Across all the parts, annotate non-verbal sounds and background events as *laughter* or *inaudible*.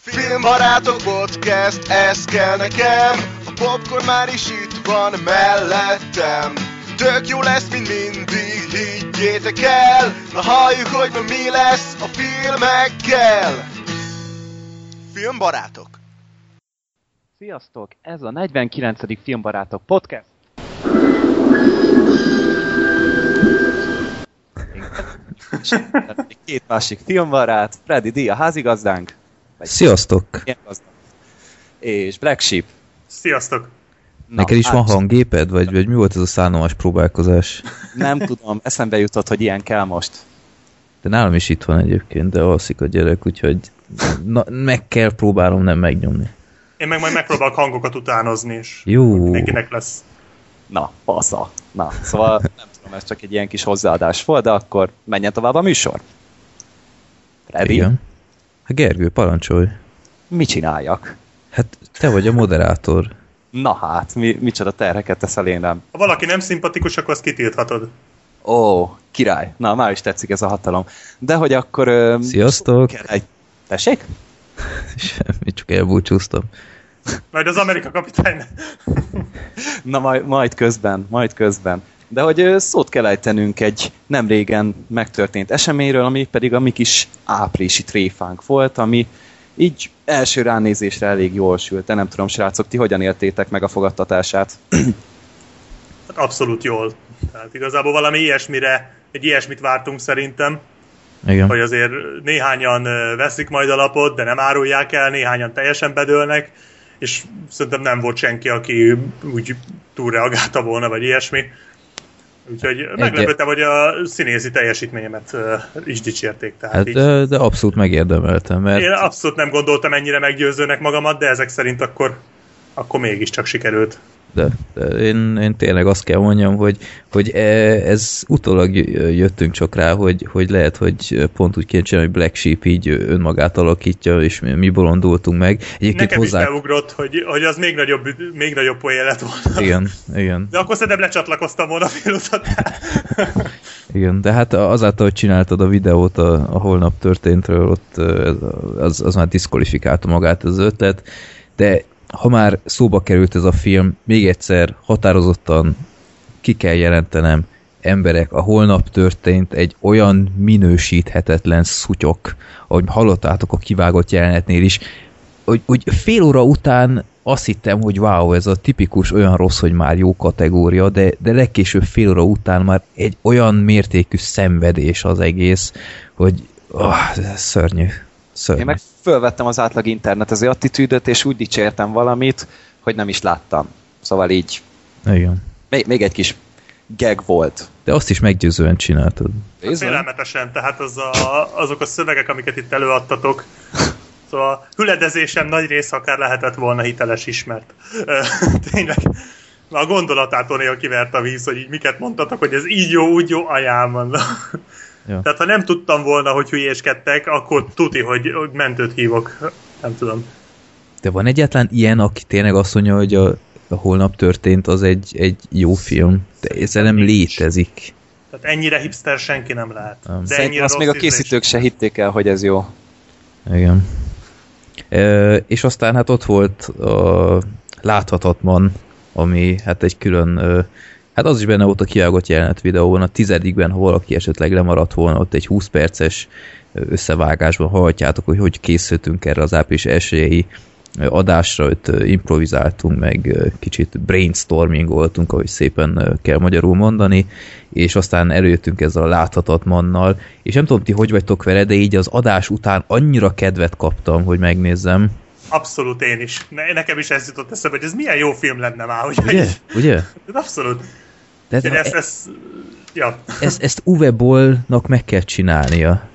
Filmbarátok podcast, ez kell nekem A popcorn már is itt van mellettem Tök jó lesz, mint mindig, higgyétek el Na halljuk, hogy ma mi lesz a filmekkel Filmbarátok Sziasztok! Ez a 49. Filmbarátok podcast. *laughs* Két másik filmbarát, Freddy D. a házigazdánk. Vagy Sziasztok! ilyen gazdag. És Black Sheep. Sziasztok! Na, Neked is van hát, hangéped, vagy, vagy mi volt ez a szánalmas próbálkozás? *laughs* Nem tudom, eszembe jutott, hogy ilyen kell most. De nálam is itt van egyébként, de alszik a gyerek, úgyhogy na, meg kell próbálom nem megnyomni. Én meg majd megpróbálok hangokat utánozni, és Jó. mindenkinek lesz. Na, pasza. Na, szóval nem tudom, ez csak egy ilyen kis hozzáadás volt, de akkor menjen tovább a műsor. Freddy, Igen. Hát Gergő, parancsolj. mit csináljak? Hát te vagy a moderátor. Na hát, mi, micsoda terheket teszel én rám. Ha valaki nem szimpatikus, akkor azt kitilthatod. Ó, király. Na, már is tetszik ez a hatalom. De hogy akkor... Ö, Sziasztok! Kell egy... Tessék? *laughs* Semmi, csak elbúcsúztam. Majd az Amerika kapitány. Na, majd, majd közben, majd közben. De hogy szót kell ejtenünk egy nem régen megtörtént eseményről, ami pedig a mi kis áprilisi tréfánk volt, ami így első ránézésre elég jól sült. De nem tudom, srácok, ti hogyan éltétek meg a fogadtatását? *clears throat* Hát abszolút jól. Tehát igazából valami ilyesmire, egy ilyesmit vártunk szerintem, Igen. hogy azért néhányan veszik majd a lapot, de nem árulják el, néhányan teljesen bedőlnek, és szerintem nem volt senki, aki úgy túlreagálta volna, vagy ilyesmi. Úgyhogy meglepődtem, hogy a színészi teljesítményemet ö, is dicsérték. Tehát Hát így. de, de abszolút megérdemeltem, mert Én abszolút nem gondoltam ennyire meggyőzőnek magamat, de ezek szerint akkor, akkor mégiscsak sikerült. De, de én, én tényleg azt kell mondjam, hogy, hogy e- ez utólag jöttünk csak rá, hogy, hogy lehet, hogy pont úgy kéne csinálni, hogy Black Sheep így önmagát alakítja, és mi, mi bolondultunk meg. Egyébként Nekem hozzá... is beugrott, hogy, hogy az még nagyobb, még nagyobb poén lett volna. Igen, igen. De akkor szerintem lecsatlakoztam volna félútat. Igen, de hát azáltal, hogy csináltad a videót a, a holnap történtről, ott az, az már diszkvalifikálta magát az ötlet, de ha már szóba került ez a film, még egyszer határozottan ki kell jelentenem, emberek, a holnap történt egy olyan minősíthetetlen szutyok, ahogy hallottátok a kivágott jelenetnél is, hogy, hogy fél óra után azt hittem, hogy wow, ez a tipikus olyan rossz, hogy már jó kategória, de, de legkésőbb fél óra után már egy olyan mértékű szenvedés az egész, hogy oh, szörnyű. Szörnyű. Én meg fölvettem az átlag internetező attitűdöt, és úgy dicsértem valamit, hogy nem is láttam. Szóval így, Igen. még, még egy kis gag volt. De azt is meggyőzően csináltad. Bizony. Félelmetesen, tehát az a, azok a szövegek, amiket itt előadtatok, Szóval a hüledezésem nagy része akár lehetett volna hiteles ismert. *laughs* Tényleg, a gondolatától néha kivert a víz, hogy így miket mondtatok, hogy ez így jó, úgy jó, ajánl mondom. Ja. Tehát ha nem tudtam volna, hogy hülyéskedtek, akkor tuti, hogy, mentőt hívok. Nem tudom. De van egyáltalán ilyen, aki tényleg azt mondja, hogy a, a holnap történt, az egy, egy jó film. De ez nem Nincs. létezik. Tehát ennyire hipster senki nem lehet. Nem. De ennyire azt még a készítők se hitték el, hogy ez jó. Igen. E, és aztán hát ott volt a láthatatlan, ami hát egy külön, ö, hát az is benne volt a kiágott jelenet videóban, a tizedikben, ha valaki esetleg lemaradt volna, ott egy 20 perces összevágásban hallhatjátok, hogy hogy készültünk erre az április elsőjei adásra, ott ö, improvizáltunk, meg kicsit brainstormingoltunk, ahogy szépen kell magyarul mondani, és aztán előjöttünk ezzel a láthatatlannal, és nem tudom ti, hogy vagytok vele, de így az adás után annyira kedvet kaptam, hogy megnézzem. Abszolút én is. Ne, nekem is ez jutott eszembe, hogy ez milyen jó film lenne már, hogy Ugye? Ugye? Abszolút. Tehát Én ezt, ezt, ja. ezt, ezt Uwe Bollnak meg kell csinálnia.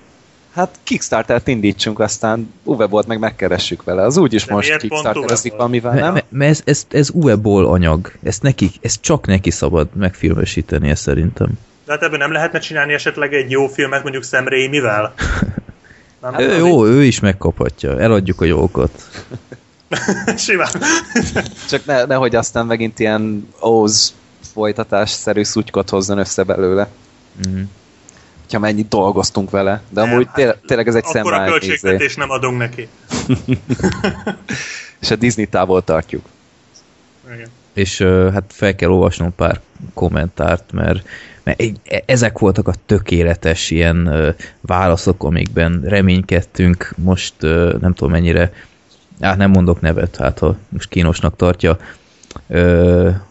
Hát Kickstarter-t indítsunk, aztán Uwe Bolt meg megkeressük vele. Az úgyis De most Kickstarterezik valamivel, Mert nem? me, me ez, ez, ez Uwe Boll anyag. Ezt, neki, ezt csak neki szabad megfilmesítenie szerintem. De hát ebből nem lehetne csinálni esetleg egy jó filmet mondjuk Sam Raimi-vel? *laughs* Nem? Ő, jó, ő is megkaphatja. Eladjuk a jókat. *laughs* Simán. Csak ne, nehogy aztán megint ilyen Oz folytatásszerű szutykot hozzon össze belőle. Mm. látja, mennyit dolgoztunk vele. De Nem, amúgy hát tényleg, tényleg ez egy Akkor a költségvetés nem adunk neki. *laughs* És a Disney távol tartjuk. Igen. És hát fel kell olvasnom pár kommentárt, mert, mert e- ezek voltak a tökéletes ilyen ö, válaszok, amikben reménykedtünk, most ö, nem tudom mennyire, hát nem mondok nevet, hát ha most kínosnak tartja,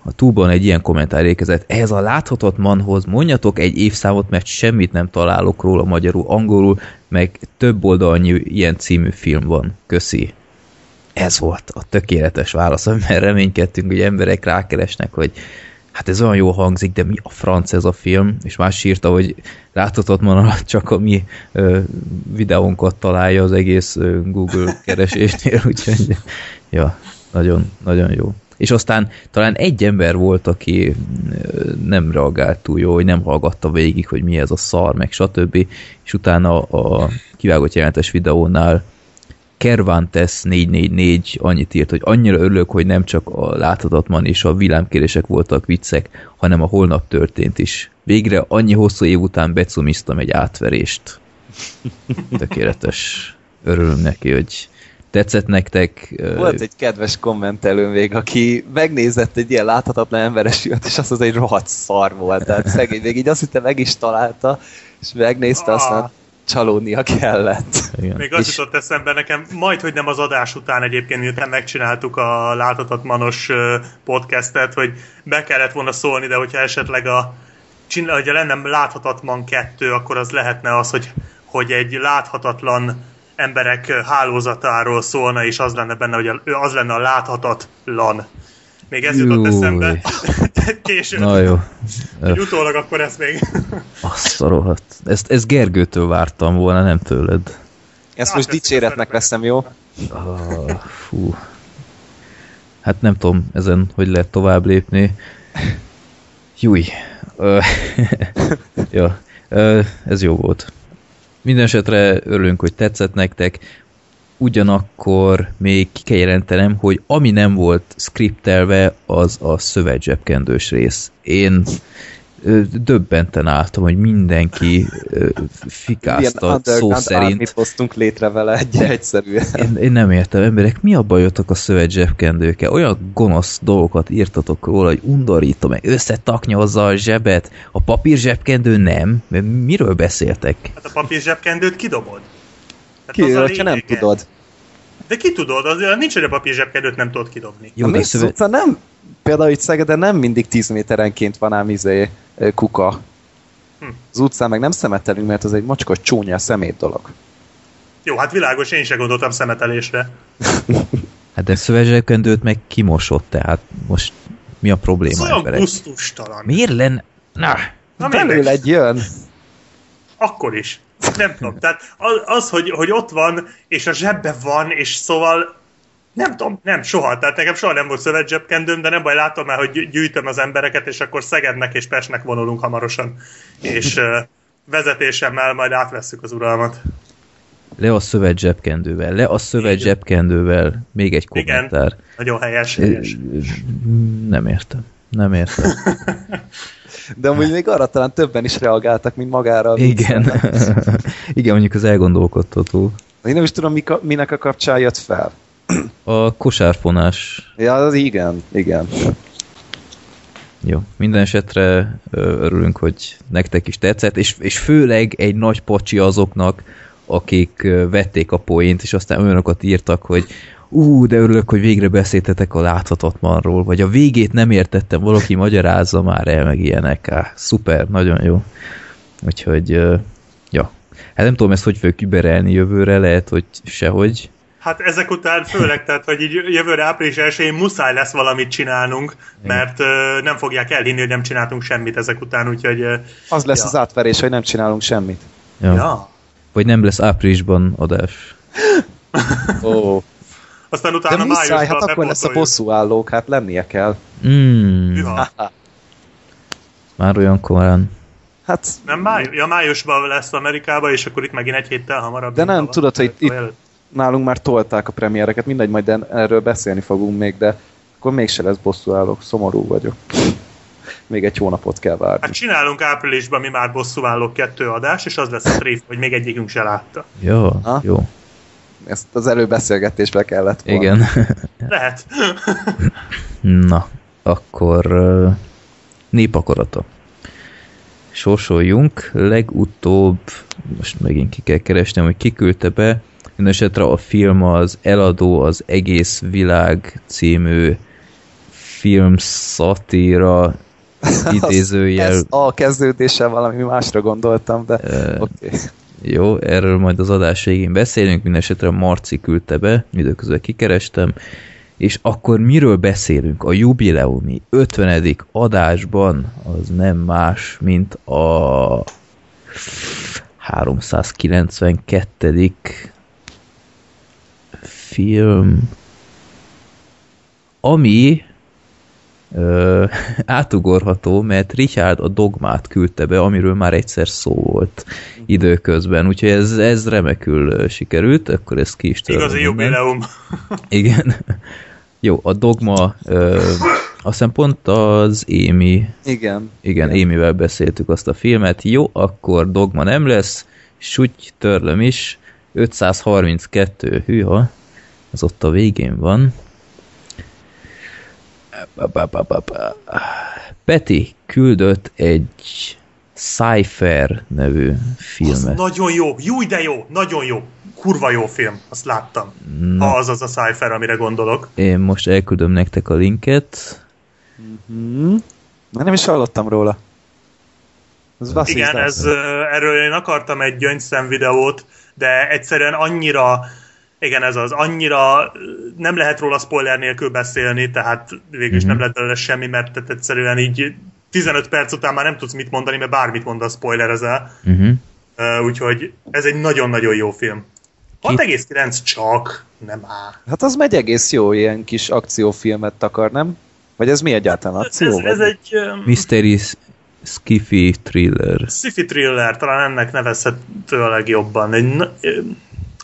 a túban egy ilyen kommentár érkezett, ehhez a láthatatlanhoz mondjatok egy évszámot, mert semmit nem találok róla magyarul, angolul, meg több oldalnyi ilyen című film van. Köszi ez volt a tökéletes válasz, amiben reménykedtünk, hogy emberek rákeresnek, hogy hát ez olyan jó hangzik, de mi a franc ez a film, és más írta, hogy láthatatlan alatt csak a mi ö, videónkat találja az egész ö, Google keresésnél, *laughs* úgyhogy ja, nagyon, nagyon jó. És aztán talán egy ember volt, aki nem reagált túl jó, hogy nem hallgatta végig, hogy mi ez a szar, meg stb. És utána a kivágott jelentes videónál Kervantes 444 annyit írt, hogy annyira örülök, hogy nem csak a láthatatlan és a villámkérések voltak viccek, hanem a holnap történt is. Végre annyi hosszú év után becumiztam egy átverést. Tökéletes. Örülünk neki, hogy tetszett nektek. Volt egy kedves kommentelő még, aki megnézett egy ilyen láthatatlan emberes filmet, és azt mondta, hogy rohadt szar volt. Tehát szegény még így azt hitte meg is találta, és megnézte, aztán Ah. csalódnia kellett. Igen. Még az És- jutott eszembe nekem, majd, hogy nem az adás után egyébként, miután megcsináltuk a láthatatmanos ö, podcastet, hogy be kellett volna szólni, de hogyha esetleg a csinál, hogyha lenne láthatatlan kettő, akkor az lehetne az, hogy, hogy egy láthatatlan emberek hálózatáról szólna, és az lenne benne, hogy a, az lenne a láthatatlan. Még ez jutott eszembe. *laughs* Később. Na jó. Egy utólag akkor ezt még... *laughs* Azt a rohadt. Ezt, ezt Gergőtől vártam volna, nem tőled. Ezt Hát, most dicséretnek veszem, jó? Ah, fú. Hát nem tudom, ezen hogy lehet tovább lépni. Júj. *laughs* Ja, ez jó volt. Mindenesetre örülünk, hogy tetszett nektek. Ugyanakkor még ki kell jelentenem, hogy ami nem volt skriptelve, az a szövetzsebkendős rész. Én döbbenten álltam, hogy mindenki ö, Ilyen fikázta szó szerint. armit hoztunk létre vele egy egyszerűen. Én, én nem értem, emberek, mi a bajotok a szövet zsebkendőkkel? Olyan gonosz dolgokat írtatok róla, hogy undorító, meg összetaknyozza a zsebet. A papír zsebkendő nem? Mert Miről beszéltek? Hát a papír zsebkendőt kidobod. Hát Ki, az a hogyha nem tudod. De ki tudod, az, nincs, hogy a papír zsebkendőt nem tudod kidobni. Jó, a de Mész szövet... utca nem, például itt Szegeden nem mindig 10 méterenként van ám izé, kuka. Hm. Az utcán meg nem szemetelünk, mert az egy mocskos csúnya szemét dolog. Jó, hát világos, én sem gondoltam szemetelésre. *laughs* Hát de szövet zsebkendőt meg kimosott, tehát most mi a Ez probléma olyan emberek? gusztustalan. Miért lenne? Na, Na Belőle mindegy, egy jön. akkor is. Nem tudom, tehát az, az hogy, hogy ott van, és a zsebbe van, és szóval nem tudom, nem, soha. Tehát nekem soha nem volt szövet zsebkendőm, de nem baj, látom már, hogy gy- gyűjtöm az embereket, és akkor Szegednek és Pestnek vonulunk hamarosan. És uh, vezetésemmel majd átvesszük az uralmat. le a szövet zsebkendővel, le a szövet Igen. zsebkendővel. Még egy Igen. kommentár. Nagyon helyes, helyes. Nem értem. Nem értem. *laughs* De amúgy *laughs* még arra talán többen is reagáltak, mint magára. Igen. *laughs* Igen, mondjuk az elgondolkodtató. Én nem is tudom, mik a, minek a kapcsán jött fel. A kosárfonás. Ja, az igen, igen. Jó, minden esetre örülünk, hogy nektek is tetszett, és, és főleg egy nagy pacsi azoknak, akik vették a poént, és aztán olyanokat írtak, hogy ú, de örülök, hogy végre beszéltetek a láthatatlanról, vagy a végét nem értettem, valaki magyarázza már el, meg ilyenek. Á, szuper, nagyon jó. Úgyhogy, ja. Hát nem tudom ezt, hogy fogjuk überelni jövőre, lehet, hogy sehogy. Hát ezek után főleg, tehát, hogy így jövőre április 1 muszáj lesz valamit csinálnunk, mert ö, nem fogják elhinni, hogy nem csináltunk semmit ezek után, úgyhogy... Ö, Az lesz Ja. az átverés, hogy nem csinálunk semmit. Ja. ja. Vagy nem lesz áprilisban adás. *laughs* Ó. Aztán De utána muszáj, májusban hát akkor lesz a bosszú állók, hát lennie kell. Mm, már olyan korán. Hát, Nem máj, ja, májusban lesz Amerikában, és akkor itt megint egy héttel hamarabb. De nem, tudod, hogy itt- előtt. nálunk már tolták a premiereket, mindegy, majd erről beszélni fogunk még, de akkor mégse lesz bosszú állók, szomorú vagyok. még egy hónapot kell várni. Hát csinálunk áprilisban mi már bosszúállók kettő adás, és az lesz a tréf, hogy még egyikünk se látta. Ja, Ha? jó. Ezt az előbeszélgetésbe kellett volna. Igen. Lehet. *laughs* Na, akkor népakarata. Sorsoljunk. Legutóbb, most megint ki kell keresnem, hogy ki küldte be, Mindenesetre a film az Eladó az egész világ című film szatíra *laughs* idézőjel. Ez a kezdődéssel valami másra gondoltam, de Uh, oké. Okay. Jó, erről majd az adás végén beszélünk, mindenesetre Marci küldte be, időközben kikerestem, és akkor miről beszélünk? A jubileumi 50. adásban az nem más, mint a 392. film, ami ö, *laughs* átugorható, mert Richard a dogmát küldte be, amiről már egyszer szó volt időközben, úgyhogy ez, ez remekül sikerült, akkor ezt ki is törlöm Igazi jubileum. *laughs* Igen. Jó, a dogma, ö, azt hiszem pont az Émi, Igen. igen, Émivel beszéltük azt a filmet, jó, akkor dogma nem lesz, suty törlöm is, 532, hűha, az ott a végén van. Peti küldött egy Cypher nevű Az filmet. nagyon jó. Jó, de jó. Nagyon jó. Kurva jó film. Azt láttam. Na, Ha az az a Cypher, amire gondolok. én most elküldöm nektek a linket. Hmm. De nem is hallottam róla. Ez Igen, ez, erről én akartam egy gyöngyszem videót, de egyszerűen annyira, igen, ez az, annyira nem lehet róla spoiler nélkül beszélni, tehát végül is Mhm. nem lett belőle semmi, mert tehát egyszerűen így 15 perc után már nem tudsz mit mondani, mert bármit mond a spoilerezel. Uh-huh. Uh, úgyhogy ez egy nagyon-nagyon jó film. 6,9 csak, nem á. Hát az megy egész jó, ilyen kis akciófilmet akar, nem? Vagy ez mi egyáltalán akció? Ez, ez egy um, Mystery Skiffy Thriller. sci-fi thriller, talán ennek nevezhető a legjobban. Egy,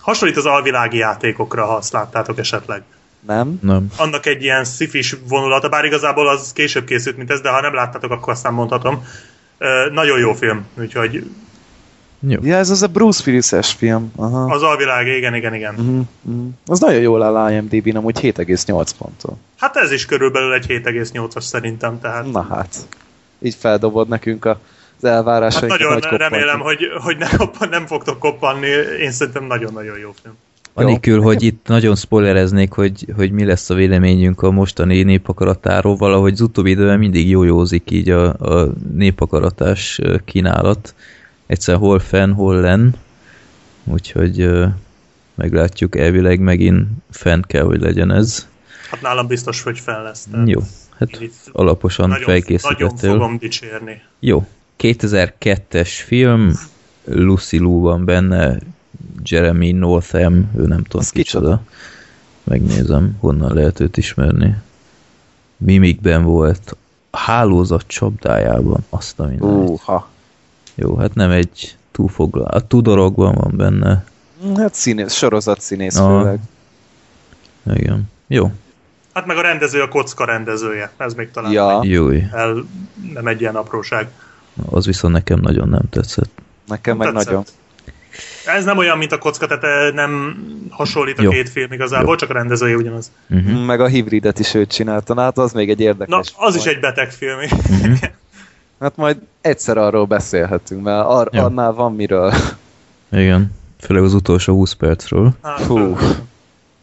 hasonlít az alvilági játékokra, ha azt láttátok esetleg. Nem? Nem. annak egy ilyen szifis vonulata, bár igazából az később készült, mint ez, de ha nem láttátok, akkor aztán mondhatom. Ö, nagyon jó film, úgyhogy Jó. Ja, ez az a Bruce Willis-es film. Aha. az alvilág, igen, igen, igen. Uh-huh, uh-huh. Az nagyon jól áll IMDb-n, amúgy 7,8 ponton. Hát ez is körülbelül egy 7,8-as szerintem, tehát Na hát. Így feldobod nekünk a, az hát elvárásainkat. nagyon nagy remélem, hogy, hogy ne koppan, nem fogtok koppanni, én szerintem nagyon-nagyon jó film. Anélkül, hogy itt nagyon spoilereznék, hogy, hogy mi lesz a véleményünk a mostani népakaratáról, valahogy az utóbbi időben mindig jójózik így a, a népakaratás kínálat. Egyszer hol fenn, hol len. Úgyhogy meglátjuk, elvileg megint fenn kell, hogy legyen ez. Hát nálam biztos, hogy fel lesz. Jó, hát alaposan nagyon, nagyon felkészítettél. fogom dicsérni. Jó, 2002-es film, Lucy Liu van benne, Jeremy Northam, ő nem tudom Az kicsoda. Megnézem, honnan lehet őt ismerni. Mimikben volt, a hálózat csapdájában, azt a minden. Úha. Jó, hát nem egy túlfoglal. A Tudorokban van benne. Hát színész, sorozat színész Aha. főleg. Igen. Jó. Hát meg a rendező a kocka rendezője, ez még talán Ja, el, nem egy ilyen apróság. Az viszont nekem nagyon nem tetszett. nekem meg Tetszett. nagyon. Ez nem olyan, mint a kocka, tehát eh, nem hasonlít a Jó. két film igazából, Jó. csak a rendezője ugyanaz. Uh-huh. Meg a hibridet is őt csinálta, na hát az még egy Na, érdekes. az is volt. egy beteg film. Uh-huh. Hát majd egyszer arról beszélhetünk, mert ar- Jó. annál van miről. Igen. Főleg az utolsó 20 percről. Hát, Hú.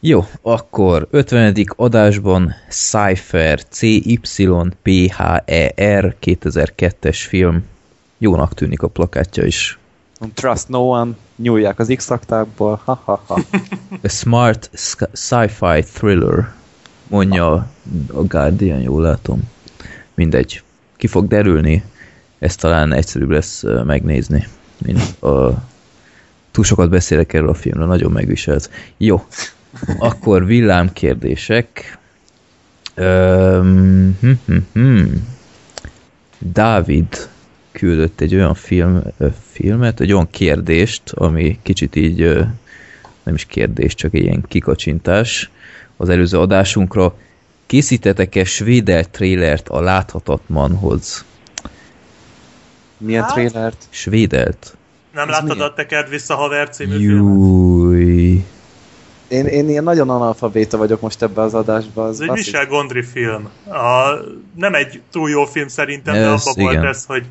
Jó, akkor 50. adásban Cypher CYPHER 2002-es film. Jónak tűnik a plakátja is. Trust no one, nyúlják az x aktákból. Ha, ha, ha. A smart sci- sci-fi thriller, mondja a Guardian, jól látom. Mindegy. Ki fog derülni, ez talán egyszerűbb lesz megnézni, mint a... Túl sokat beszélek erről a filmről, nagyon megviselt. Jó, akkor villámkérdések. Hm, hm, hm. Dávid küldött egy olyan film, filmet, egy olyan kérdést, ami kicsit így nem is kérdés, csak egy ilyen kikacsintás az előző adásunkra. készítetek-e svédel trélert a láthatatlanhoz? Milyen Hát? trailert? Svédelt? Nem Ez láttad milyen? a Tekerd vissza haver című filmet? Én, én ilyen nagyon analfabéta vagyok most ebbe az adásba. Az Ez egy Michel Gondry film. A, nem egy túl jó film szerintem, de Ez, abban volt igen. ez, hogy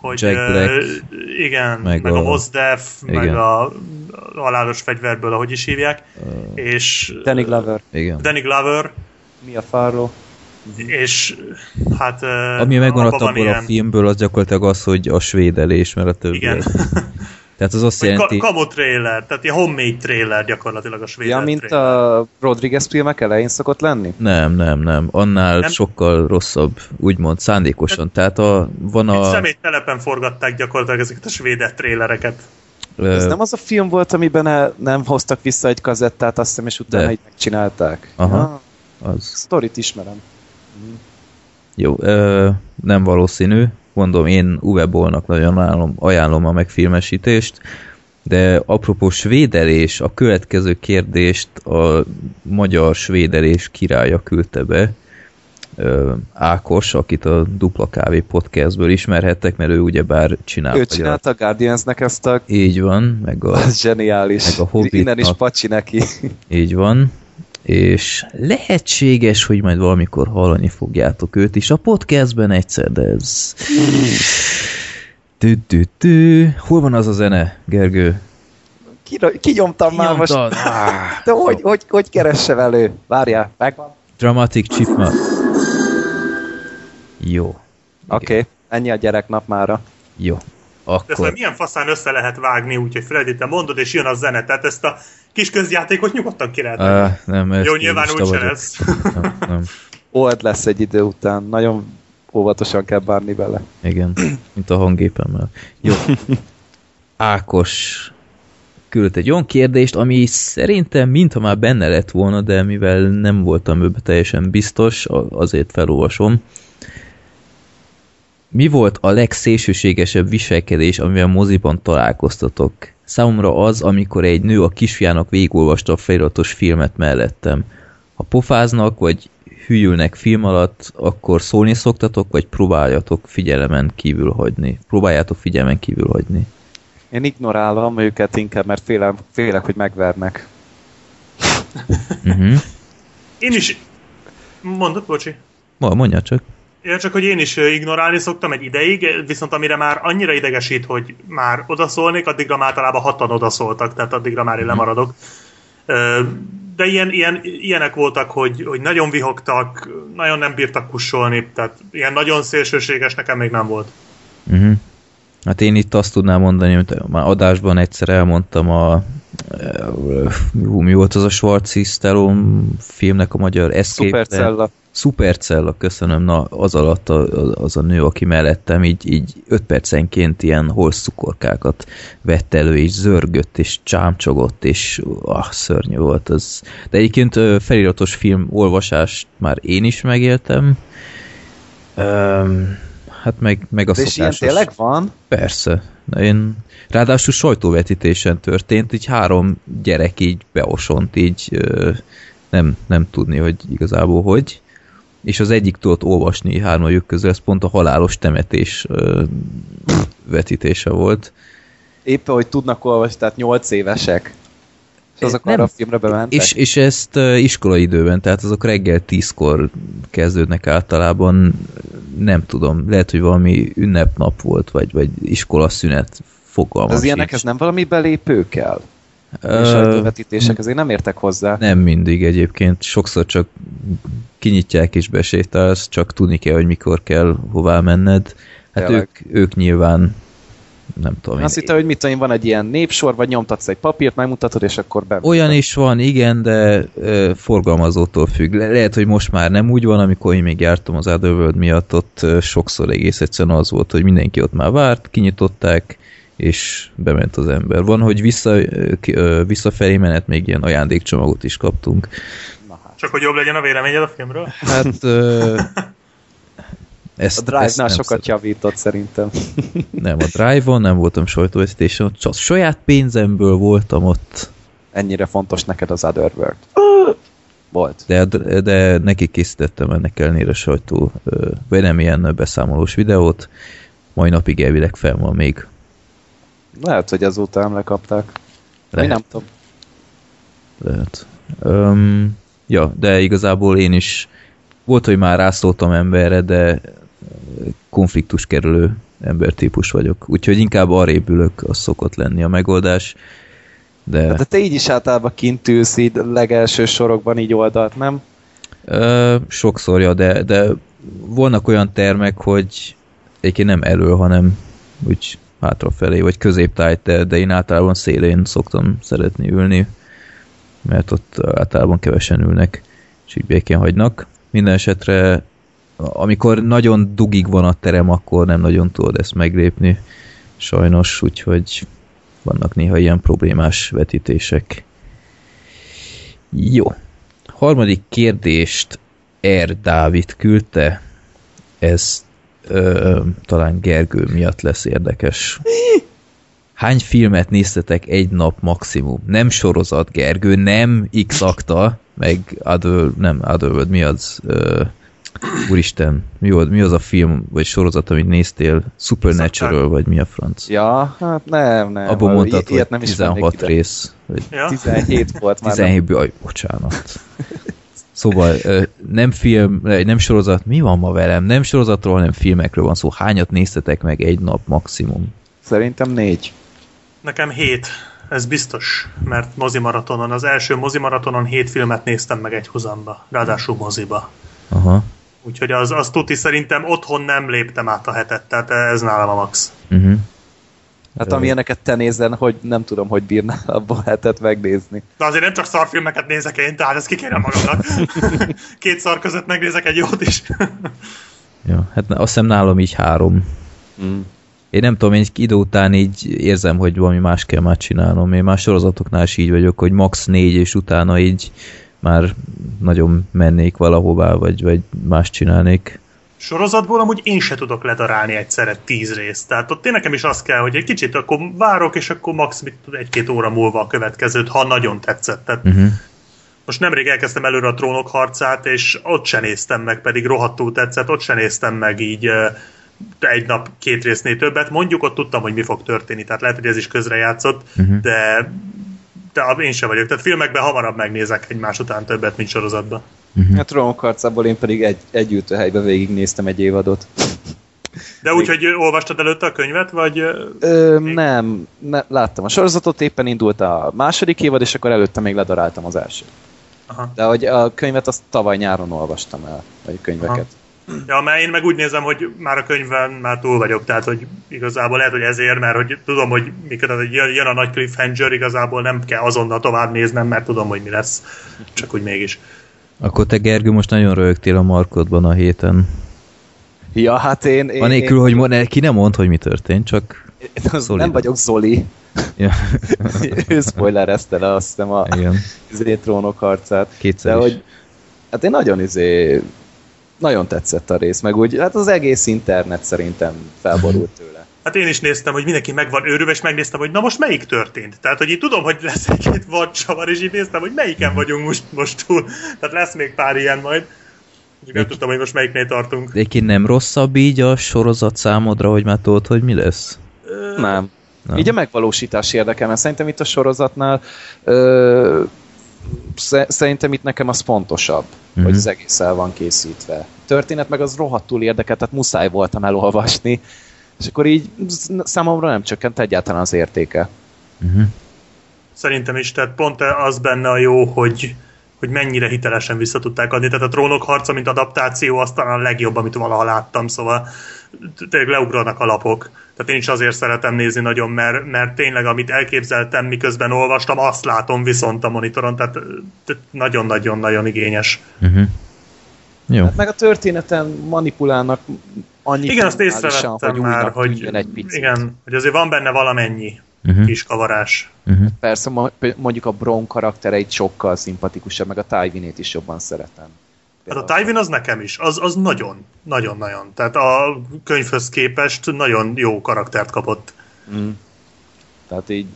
hogy Jack Black. igen, Meg meg, a, a- a Mos Def, meg a, a halálos fegyverből, ahogy is hívják, és Danny Glover. Igen. Danny Glover, Mia Farrow. és hát Ami megmaradt abból a ilyen- filmből, az gyakorlatilag az, hogy a svédelés, mert a többi. Igen. *laughs* Tehát az azt Vagy jelenti... ka- kamu trailer, tehát ilyen homemade trailer gyakorlatilag a svéd Ja, mint trailer. a Rodriguez filmek elején szokott lenni? Nem, nem, nem. Annál Nem? sokkal rosszabb, úgymond szándékosan. Tehát a, van Egy a... személytelepen forgatták gyakorlatilag ezeket a svéd trailereket. ö, Ez nem az a film volt, amiben nem hoztak vissza egy kazettát, azt hiszem, és utána De. így megcsinálták. Aha. Ah, az. sztorit ismerem. Jó, ö, nem valószínű. Mondom, én Uwe Bollnak nagyon ajánlom, ajánlom a megfilmesítést, de apropó svédelés, a következő kérdést a magyar svédelés királya küldte be, Ákos, akit a Dupla Kávé podcastből ismerhettek, mert ő ugyebár csinál. Ő csinálta a Guardiansnek ezt a... Így van, meg a, Az *laughs* zseniális. Meg a Hobbitnak. Innen is pacsi neki. így van, és lehetséges, hogy majd valamikor hallani fogjátok őt is a podcastben egyszer, de ez... Tü, tü, tü. Hol van az a zene, Gergő? Ki- Kinyomtam már most. Ah, *laughs* De hogy, hogy, hogy keressem elő? Várjál, megvan. Dramatic Chipmunk. Jó. Oké, okay. ennyi a gyereknap mára. Jó. De ezt Akkor... milyen faszán össze lehet vágni, úgyhogy Freddy, te mondod, és jön a zene. Tehát ezt a kis közjátékot nyugodtan ki lehet. Uh, nem, ez Jó, nyilván úgyse vagyok. lesz. *laughs* Nem, nem. *laughs* Old lesz egy idő után. Nagyon óvatosan kell bánni vele. Igen, mint a hangépemmel. Jó. *laughs* Ákos küldött egy olyan kérdést, ami szerintem mintha már benne lett volna, de mivel nem voltam ebbe teljesen biztos, azért felolvasom. Mi volt a legszélsőségesebb viselkedés, amivel moziban találkoztatok? Számomra az, amikor egy nő a kisfiának végigolvasta a feliratos filmet mellettem. Ha pofáznak, vagy hülyülnek film alatt, akkor szólni szoktatok, vagy próbáljatok figyelemen kívül hagyni? Próbáljátok figyelmen kívül hagyni. Én ignorálom őket inkább, mert félem, félek, hogy megvernek. Uh-huh. Én is... Mondod, bocsi. Ma, mondja csak. Ja, csak hogy én is ignorálni szoktam egy ideig, viszont amire már annyira idegesít, hogy már odaszólnék, addigra már általában hatan odaszóltak, tehát addigra már én lemaradok. Ö, De ilyen, ilyen, ilyenek voltak, hogy, hogy nagyon vihogtak, nagyon nem bírtak kussolni, tehát ilyen nagyon szélsőséges nekem még nem volt. Uh-huh. Hát én itt azt tudnám mondani, hogy már adásban egyszer elmondtam a hú, mi volt az a Schwarzi Stallone filmnek a magyar Escape Supercella. Supercella, köszönöm, na az alatt a, az a nő, aki mellettem, így, így öt percenként ilyen holszcukorkákat vett elő, és zörgött, és csámcsogott, és ah, szörnyű volt az. De egyébként feliratos film olvasást már én is megéltem. Öm, hát meg, meg a De és ilyen szokásos... tényleg van? Persze. Én, ráadásul sajtóvetítésen történt, így három gyerek így beosont, így nem, nem tudni, hogy igazából hogy. És az egyik tudott olvasni hármajuk közül, ez pont a halálos temetés ö, vetítése volt. Éppen, hogy tudnak olvasni, tehát 8 évesek. És azok Nem. arra a filmre bementek. És, és ezt ö, iskolaidőben, tehát azok reggel tízkor kezdődnek általában, nem tudom, lehet, hogy valami ünnepnap volt, vagy, vagy iskolaszünet, fogalmam az ilyenek, sincs. ez nem valami belépő kell? Sajtóvetítések, azért nem értek hozzá. Nem mindig egyébként, sokszor csak kinyitják és besétálsz, csak tudni kell, hogy mikor kell hová menned. Hát Tényleg. ők, ők nyilván nem tudom. Én, Azt hittem, hogy mit tudom van egy ilyen népsor, vagy nyomtatsz egy papírt, megmutatod, és akkor be. olyan is van, igen, de ö, forgalmazótól függ. Le- lehet, hogy most már nem úgy van, amikor én még jártam az Otherworld miatt, ott ö, sokszor egész egyszerűen az volt, hogy mindenki ott már várt, kinyitották, és bement az ember. Van, hogy vissza, visszafelé menet még ilyen ajándékcsomagot is kaptunk. Na hát. Csak hogy jobb legyen a véleményed a filmről? Hát ö, *laughs* ezt, A Drive-nál sokat szeret- javított szerintem. *laughs* Nem, a Drive-on nem voltam sajtóvetítésen, csak saját pénzemből voltam ott. Ennyire fontos neked az Otherworld. Volt. De, de neki készítettem ennek ellenére sajtó, vagy nem ilyen beszámolós videót, mai napig elvileg fel van még. Lehet, hogy azóta lekapták. Mi Lehet. nem tudom. Lehet. Um, ja, de igazából én is volt, hogy már rászóltam emberre, de konfliktus kerülő embertípus vagyok. Úgyhogy inkább arrébb ülök, az szokott lenni a megoldás. De, De te így is általában kint ülsz így legelső sorokban így oldalt, nem? Ö, sokszor, ja, de, de vannak olyan termek, hogy egyébként nem elő, hanem úgy hátrafelé, vagy középtájt, de, én általában szélén szoktam szeretni ülni, mert ott általában kevesen ülnek, és így békén hagynak. Minden esetre, amikor nagyon dugig van a terem, akkor nem nagyon tudod ezt meglépni, sajnos, úgyhogy vannak néha ilyen problémás vetítések. Jó. Harmadik kérdést R. Dávid küldte. Ez ö, talán Gergő miatt lesz érdekes. Hány filmet néztetek egy nap maximum? Nem sorozat, Gergő, nem X-akta, meg Other, nem Otherworld, mi az? Ö, úristen, mi, volt, mi az a film, vagy sorozat, amit néztél? Supernatural, vagy mi a franc? Ja, hát nem, nem. Abban mondtad, hogy nem is 16 mennék ide. rész. Vagy Ja? 17 volt már. 17 aj, bocsánat. *laughs* Szóval nem film, nem sorozat, mi van ma velem? Nem sorozatról, hanem filmekről van szó. Hányat néztetek meg egy nap maximum? Szerintem négy. Nekem hét, ez biztos, mert mozimaratonon, az első mozimaratonon hét filmet néztem meg egy hozamba, ráadásul moziba. Aha. Úgyhogy az, az tuti szerintem otthon nem léptem át a hetet, tehát ez nálam a max. Uh-huh. Hát Ö. amilyeneket te nézzen, hogy nem tudom, hogy bírnál abból hetet megnézni. De azért nem csak szarfilmeket nézek én, tehát ezt kikérem magamnak. *laughs* Két szar között megnézek egy jót is. Ja, hát azt hiszem nálam így három. Mm. Én nem tudom, én egy idő után így érzem, hogy valami más kell már csinálnom. Én már sorozatoknál is így vagyok, hogy max négy, és utána így már nagyon mennék valahová, vagy, vagy más csinálnék. Sorozatból amúgy én se tudok ledarálni egyszerre tíz részt. Tehát ott én nekem is az kell, hogy egy kicsit akkor várok, és akkor max mit egy-két óra múlva a következőt, ha nagyon tetszett. Tehát Uh-huh. most nemrég elkezdtem előre a trónok harcát, és ott se néztem meg, pedig rohadtul tetszett, ott se néztem meg így egy nap két résznél többet. Mondjuk ott tudtam, hogy mi fog történni, tehát lehet, hogy ez is közrejátszott, Mhm. de de én sem vagyok. Tehát filmekben hamarabb megnézek egymás után többet, mint sorozatban. Uh-huh. Hát Trónok harcából én pedig egy, egy ültőhelybe végignéztem egy évadot. De úgy, hogy olvastad előtte a könyvet, vagy... ö, Még? nem, ne, láttam a sorozatot, éppen indult a második évad, és akkor előtte még ledaráltam az első. Aha. De hogy a könyvet azt tavaly nyáron olvastam el, vagy a könyveket. Ja, mert én meg úgy nézem, hogy már a könyvben már túl vagyok, tehát hogy igazából lehet, hogy ezért, mert hogy tudom, hogy mikor az, hogy jön jön a nagy cliffhanger, igazából nem kell azonnal tovább néznem, mert tudom, hogy mi lesz. Csak úgy mégis. Akkor te, Gergő, most nagyon rögtél a markodban a héten. Ja, hát én... én Anélkül, hogy mond, ki nem mond, hogy mi történt, csak... én, szolid. nem vagyok Zoli. Ja. *laughs* ő spoilerezte le azt hiszem a izé, trónok harcát. kétszer De is. hogy, hát én nagyon izé, nagyon tetszett a rész, meg úgy, hát az egész internet szerintem felborult tőle. Hát én is néztem, hogy mindenki meg van őrülve, és megnéztem, hogy na most melyik történt. Tehát, hogy így tudom, hogy lesz egy-két vadcsavar, és így néztem, hogy melyiken vagyunk most, most túl. Tehát lesz még pár ilyen majd. Úgyhogy nem tudtam, hogy most melyiknél tartunk. De egyébként nem rosszabb így a sorozat számodra, hogy már tudod, hogy mi lesz? Ö, Nem. Nem. Így a megvalósítás érdekel, mert szerintem itt a sorozatnál ö, sze- szerintem itt nekem az fontosabb, Mhm. hogy az egész el van készítve. A történet meg az rohadtul érdekel, tehát muszáj voltam elolvasni, és akkor így sz- számomra nem csökkent egyáltalán az értéke. Uh-huh. Szerintem is, tehát pont az benne a jó, hogy, hogy mennyire hitelesen vissza tudták adni. Tehát a trónok harca, mint adaptáció, az talán a legjobb, amit valaha láttam, szóval tényleg leugranak a lapok. Tehát én is azért szeretem nézni nagyon, mert, mert tényleg amit elképzeltem, miközben olvastam, azt látom viszont a monitoron, tehát tehát nagyon-nagyon-nagyon igényes. Uh-huh. Jó. Hát meg a történeten manipulálnak annyi Igen, azt észrevettem már, újnak hogy, egy picit. igen, hogy azért van benne valamennyi Uh-huh. kis kavarás. Uh-huh. Persze mo- mondjuk a Bron karaktereit sokkal szimpatikusabb, meg a Tywinét is jobban szeretem. Hát a Tywin az nekem is, az, az nagyon, nagyon-nagyon. Tehát a könyvhöz képest nagyon jó karaktert kapott. Mm. Tehát így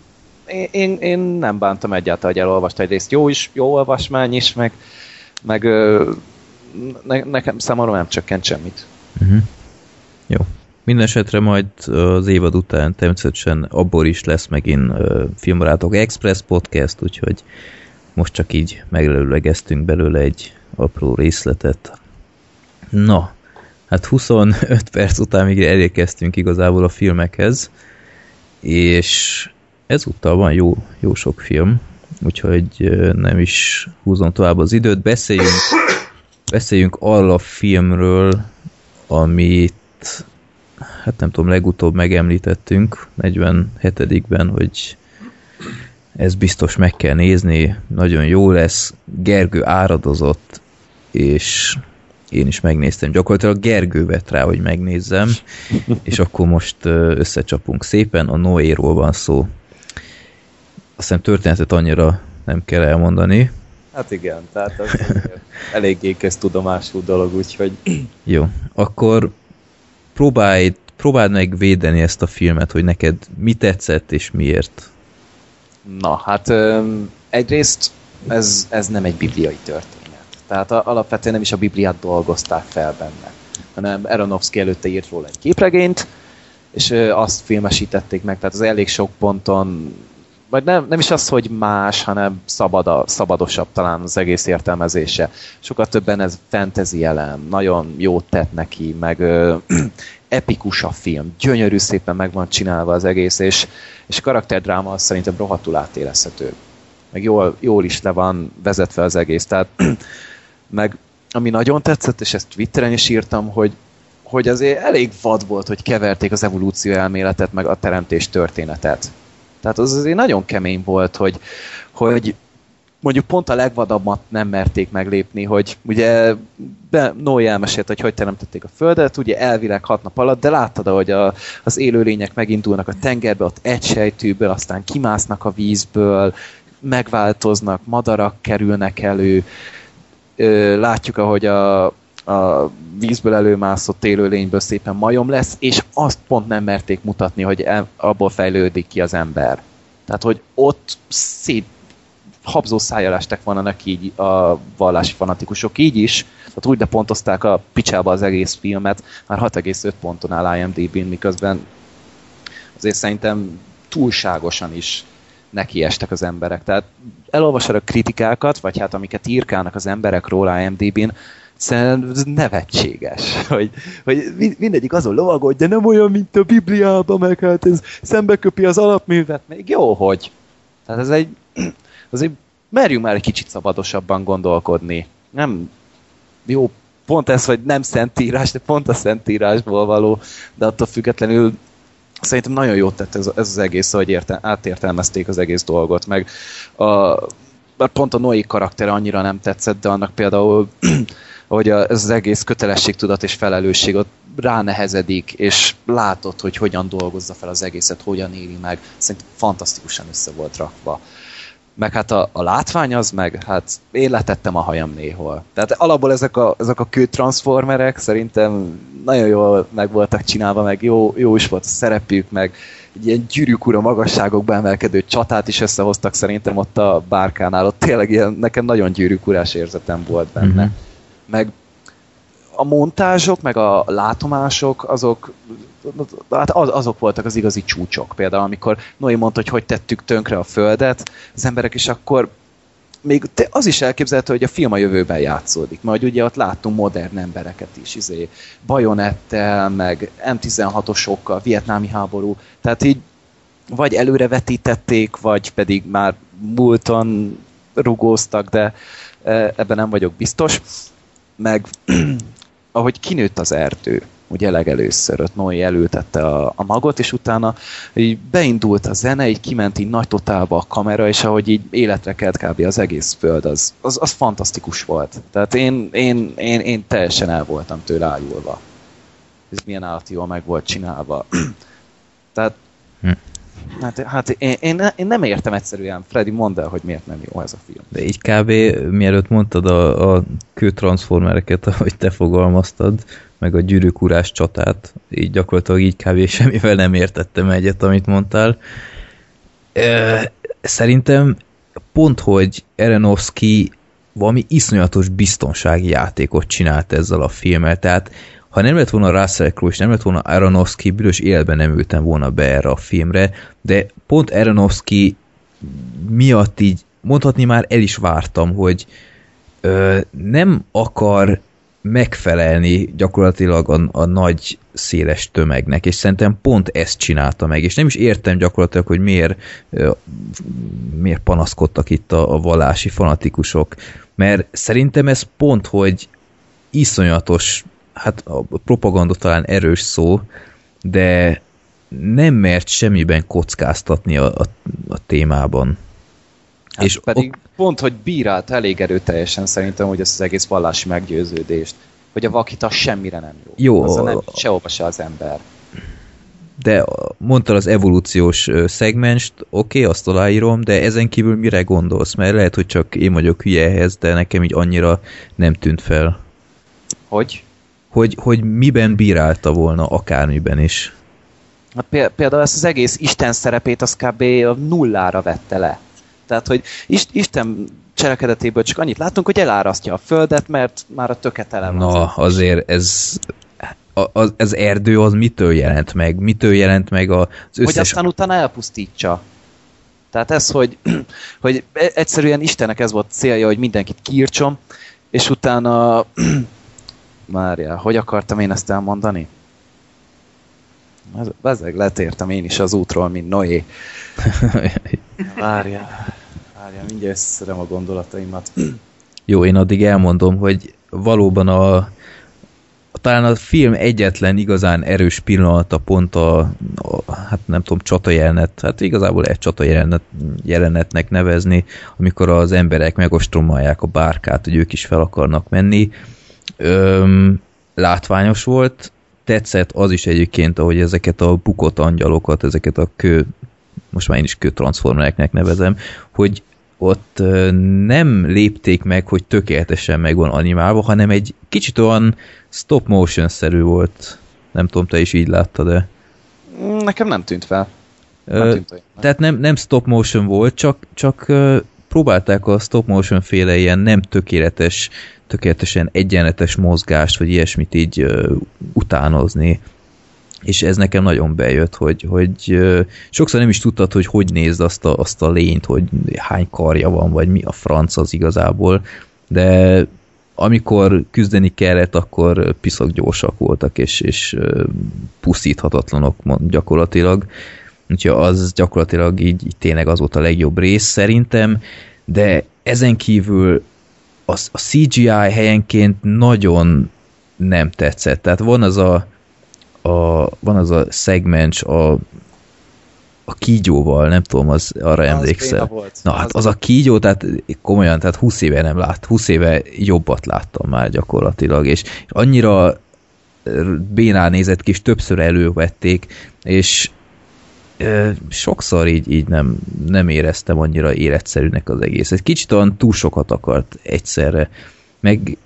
én, én, én nem bántam egyáltalán, hogy elolvasta egy részt. Jó is, jó olvasmány is, meg meg ne, nekem számomra nem csökkent semmit. Uh-huh. Jó. Mindenesetre majd az évad után természetesen abból is lesz megint uh, Filmbarátok Express podcast, úgyhogy most csak így megelőlegeztünk belőle egy apró részletet. Na, hát 25 perc után még elérkeztünk igazából a filmekhez, és ezúttal van jó, jó sok film, úgyhogy nem is húzom tovább az időt. Beszéljünk, beszéljünk arról a filmről, amit hát nem tudom, legutóbb megemlítettünk, 47-ben, hogy ez biztos meg kell nézni, nagyon jó lesz, Gergő áradozott, és én is megnéztem. Gyakorlatilag Gergő vett rá, hogy megnézzem, és akkor most összecsapunk szépen, a Noéról van szó. Azt hiszem történetet annyira nem kell elmondani. Hát igen, tehát az eléggé tudomású dolog, úgyhogy... Jó, akkor próbálj, próbáld meg védeni ezt a filmet, hogy neked mi tetszett és miért. Na, hát egyrészt ez, ez nem egy bibliai történet. Tehát alapvetően nem is a Bibliát dolgozták fel benne, hanem Aronofsky előtte írt róla egy képregényt, és azt filmesítették meg, tehát az elég sok ponton, vagy nem, nem is az, hogy más, hanem szabad szabadosabb talán az egész értelmezése. Sokat többen ez fantasy elem, nagyon jót tett neki, meg ö, *clears throat* epikus a film, gyönyörű szépen meg van csinálva az egész, és, és karakterdráma szerintem rohadtul átérezhető. Meg jól, jól is le van vezetve az egész, tehát *clears throat* meg ami nagyon tetszett, és ezt Twitteren is írtam, hogy, hogy azért elég vad volt, hogy keverték az evolúció elméletet, meg a teremtés történetet. Tehát az azért nagyon kemény volt, hogy, hogy mondjuk pont a legvadabbat nem merték meglépni, hogy ugye Noé elmesélt, hogy hogy teremtették a Földet, ugye elvileg hat nap alatt, de láttad, hogy a, az élőlények megindulnak a tengerbe, ott egy sejtőből, aztán kimásznak a vízből, megváltoznak, madarak kerülnek elő, látjuk, ahogy a, a vízből előmászott élőlényből szépen majom lesz, és azt pont nem merték mutatni, hogy abból fejlődik ki az ember. Tehát, hogy ott szét habzó volna neki így a vallási fanatikusok így is, tehát úgy lepontozták a picsába az egész filmet, már 6,5 ponton áll IMDb-n, miközben azért szerintem túlságosan is nekiestek az emberek. Tehát elolvasod a kritikákat, vagy hát amiket írkálnak az emberek róla IMDb-n, Szerintem ez nevetséges, *laughs* hogy, hogy mindegyik azon lovagod, de nem olyan, mint a Bibliában, meg hát ez szembeköpi az alapművet, még jó, hogy. Tehát ez egy, *clears throat* azért merjünk már egy kicsit szabadosabban gondolkodni. Nem, jó, pont ez, hogy nem szentírás, de pont a szentírásból való, de attól függetlenül szerintem nagyon jót tett ez, ez az egész, hogy érte, átértelmezték az egész dolgot, meg a, pont a Noé karaktere annyira nem tetszett, de annak például *clears throat* hogy az egész kötelességtudat és felelősség ott ránehezedik, és látod, hogy hogyan dolgozza fel az egészet, hogyan éli meg. Szerintem fantasztikusan össze volt rakva meg hát a, a látvány az meg, hát én letettem a hajam néhol. Tehát alapból ezek a, ezek a kőtranszformerek szerintem nagyon jól meg voltak csinálva, meg jó, jó is volt a szerepük, meg egy ilyen gyűrűk ura magasságokba emelkedő csatát is összehoztak szerintem ott a bárkánál, ott tényleg ilyen, nekem nagyon gyűrűk urás érzetem volt benne. Mm-hmm. Meg a montázsok, meg a látomások, azok hát az, azok voltak az igazi csúcsok. Például amikor Noé mondta, hogy hogy tettük tönkre a Földet, az emberek is akkor még te, az is elképzelhető, hogy a film a jövőben játszódik. Majd ugye ott láttunk modern embereket is, izé, bajonettel, meg M16-osokkal, vietnámi háború. Tehát így vagy előrevetítették, vagy pedig már múlton rugóztak, de e, ebben nem vagyok biztos. Meg *clears throat* ahogy kinőtt az erdő, ugye legelőször ott Noé elültette a, a magot, és utána így beindult a zene, így kiment így nagy totálba a kamera, és ahogy így életre kelt kb. az egész föld, az, az, az fantasztikus volt. Tehát én, én, én, én teljesen el voltam tőle ájulva. Ez milyen állat jól meg volt csinálva. *clears throat* Tehát hm. Hát, hát én, én, én nem értem egyszerűen, Freddy, mondd el, hogy miért nem jó ez a film. De így kb. mielőtt mondtad a, a kőtranszformereket, ahogy te fogalmaztad, meg a gyűrűkúrás csatát, így gyakorlatilag így kb. semmivel nem értettem egyet, amit mondtál. Szerintem pont, hogy Erenovski valami iszonyatos biztonsági játékot csinált ezzel a filmmel, tehát ha nem lett volna Russell Crowe és nem lett volna Aronofsky, büdös életben nem ültem volna be erre a filmre, de pont Aronofsky miatt így mondhatni már el is vártam, hogy ö, nem akar megfelelni gyakorlatilag a, a nagy széles tömegnek, és szerintem pont ezt csinálta meg, és nem is értem gyakorlatilag, hogy miért, miért panaszkodtak itt a, a vallási fanatikusok, mert szerintem ez pont, hogy iszonyatos, hát a propaganda talán erős szó, de nem mert semmiben kockáztatni a, a, a témában. Hát és pedig ok... pont, hogy bírált elég erőteljesen szerintem, hogy ezt az egész vallási meggyőződést, hogy a vakita semmire nem jó. Jó. Azzal nem sehova se az ember. De mondtad az evolúciós szegmenst, oké, okay, azt aláírom, de ezen kívül mire gondolsz? Mert lehet, hogy csak én vagyok hülye ehhez, de nekem így annyira nem tűnt fel. Hogy? Hogy, hogy miben bírálta volna, akármiben is. Hát például ezt az egész Isten szerepét az kb. a nullára vette le. Tehát, hogy Isten cselekedetéből csak annyit látunk, hogy elárasztja a földet, mert már a töketele van. Na, azért ez az, az erdő az mitől jelent meg? Mitől jelent meg az összes... Hogy aztán utána elpusztítsa. Tehát ez, hogy, *clears throat* hogy egyszerűen Istennek ez volt célja, hogy mindenkit kiírtson, és utána... *clears throat* Márja, hogy akartam én ezt elmondani? Bezeg, letértem én is az útról, mint Noé. *laughs* Várjál. Várjál, mindjárt összeszedem a gondolataimat. Jó, én addig elmondom, hogy valóban a, talán a film egyetlen igazán erős pillanata pont a, a hát nem tudom, csata jelenet, hát igazából egy csata jelenet, jelenetnek nevezni, amikor az emberek megostromolják a bárkát, hogy ők is fel akarnak menni. Öm, látványos volt, tetszett az is egyébként, ahogy ezeket a bukott angyalokat, ezeket a kő, most már én is kőtranszformereknek nevezem, hogy ott nem lépték meg, hogy tökéletesen meg van animálva, hanem egy kicsit olyan stop motion-szerű volt. Nem tudom, te is így láttad de Nekem nem tűnt fel. Nem tűnt olyan. Tehát nem, nem stop motion volt, csak, csak próbálták a stop motion féle ilyen nem tökéletes, tökéletesen egyenletes mozgást, vagy ilyesmit így uh, utánozni és ez nekem nagyon bejött, hogy, hogy sokszor nem is tudtad, hogy hogy nézd azt a, azt a lényt, hogy hány karja van, vagy mi a franc az igazából, de amikor küzdeni kellett, akkor piszok gyorsak voltak, és, és pusztíthatatlanok gyakorlatilag. Úgyhogy az gyakorlatilag így, így tényleg az volt a legjobb rész szerintem, de ezen kívül az, a CGI helyenként nagyon nem tetszett. Tehát van az a a, van az a szegmens a, a kígyóval, nem tudom, az arra az emlékszel. Na hát az a kígyó, tehát komolyan, tehát 20 éve nem lát, 20 éve jobbat láttam már gyakorlatilag, és, annyira bénán nézett ki, és többször elővették, és sokszor így, így nem, nem éreztem annyira életszerűnek az egész. Egy kicsit olyan túl sokat akart egyszerre, meg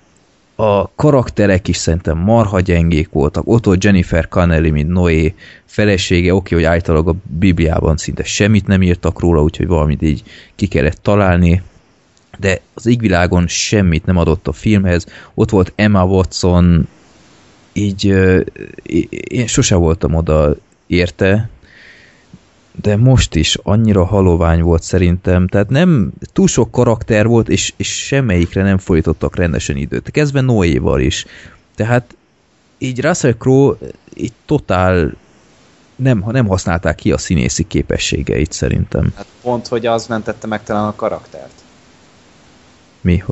a karakterek is szerintem marha gyengék voltak. Ott volt Jennifer Connelly, mint Noé felesége, oké, hogy általában a Bibliában szinte semmit nem írtak róla, úgyhogy valamit így ki kellett találni, de az égvilágon semmit nem adott a filmhez. Ott volt Emma Watson, így én sose voltam oda érte, de most is annyira halovány volt szerintem, tehát nem túl sok karakter volt, és, és semmelyikre nem folytottak rendesen időt. Kezdve Noéval is. Tehát így Russell Crowe így totál nem, nem használták ki a színészi képességeit szerintem. Hát pont, hogy az mentette meg talán a karaktert. Mi?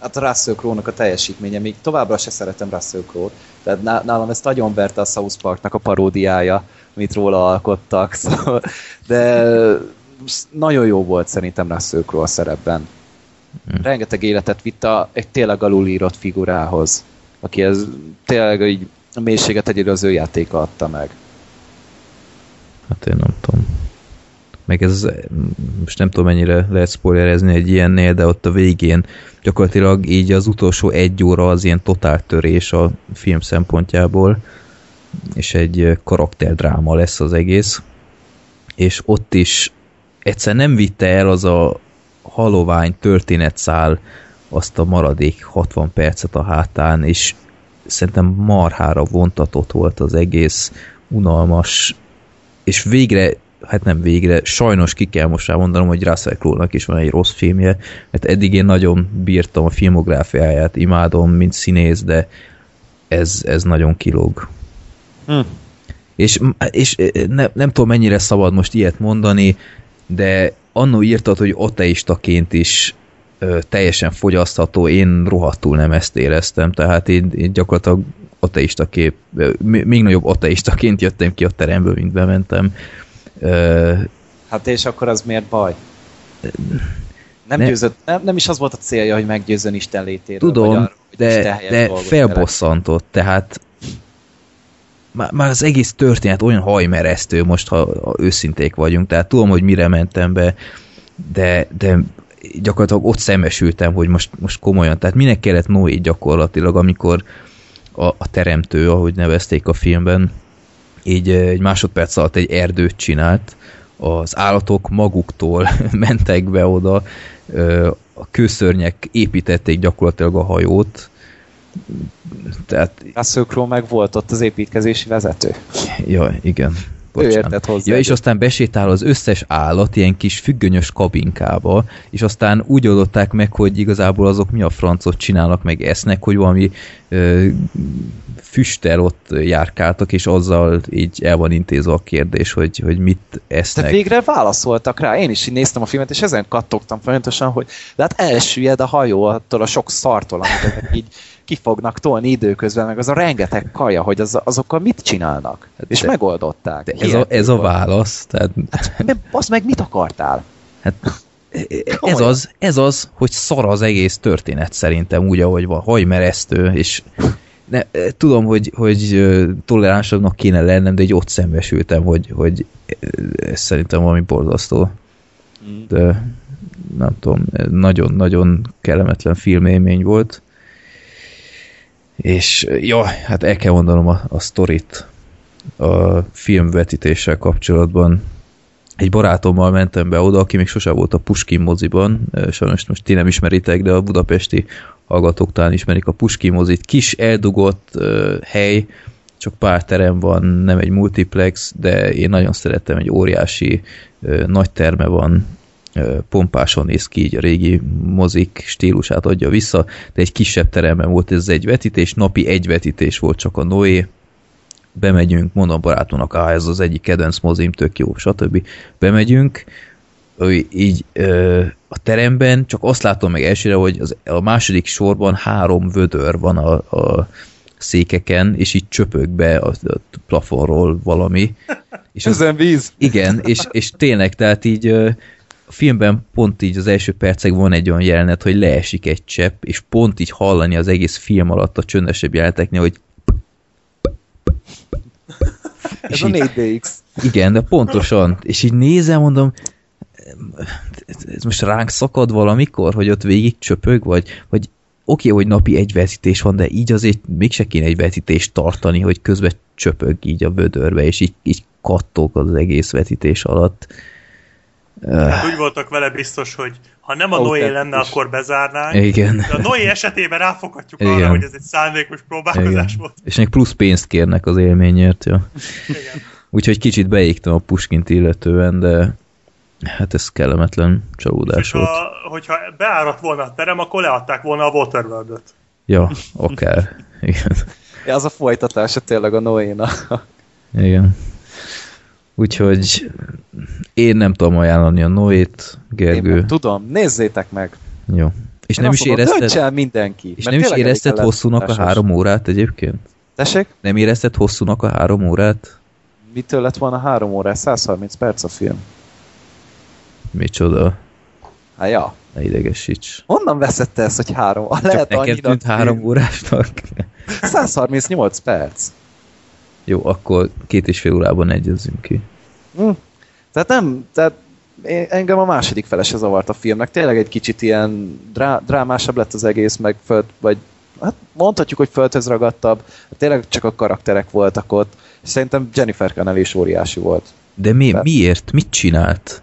Hát a Russell Crowe-nak a teljesítménye, még továbbra se szeretem Russell Crowe-t, tehát nálam ezt nagyon verte a South Parknak a paródiája, amit róla alkottak, *laughs* szóval, de nagyon jó volt szerintem Russell Crowe a szerepben. Hmm. Rengeteg életet vitt a, egy tényleg alulírott figurához, aki ez tényleg így a mélységet egyedül az ő játéka adta meg. Hát én nem tudom. Meg ez, most nem tudom mennyire lehet spoilerezni egy ilyennél, de ott a végén gyakorlatilag így az utolsó egy óra az ilyen totál törés a film szempontjából, és egy karakterdráma lesz az egész, és ott is egyszer nem vitte el az a halovány történetszál azt a maradék 60 percet a hátán, és szerintem marhára vontatott volt az egész, unalmas, és végre, hát nem végre, sajnos ki kell most mondanom, hogy Russell Crowe-nak is van egy rossz filmje, mert eddig én nagyon bírtam a filmográfiáját, imádom, mint színész, de ez, ez nagyon kilóg. Hm. És, és ne, nem tudom, mennyire szabad most ilyet mondani, de annó írtad, hogy ateistaként is ö, teljesen fogyasztható, én rohadtul nem ezt éreztem, tehát én, én gyakorlatilag ateista kép, még nagyobb ateistaként jöttem ki a teremből, mint bementem. Ö, hát és akkor az miért baj? Nem, ne, győzött, nem, nem is az volt a célja, hogy meggyőzön Isten létéről. Tudom, arra, de, de felbosszantott, tehát már, az egész történet olyan hajmeresztő, most ha, őszinték vagyunk, tehát tudom, hogy mire mentem be, de, de gyakorlatilag ott szembesültem, hogy most, most komolyan, tehát minek kellett Noé gyakorlatilag, amikor a, a teremtő, ahogy nevezték a filmben, így egy másodperc alatt egy erdőt csinált, az állatok maguktól *laughs* mentek be oda, a kőszörnyek építették gyakorlatilag a hajót, tehát... Russell Crowe meg volt ott az építkezési vezető. Ja, igen. Bocsánat. Ő értett hozzá. Ja, és aztán besétál az összes állat ilyen kis függönyös kabinkába, és aztán úgy oldották meg, hogy igazából azok mi a francot csinálnak, meg esznek, hogy valami ö, füstel ott járkáltak, és azzal így el van intézve a kérdés, hogy, hogy mit esznek. De végre válaszoltak rá. Én is így néztem a filmet, és ezen kattogtam folyamatosan, hogy de hát elsüllyed a hajó attól a sok szartól, amit így ki fognak tolni időközben, meg az a rengeteg kaja, hogy az, azokkal mit csinálnak. Hát és de, megoldották. De ez, a, ez a válasz. Tehát... Hát, az meg mit akartál? Hát ez az, ez az, hogy szar az egész történet szerintem úgy, ahogy van, hajmeresztő, és ne, tudom, hogy, hogy toleránsabbnak kéne lennem, de egy ott szembesültem, hogy, hogy ez szerintem valami borzasztó. Mm. De nem tudom, nagyon-nagyon kellemetlen filmélmény volt. És jó, hát el kell mondanom a, a sztorit a filmvetítéssel kapcsolatban. Egy barátommal mentem be oda, aki még sose volt a Puskin moziban, sajnos most ti nem ismeritek, de a budapesti hallgatók talán ismerik a Puskin mozit. Kis eldugott uh, hely, csak pár terem van, nem egy multiplex, de én nagyon szeretem, egy óriási uh, nagy terme van, pompáson néz ki, így a régi mozik stílusát adja vissza, de egy kisebb teremben volt ez egy vetítés, napi egy vetítés volt csak a Noé, bemegyünk, mondom barátunknak, ah, ez az egyik kedvenc mozim, tök jó, stb. Bemegyünk, így ö, a teremben csak azt látom meg elsőre, hogy az, a második sorban három vödör van a, a székeken, és így csöpög be a, a plafonról valami. És Ezen víz! Igen, és, és tényleg, tehát így a filmben pont így az első percekben van egy olyan jelenet, hogy leesik egy csepp, és pont így hallani az egész film alatt a csöndesebb jeleneteknél, hogy *laughs* Ez a 4DX. Igen, de pontosan. És így nézem, mondom, ez most ránk szakad valamikor, hogy ott végig csöpög, vagy, vagy oké, okay, hogy napi egy vetítés van, de így azért mégse kéne egy vetítést tartani, hogy közben csöpög így a vödörbe, és így, így kattog az egész vetítés alatt. Hát úgy voltak vele biztos, hogy ha nem a Noé lenne, akkor bezárnánk. Igen. De a Noé *laughs* esetében ráfoghatjuk Igen. arra, hogy ez egy szándékos próbálkozás Igen. volt. És még plusz pénzt kérnek az élményért, ja. Igen. Úgyhogy kicsit beégtem a Puskint illetően, de hát ez kellemetlen csalódás volt. Ha, hogyha beáradt volna a terem, akkor leadták volna a Waterworld-öt. Ja, akár. Igen. Ja, az a folytatása tényleg a Noénak. Igen. Úgyhogy én nem tudom ajánlani a Noét, Gergő. Én tudom, nézzétek meg! Jó. És nem is érezted... mindenki. És nem is érezted hosszúnak a három órát egyébként? Tessék? Nem érezted hosszúnak a három órát? Mitől lett volna három órás? 130 perc a film. Micsoda? Hát ja. Ne idegesíts. Honnan veszette ezt, hogy három? Csak Lehet neked tűnt három órásnak? 138 perc. Jó, akkor két és fél órában egyezünk ki. Hm. Tehát nem, tehát én, engem a második felese zavart a filmnek. Tényleg egy kicsit ilyen drá, drámásabb lett az egész, meg föld, vagy hát mondhatjuk, hogy földhöz ragadtabb. Tényleg csak a karakterek voltak ott. Szerintem Jennifer Connelly is óriási volt. De mi, Tehát... miért? Mit csinált?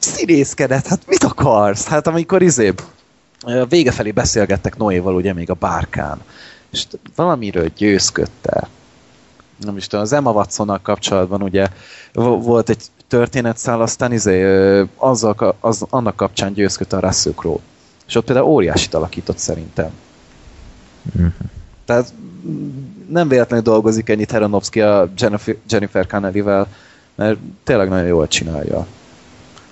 színészkedett, hát mit akarsz? Hát amikor izé, a vége felé beszélgettek Noéval ugye még a bárkán, és valamiről győzködte. Nem is tudom, az Emma watson kapcsolatban ugye volt egy történetszál, aztán izé, azzal, az, annak kapcsán győzködte a Russell Crowe. És ott például óriásit alakított szerintem. Mm-hmm. Tehát nem véletlenül dolgozik ennyit Heronovsky a Jennifer, Jennifer Connelly-vel, mert tényleg nagyon jól csinálja,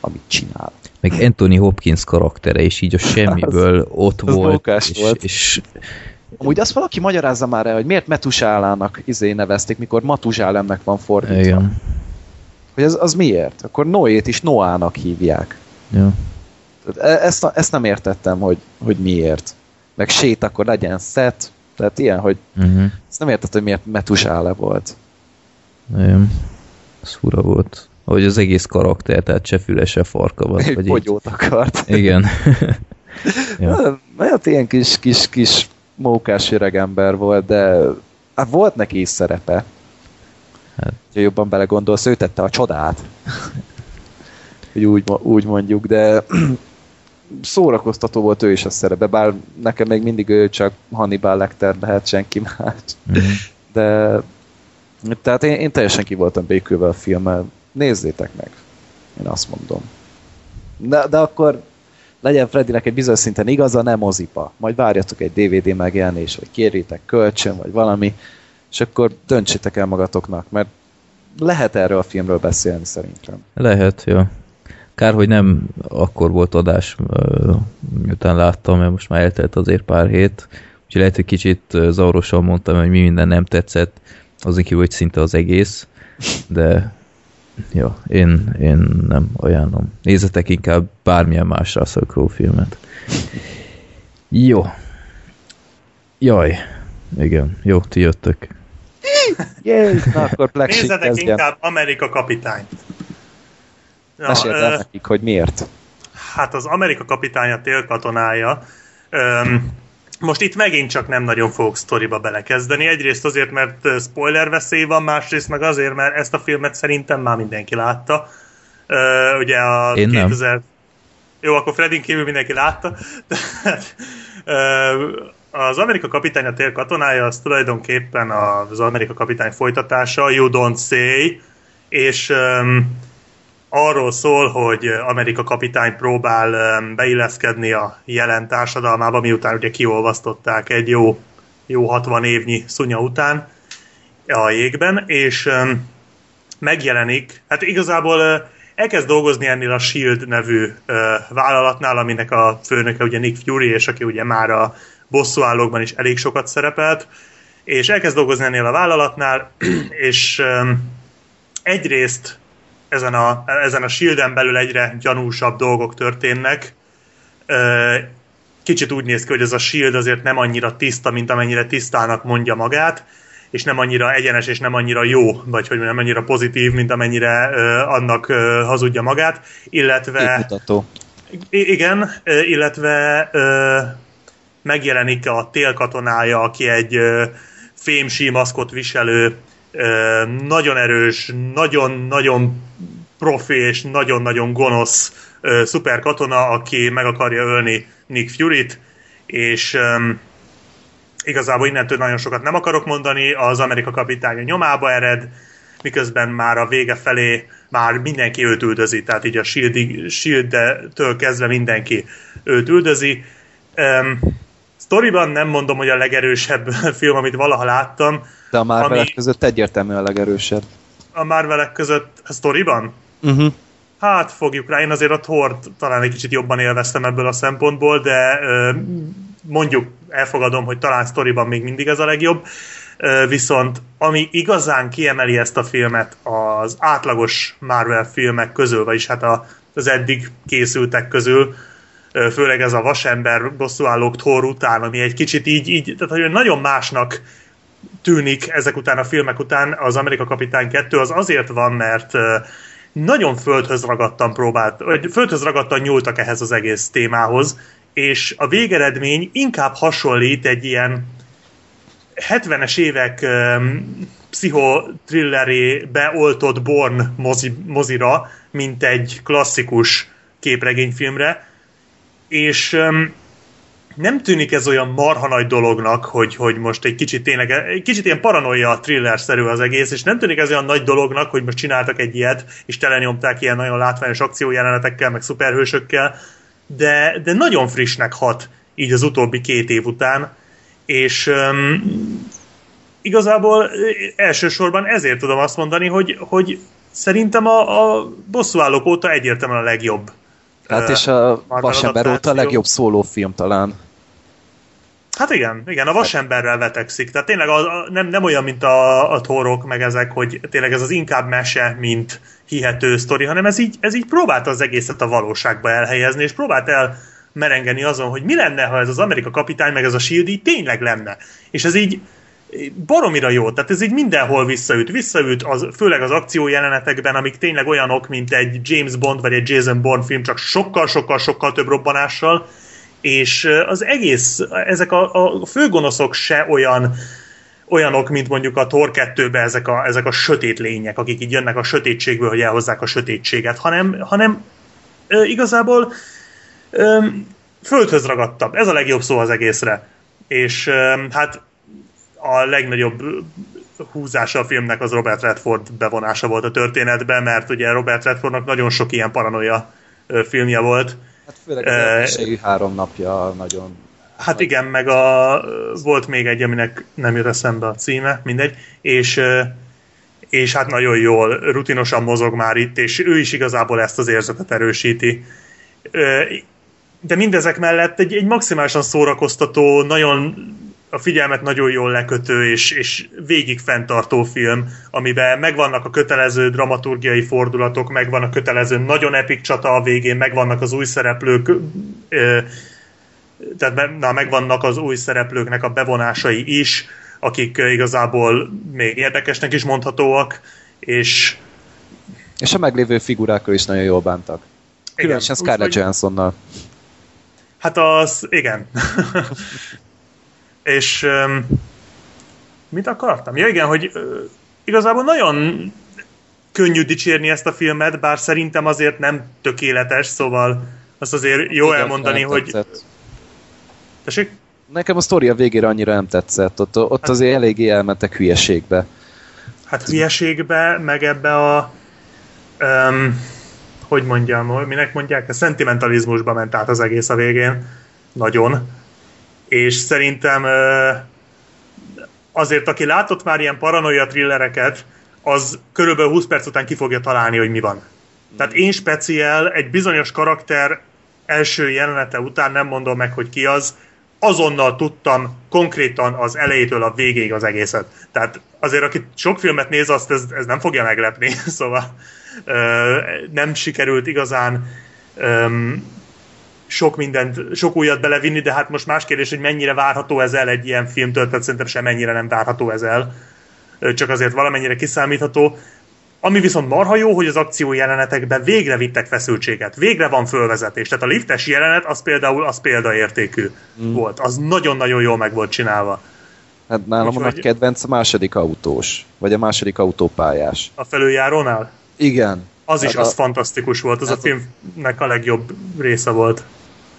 amit csinál. Meg Anthony Hopkins karaktere is így a *laughs* semmiből az, ott az volt, és, volt. És... Amúgy azt valaki magyarázza már el, hogy miért Metusálának izé nevezték, mikor Matuzsálemnek van fordítva. Igen. Hogy az, az miért? Akkor Noét is Noának hívják. Ja. E- ezt, ezt nem értettem, hogy, hogy miért. Meg sét, akkor legyen szet. Tehát ilyen, hogy uh-huh. ezt nem értettem, hogy miért Metusále volt. Igen. Ez fura volt. Ahogy az egész karakter, tehát se füle, se farka van. Egy bogyót így. akart. Igen. *laughs* ja. Hát ilyen kis, kis, kis mókás öregember volt, de hát volt neki is szerepe. Hát. Ha jobban belegondolsz, ő tette a csodát. *laughs* hogy úgy, úgy mondjuk, de *clears throat* szórakoztató volt ő is a szerepe, bár nekem még mindig ő csak Hannibal Lecter lehet, senki más. Mm-hmm. *laughs* De tehát én, én teljesen ki voltam békülve a filmmel. Nézzétek meg. Én azt mondom. De, de akkor legyen Freddynek egy bizonyos szinten igaza, nem mozipa. Majd várjatok egy DVD megjelenés, vagy kérjétek kölcsön, vagy valami, és akkor döntsétek el magatoknak, mert lehet erről a filmről beszélni szerintem. Lehet, jó. Kár, hogy nem akkor volt adás, miután láttam, mert most már eltelt azért pár hét, úgyhogy lehet, hogy kicsit zavarosan mondtam, hogy mi minden nem tetszett, azon kívül, hogy szinte az egész, de jó, én, én nem ajánlom. Nézzetek inkább bármilyen más Russell Crowe filmet. Jó. Jaj. Igen, jó, ti jöttök. Yay! Na, akkor Black Nézzetek inkább Amerika kapitányt. Meséld el nekik, hogy miért. Hát az Amerika kapitánya télkatonája öm, most itt megint csak nem nagyon fogok sztoriba belekezdeni. Egyrészt azért, mert spoiler veszély van, másrészt meg azért, mert ezt a filmet szerintem már mindenki látta. Uh, ugye a Én 2000... Nem. Jó, akkor Fredin kívül mindenki látta. *laughs* Tehát, uh, az Amerika kapitány a tél katonája, az tulajdonképpen az Amerika kapitány folytatása, You Don't Say, és um, arról szól, hogy Amerika kapitány próbál beilleszkedni a jelen társadalmába, miután ugye kiolvasztották egy jó, jó 60 évnyi szunya után a jégben, és megjelenik, hát igazából elkezd dolgozni ennél a SHIELD nevű vállalatnál, aminek a főnöke ugye Nick Fury, és aki ugye már a bosszúállókban is elég sokat szerepelt, és elkezd dolgozni ennél a vállalatnál, *clears throat* és egyrészt ezen a, ezen a shielden belül egyre gyanúsabb dolgok történnek. Kicsit úgy néz ki, hogy ez a shield azért nem annyira tiszta, mint amennyire tisztának mondja magát, és nem annyira egyenes, és nem annyira jó, vagy hogy nem annyira pozitív, mint amennyire annak hazudja magát, illetve... Igen, illetve megjelenik a télkatonája, aki egy fémsí maszkot viselő nagyon erős, nagyon-nagyon profi és nagyon-nagyon gonosz szuperkatona, aki meg akarja ölni Nick Fury-t, és igazából innentől nagyon sokat nem akarok mondani, az Amerika kapitánya nyomába ered, miközben már a vége felé már mindenki őt üldözi, tehát így a Shield-től kezdve mindenki őt üldözi. Um, Storyban nem mondom, hogy a legerősebb *laughs* film, amit valaha láttam. De a Marvelek ami... között egyértelmű a legerősebb. A Marvelek között a Storyban? Uh-huh. Hát fogjuk rá, én azért a thor talán egy kicsit jobban élveztem ebből a szempontból, de mondjuk elfogadom, hogy talán sztoriban még mindig ez a legjobb. Viszont ami igazán kiemeli ezt a filmet az átlagos Marvel filmek közül, vagyis hát az eddig készültek közül, főleg ez a vasember bosszúállók Thor után, ami egy kicsit így, így tehát hogy nagyon másnak tűnik ezek után a filmek után az Amerika Kapitány 2, az azért van, mert nagyon földhöz ragadtan próbált, vagy földhöz ragadtan nyúltak ehhez az egész témához, és a végeredmény inkább hasonlít egy ilyen 70-es évek um, pszichotrilleré beoltott Born mozi, mozira, mint egy klasszikus képregényfilmre, és um, nem tűnik ez olyan marha nagy dolognak, hogy, hogy most egy kicsit tényleg, egy kicsit ilyen paranoia thriller-szerű az egész, és nem tűnik ez olyan nagy dolognak, hogy most csináltak egy ilyet, és telenyomták ilyen nagyon látványos akciójelenetekkel, meg szuperhősökkel, de, de nagyon frissnek hat így az utóbbi két év után, és um, igazából elsősorban ezért tudom azt mondani, hogy, hogy szerintem a, a bosszúállók óta egyértelműen a legjobb. Hát és a Vasember óta a legjobb szólófilm talán. Hát igen, igen, a vasemberrel vetekszik. Tehát tényleg a, a, nem, nem olyan, mint a, a torok, meg ezek, hogy tényleg ez az inkább mese, mint hihető sztori, hanem ez így, ez így próbálta az egészet a valóságba elhelyezni, és próbált el merengeni azon, hogy mi lenne, ha ez az Amerika kapitány, meg ez a Shield így tényleg lenne. És ez így baromira jó, tehát ez így mindenhol visszaüt. Visszaüt, az, főleg az akció jelenetekben, amik tényleg olyanok, mint egy James Bond vagy egy Jason Bourne film, csak sokkal-sokkal-sokkal több robbanással, és az egész, ezek a, a főgonoszok se olyan olyanok, mint mondjuk a Thor 2-ben ezek a, ezek a sötét lények, akik így jönnek a sötétségből, hogy elhozzák a sötétséget, hanem, hanem e, igazából e, földhöz ragadtabb. Ez a legjobb szó az egészre. És e, hát a legnagyobb húzása a filmnek az Robert Redford bevonása volt a történetben, mert ugye Robert Redfordnak nagyon sok ilyen paranoia filmje volt, főleg az uh, három napja nagyon... Hát igen, meg a, volt még egy, aminek nem jött eszembe a címe, mindegy, és, és hát nagyon jól, rutinosan mozog már itt, és ő is igazából ezt az érzetet erősíti. De mindezek mellett egy, egy maximálisan szórakoztató, nagyon a figyelmet nagyon jól lekötő és, és végig fenntartó film, amiben megvannak a kötelező dramaturgiai fordulatok, megvan a kötelező nagyon epik csata a végén, megvannak az új szereplők, ö, tehát na, megvannak az új szereplőknek a bevonásai is, akik igazából még érdekesnek is mondhatóak, és és a meglévő figurákkal is nagyon jól bántak. Különösen Scarlett Johanssonnal. Hát az, igen. És um, mit akartam? Ja igen, hogy uh, igazából nagyon könnyű dicsérni ezt a filmet, bár szerintem azért nem tökéletes, szóval azt azért jó igen, elmondani, hogy... Tessék? Nekem a sztori a végére annyira nem tetszett, ott, ott hát, azért eléggé elmentek hülyeségbe. Hát hülyeségbe, meg ebbe a... Um, hogy mondjam, minek mondják? A szentimentalizmusba ment át az egész a végén. Nagyon és szerintem azért, aki látott már ilyen paranoia thrillereket, az körülbelül 20 perc után ki fogja találni, hogy mi van. Tehát én speciál egy bizonyos karakter első jelenete után nem mondom meg, hogy ki az, azonnal tudtam konkrétan az elejétől a végéig az egészet. Tehát azért, aki sok filmet néz, azt ez, ez nem fogja meglepni, *laughs* szóval ö, nem sikerült igazán sok mindent, sok újat belevinni, de hát most más kérdés, hogy mennyire várható ez el egy ilyen filmtől, tehát szerintem sem mennyire nem várható ez el, csak azért valamennyire kiszámítható. Ami viszont marha jó, hogy az akció jelenetekben végre vittek feszültséget, végre van fölvezetés. Tehát a liftes jelenet az például az példaértékű mm. volt. Az nagyon-nagyon jól meg volt csinálva. Hát nálam Úgy, a nagy kedvenc a második autós, vagy a második autópályás. A felüljárónál? Igen. Az is, hát az a... fantasztikus volt, az hát a filmnek a legjobb része volt.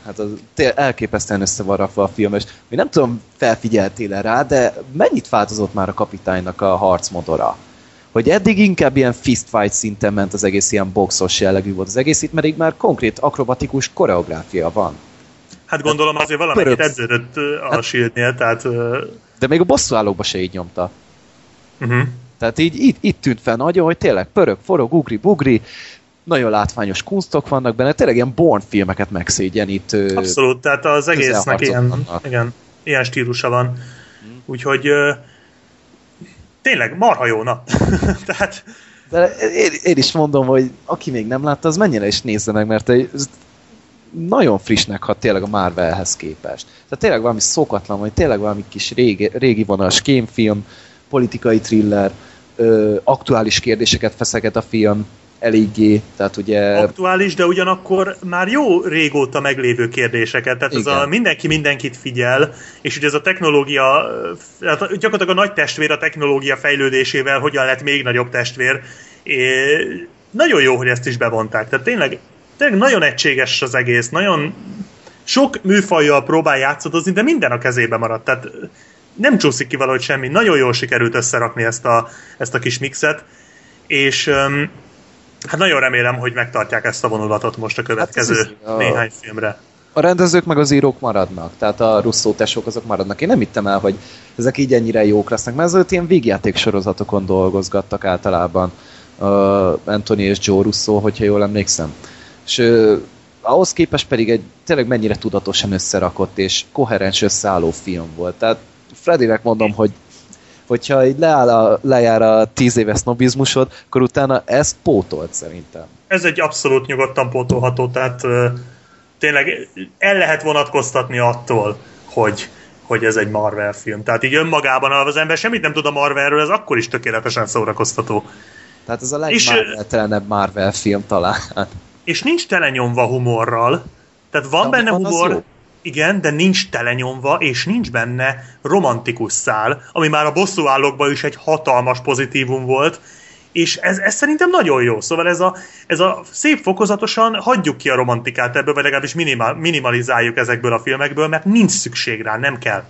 Hát az elképesztően össze van rakva a film, és mi nem tudom, felfigyeltél rá, de mennyit változott már a kapitánynak a harcmodora? Hogy eddig inkább ilyen fistfight szinten ment az egész ilyen boxos jellegű volt az egész, itt pedig már konkrét akrobatikus koreográfia van. Hát gondolom azért valamit Pörög... edződött a hát, shieldnél, tehát... De még a bosszúállókba se így nyomta. Uh-huh. Tehát így itt, itt tűnt fel nagyon, hogy tényleg pörög, forog, ugri, bugri, nagyon látványos kunstok vannak benne, tényleg ilyen Born filmeket megszégyenít. Abszolút, tehát az egésznek ilyen, igen, ilyen stílusa van. Úgyhogy tényleg marha jó, na. *laughs* tehát... De én, én, is mondom, hogy aki még nem látta, az mennyire is nézze meg, mert ez nagyon frissnek hat tényleg a Marvelhez képest. Tehát tényleg valami szokatlan, vagy tényleg valami kis régi, régi vonalas kémfilm, politikai thriller, ö, aktuális kérdéseket feszeget a film, eléggé, tehát ugye... Aktuális, de ugyanakkor már jó régóta meglévő kérdéseket, tehát Igen. ez a mindenki mindenkit figyel, és ugye ez a technológia, hát gyakorlatilag a nagy testvér a technológia fejlődésével hogyan lett még nagyobb testvér, é, nagyon jó, hogy ezt is bevonták, tehát tényleg tényleg nagyon egységes az egész, nagyon sok műfajjal próbál játszadozni, de minden a kezébe maradt. Tehát nem csúszik ki valahogy semmi. Nagyon jól sikerült összerakni ezt a, ezt a kis mixet, és um, hát nagyon remélem, hogy megtartják ezt a vonulatot most a következő hát a... néhány filmre. A rendezők meg az írók maradnak, tehát a Russo tesók azok maradnak. Én nem hittem el, hogy ezek így ennyire jók lesznek, mert ezelőtt ilyen végjáték sorozatokon dolgozgattak általában uh, Anthony és Joe Russo, hogyha jól emlékszem. És uh, ahhoz képest pedig egy tényleg mennyire tudatosan összerakott és koherens összeálló film volt. Tehát Fredinek mondom, hogy hogyha így leáll a, lejár a tíz éves sznobizmusod, akkor utána ez pótolt szerintem. Ez egy abszolút nyugodtan pótolható, tehát tényleg el lehet vonatkoztatni attól, hogy, hogy ez egy Marvel film. Tehát így önmagában, ha az ember semmit nem tud a Marvelről, ez akkor is tökéletesen szórakoztató. Tehát ez a legmarvel Marvel film talán. És nincs telenyomva humorral, tehát van de benne humor, igen, de nincs telenyomva, és nincs benne romantikus szál, ami már a bosszúállókban is egy hatalmas pozitívum volt, és ez, ez szerintem nagyon jó. Szóval ez a, ez a szép fokozatosan hagyjuk ki a romantikát ebből, vagy legalábbis minimál, minimalizáljuk ezekből a filmekből, mert nincs szükség rá, nem kell.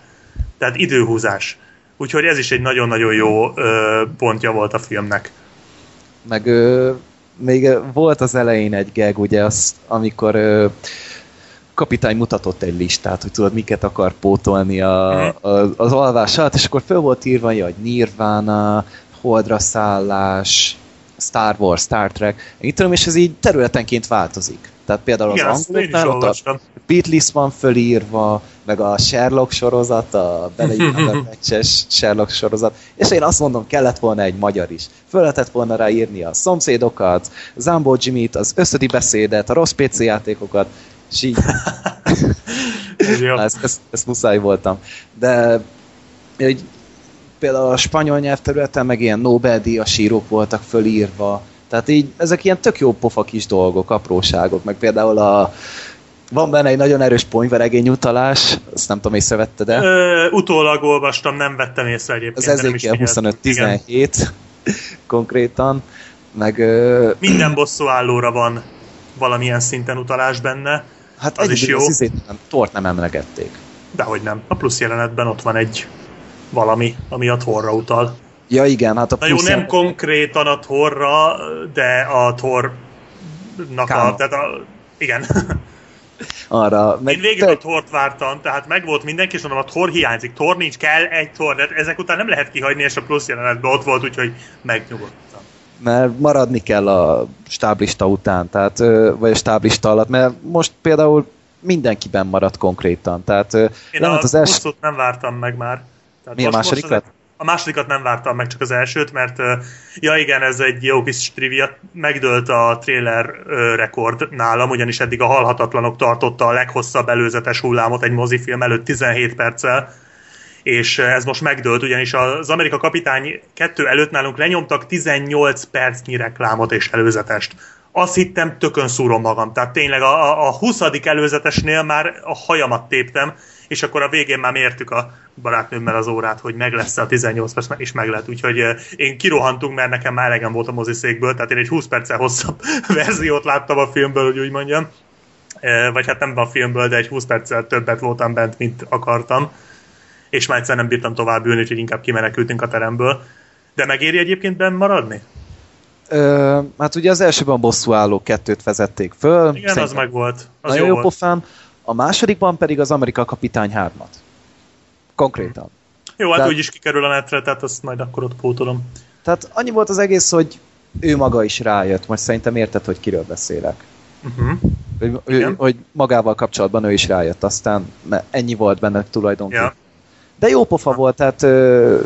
Tehát időhúzás. Úgyhogy ez is egy nagyon-nagyon jó ö, pontja volt a filmnek. Meg ö, még volt az elején egy gag, ugye, az, amikor ö, kapitány mutatott egy listát, hogy tudod, miket akar pótolni a, a, az alvás alatt, és akkor föl volt írva, hogy Nirvana, Holdra szállás, Star Wars, Star Trek, így tudom, és ez így területenként változik. Tehát például Igen, az angoloknál ott a Beatles van fölírva, meg a Sherlock sorozat, a beleírhatás *laughs* Sherlock sorozat, és én azt mondom, kellett volna egy magyar is. Föl lehetett volna rá írni a szomszédokat, Zambó Jimmy-t, az összödi beszédet, a rossz PC játékokat, így. *laughs* ezt, ezt, ezt muszáj voltam. De egy, például a spanyol nyelvterületen meg ilyen Nobel-díjas írók voltak fölírva, tehát így ezek ilyen tök jó pofa kis dolgok, apróságok, meg például a van benne egy nagyon erős ponyveregény utalás, azt nem tudom, észrevette, de... Ö, utólag olvastam, nem vettem észre egyébként. Az Ezékiel 25-17 *laughs* konkrétan, meg... Ö... Minden bosszúállóra van valamilyen szinten utalás benne. Hát az is jó. Az izét nem, tort nem emlegették. Dehogy nem. A plusz jelenetben ott van egy valami, ami a Thorra utal. Ja igen, hát a. Na jó, nem konkrétan a Thorra, de a Thornak a... Tehát a igen. *laughs* Arra. Meg Én végig te... a Thort vártam, tehát meg volt mindenki, és mondom, a Thor hiányzik. Thor nincs, kell egy Thor, de ezek után nem lehet kihagyni, és a plusz jelenetben ott volt, úgyhogy megnyugodtam. Mert maradni kell a stáblista után, tehát, vagy a stáblista alatt, mert most például mindenkiben maradt konkrétan. Tehát, Én a az első... nem vártam meg már. Tehát Mi a második? A másodikat nem vártam meg, csak az elsőt, mert ja igen, ez egy jó kis trivia, megdőlt a trailer rekord nálam, ugyanis eddig a Halhatatlanok tartotta a leghosszabb előzetes hullámot egy mozifilm előtt 17 perccel, és ez most megdőlt, ugyanis az Amerika Kapitány 2 előtt nálunk lenyomtak 18 percnyi reklámot és előzetest. Azt hittem, tökön szúrom magam. Tehát tényleg a, a 20. előzetesnél már a hajamat téptem, és akkor a végén már mértük a barátnőmmel az órát, hogy meg lesz a 18 perc, és meg lett. Úgyhogy én kirohantunk, mert nekem már elegem volt a moziszékből, tehát én egy 20 perccel hosszabb *laughs* verziót láttam a filmből, hogy úgy mondjam. Vagy hát nem a filmből, de egy 20 perccel többet voltam bent, mint akartam. És már egyszer nem bírtam tovább ülni, úgyhogy inkább kimenekültünk a teremből. De megéri egyébként benn maradni? Ö, hát ugye az elsőben bosszú álló kettőt vezették föl. Igen, az meg volt. Az nagyon jó, jó pofán. A másodikban pedig az Amerika Kapitány 3-at. Konkrétan. Jó, hát tehát, úgy is kikerül a netre, tehát azt majd akkor ott pótolom. Tehát annyi volt az egész, hogy ő maga is rájött. Most szerintem érted, hogy kiről beszélek. Uh-huh. Hogy, ő, hogy magával kapcsolatban ő is rájött, aztán ennyi volt benne tulajdonképpen. Ja. De jó pofa volt, tehát ö,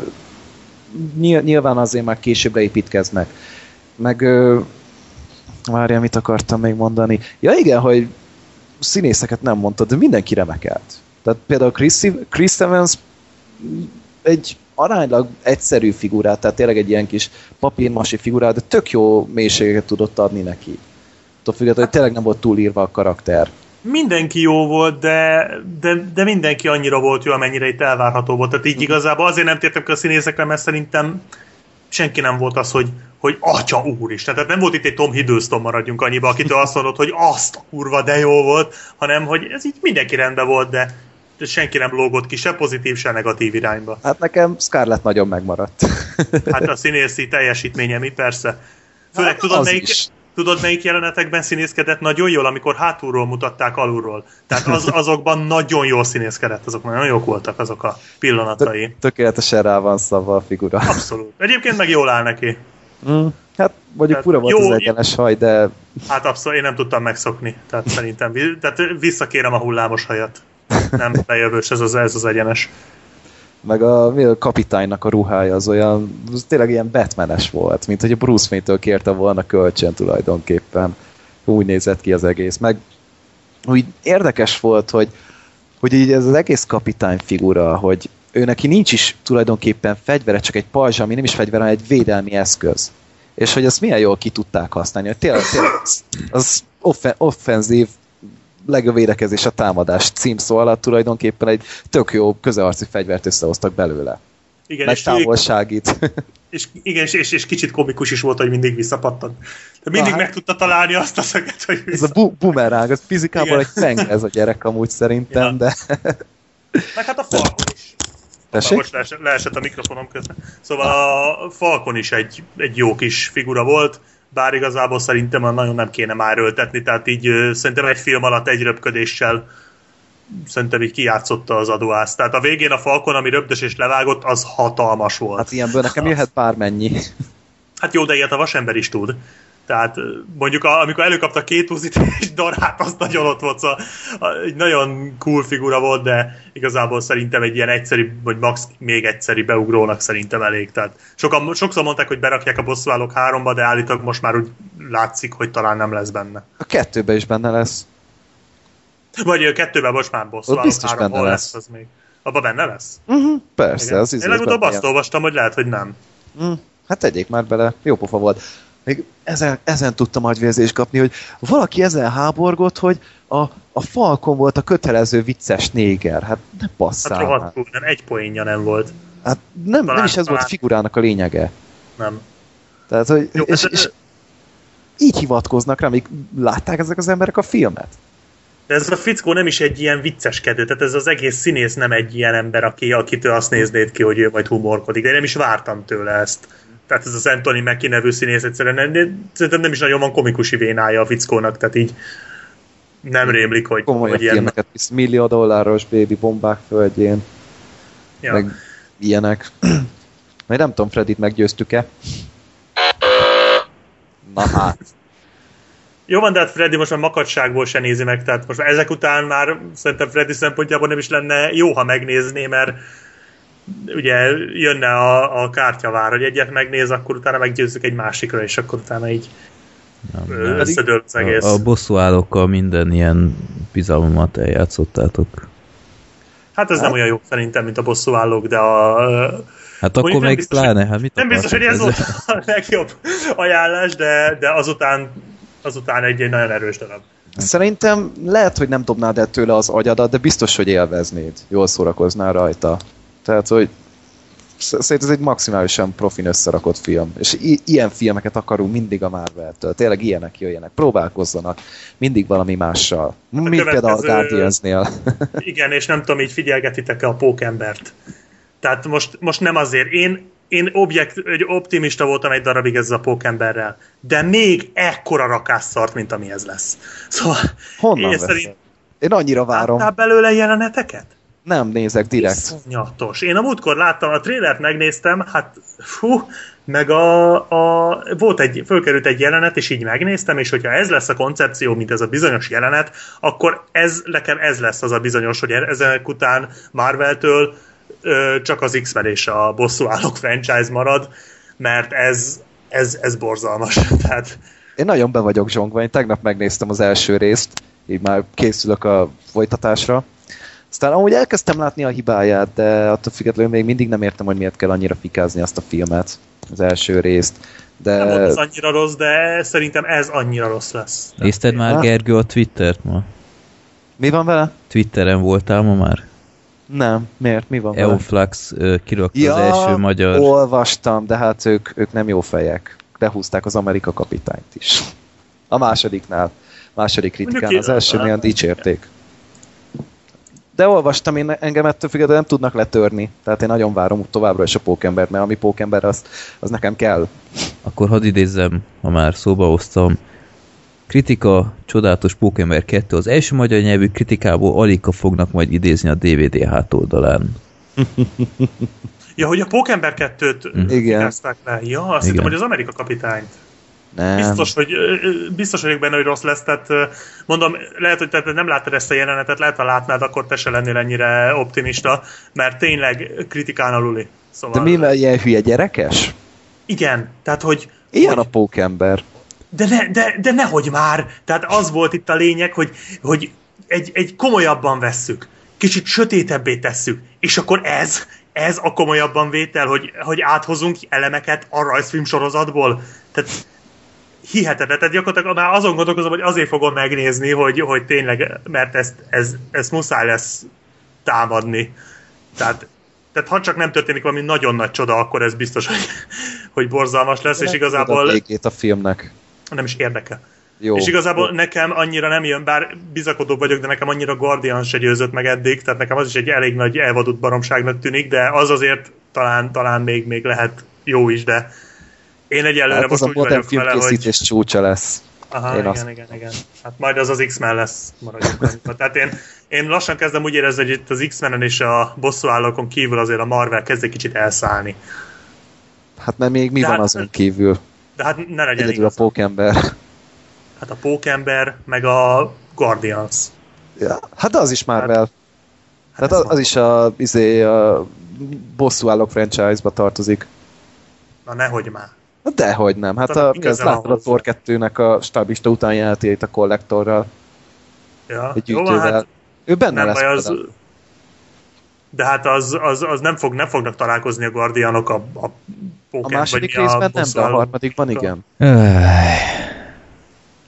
nyilván azért már később építkeznek. Meg ö, várja, mit akartam még mondani. Ja igen, hogy színészeket nem mondtad, de mindenki remekelt. Tehát például Chris, Chris Evans egy aránylag egyszerű figurát, tehát tényleg egy ilyen kis papírmasi figurát, de tök jó mélységeket tudott adni neki. Attól függetlenül, hogy tényleg nem volt túlírva a karakter. Mindenki jó volt, de, de, de mindenki annyira volt jó, amennyire itt elvárható volt. Tehát így igazából azért nem tértem ki a színészekre, mert szerintem senki nem volt az, hogy hogy atya úr is. Tehát nem volt itt egy Tom Hiddleston maradjunk annyiba, akitől azt mondod, hogy azt kurva de jó volt, hanem hogy ez így mindenki rendben volt, de senki nem lógott ki, se pozitív, se negatív irányba. Hát nekem Scarlett nagyon megmaradt. Hát a színészi teljesítménye mi persze. Főleg Hát tudod, melyik, is. Tudod, melyik jelenetekben színészkedett nagyon jól, amikor hátulról mutatták alulról. Tehát az, *laughs* azokban nagyon jól színészkedett, azok nagyon jók voltak azok a pillanatai. Tökéletesen rá van szabva a figura. Abszolút. Egyébként meg jól áll neki. Mm. Hát mondjuk Tehát fura volt jó- az egyenes haj, de Hát abszolút, én nem tudtam megszokni. Tehát szerintem, tehát visszakérem a hullámos hajat. Nem bejövős ez az, ez az egyenes. Meg a, mi a kapitánynak a ruhája az olyan, az tényleg ilyen Batmanes volt, mint hogy a Bruce Wayne-től kérte volna kölcsön tulajdonképpen. Úgy nézett ki az egész. Meg úgy érdekes volt, hogy, hogy így ez az egész kapitány figura, hogy ő neki nincs is tulajdonképpen fegyvere, csak egy pajzs, ami nem is fegyver, hanem egy védelmi eszköz. És hogy ezt milyen jól ki tudták használni, hogy tényleg, tényleg az, offen, offenzív legjobb védekezés a támadás címszó alatt tulajdonképpen egy tök jó közearci fegyvert összehoztak belőle. Igen, Meg és, távolságít. *laughs* és, igen, és, és, kicsit komikus is volt, hogy mindig visszapattan. De mindig Na, meg hát- tudta találni azt a szöget, hogy Ez a bu- bumeráng, az fizikából Igen. egy penge ez a gyerek amúgy szerintem, Ja. de *laughs* Meg hát a Falcon is. tessék? Most leesett, leesett a mikrofonom közben. Szóval a Falcon is egy, egy jó kis figura volt, bár igazából szerintem nagyon nem kéne már öltetni, tehát így szerintem egy film alatt egy röpködéssel szerintem így kijátszotta az adóász. Tehát a végén a Falcon, ami röpdös és levágott, az hatalmas volt. Hát ilyenből nekem jöhet bármennyi. Hát jó, de ilyet a vasember is tud. Tehát mondjuk a, amikor előkapta két uzit és darát, az nagyon ott volt, szóval a, egy nagyon cool figura volt, de igazából szerintem egy ilyen egyszerű, vagy max még egyszerű beugrónak szerintem elég. Tehát sokan, sokszor mondták, hogy berakják a bosszúállók háromba, de állítólag most már úgy látszik, hogy talán nem lesz benne. A kettőben is benne lesz. Vagy ö, kettőben most már bosszúállók biztos három, benne hol lesz. lesz az még? Abba benne lesz? Uh-huh, persze, Igen. az Én legutóbb azt olvastam, hogy lehet, hogy nem. Mm, hát tegyék már bele, jó pofa volt. Még ezen, ezen tudtam agyvérzést kapni, hogy valaki ezen háborgott, hogy a, a Falcon volt a kötelező vicces néger. Hát ne Hát passzál már. rohadt cool, nem, egy poénja nem volt. Hát nem, Talán- nem is ez volt talán- a figurának a lényege. Nem. Tehát, hogy, Jó, és, hát, és így hivatkoznak rá, még látták ezek az emberek a filmet? De ez a fickó nem is egy ilyen vicceskedő, tehát ez az egész színész nem egy ilyen ember, aki, akitől azt néznéd ki, hogy ő majd humorkodik, de én nem is vártam tőle ezt. Tehát ez az Anthony Mackie nevű színész egyszerűen nem, szerintem nem is nagyon van komikusi vénája a fickónak, tehát így nem rémlik, hogy, Komolyabb hogy ilyen... visz, millió dolláros baby bombák földjén, Ja. meg ilyenek. *clears throat* Majd nem tudom, Fredit meggyőztük-e? Na hát. Jó van, de hát Freddy most már makadságból se nézi meg, tehát most ezek után már szerintem Freddy szempontjából nem is lenne jó, ha megnézné, mert ugye jönne a, a kártyavár, hogy egyet megnéz, akkor utána meggyőzzük egy másikra, és akkor utána így Nem, összedől az egész. A, a bosszúállókkal minden ilyen bizalmat eljátszottátok. Hát ez nem olyan jó szerintem, mint a bosszúállók, de a... Hát akkor meg biztos, pláne, hát mit Nem biztos, hogy ez volt a *laughs* legjobb ajánlás, de, de azután, azután egy, egy nagyon erős darab. Szerintem lehet, hogy nem dobnád el tőle az agyadat, de biztos, hogy élveznéd. Jól szórakoznál rajta. Tehát, hogy sz- szerintem ez egy maximálisan profin összerakott film. És i- ilyen filmeket akarunk mindig a Marvel-től. Tényleg ilyenek jöjjenek. Próbálkozzanak. Mindig valami mással. Mint például a Guardians-nél. *laughs* Igen, és nem tudom, így figyelgetitek-e a pókembert. Tehát most, most nem azért. Én, én objekt, egy optimista voltam egy darabig ezzel a pókemberrel, de még ekkora rakásszart, mint ami ez lesz. Szóval Honnan én szerint Én annyira várom. belőle jeleneteket? Nem nézek direkt. Iszonyatos. Én a múltkor láttam, a trélert megnéztem, hát fú, meg a, a, volt egy, fölkerült egy jelenet, és így megnéztem, és hogyha ez lesz a koncepció, mint ez a bizonyos jelenet, akkor ez, nekem ez lesz az a bizonyos, hogy ezek után Marvel-től ö, csak az X-Men és a bosszúállók franchise marad, mert ez, ez, ez borzalmas. *laughs* Tehát Én nagyon be vagyok zsongva, én tegnap megnéztem az első részt, így már készülök a folytatásra. Aztán amúgy elkezdtem látni a hibáját, de attól függetlenül még mindig nem értem, hogy miért kell annyira fikázni azt a filmet, az első részt. De nem volt az annyira rossz, de szerintem ez annyira rossz lesz. Nézted már? Gergő, a Twittert ma? mi van vele? Twitteren voltál ma már? Nem, miért? Mi van vele? Eoflux ö, kirakta az első magyar... olvastam, de hát ők, ők nem jó fejek. behúzták az Amerika kapitányt is. A másodiknál. Második kritikán, az én- elsőnél dicsérték. De olvastam, én engem ettől függetlenül nem tudnak letörni. Tehát én nagyon várom továbbra is a pókembert, mert ami pókember, az, az nekem kell. Akkor hadd idézzem, ha már szóba hoztam. Kritika, Csodálatos Pókember 2. Az első magyar nyelvű kritikából alig fognak majd idézni a DVD hátoldalán. Ja, hogy a Pókember 2-t Igen. kritikázták le. Ja, azt Igen. hittem, hogy az Amerika kapitányt. Nem. Biztos, hogy, biztos vagyok benne, hogy rossz lesz, tehát mondom, lehet, hogy te nem láttad ezt a jelenetet, lehet, ha látnád, akkor te se lennél ennyire optimista, mert tényleg kritikán aluli. Szóval, De mi mert ilyen hülye gyerekes? Igen, tehát hogy, Ilyen hogy a pókember. de, ne, de, de nehogy már, tehát az volt itt a lényeg, hogy, hogy egy, egy komolyabban vesszük, kicsit sötétebbé tesszük, és akkor ez, ez a komolyabban vétel, hogy, hogy áthozunk elemeket a rajzfilm sorozatból. Tehát hihetetlen, tehát gyakorlatilag már azon gondolkozom, hogy azért fogom megnézni, hogy, hogy tényleg, mert ezt, ez, ez muszáj lesz támadni. Tehát, tehát ha csak nem történik valami nagyon nagy csoda, akkor ez biztos, hogy, hogy borzalmas lesz, és A igazából végét a filmnek. nem is érdekel. Jó. És igazából nekem annyira nem jön, bár bizakodó vagyok, de nekem annyira Guardian se győzött meg eddig, tehát nekem az is egy elég nagy elvadott baromságnak tűnik, de az azért talán, talán még, még lehet jó is, de én egyelőre Hát az most a úgy modern vagyok vele, hogy... csúcsa lesz. Aha, Én igen, azt- igen, igen. Hát majd az az X-Men lesz, maradjunk annyiba. Tehát én, én lassan kezdem úgy érezni, hogy itt az X-menen és a bosszúállókon kívül azért a Marvel kezd egy kicsit elszállni. Hát mert még mi De van hát- azon kívül? De hát ne legyen Egyedül a pókember. Hát a Pókember, meg a Guardians. Ja, hát de az is már Hát- vel. Ez az, az is a, izé, a bosszúállók franchise-ba tartozik. Na nehogy már. Dehogy nem. Hát Tehát a, van láttad a? Thor 2-nek a stábista utánjáratét a kollektorral, Ja. egy Jó, hát ő benne nem lesz. baj, az, például. de hát az, az, az nem, fog, nem fognak találkozni a Guardianok a, a A Pokémon, második vagy részben nem, de a harmadikban igen.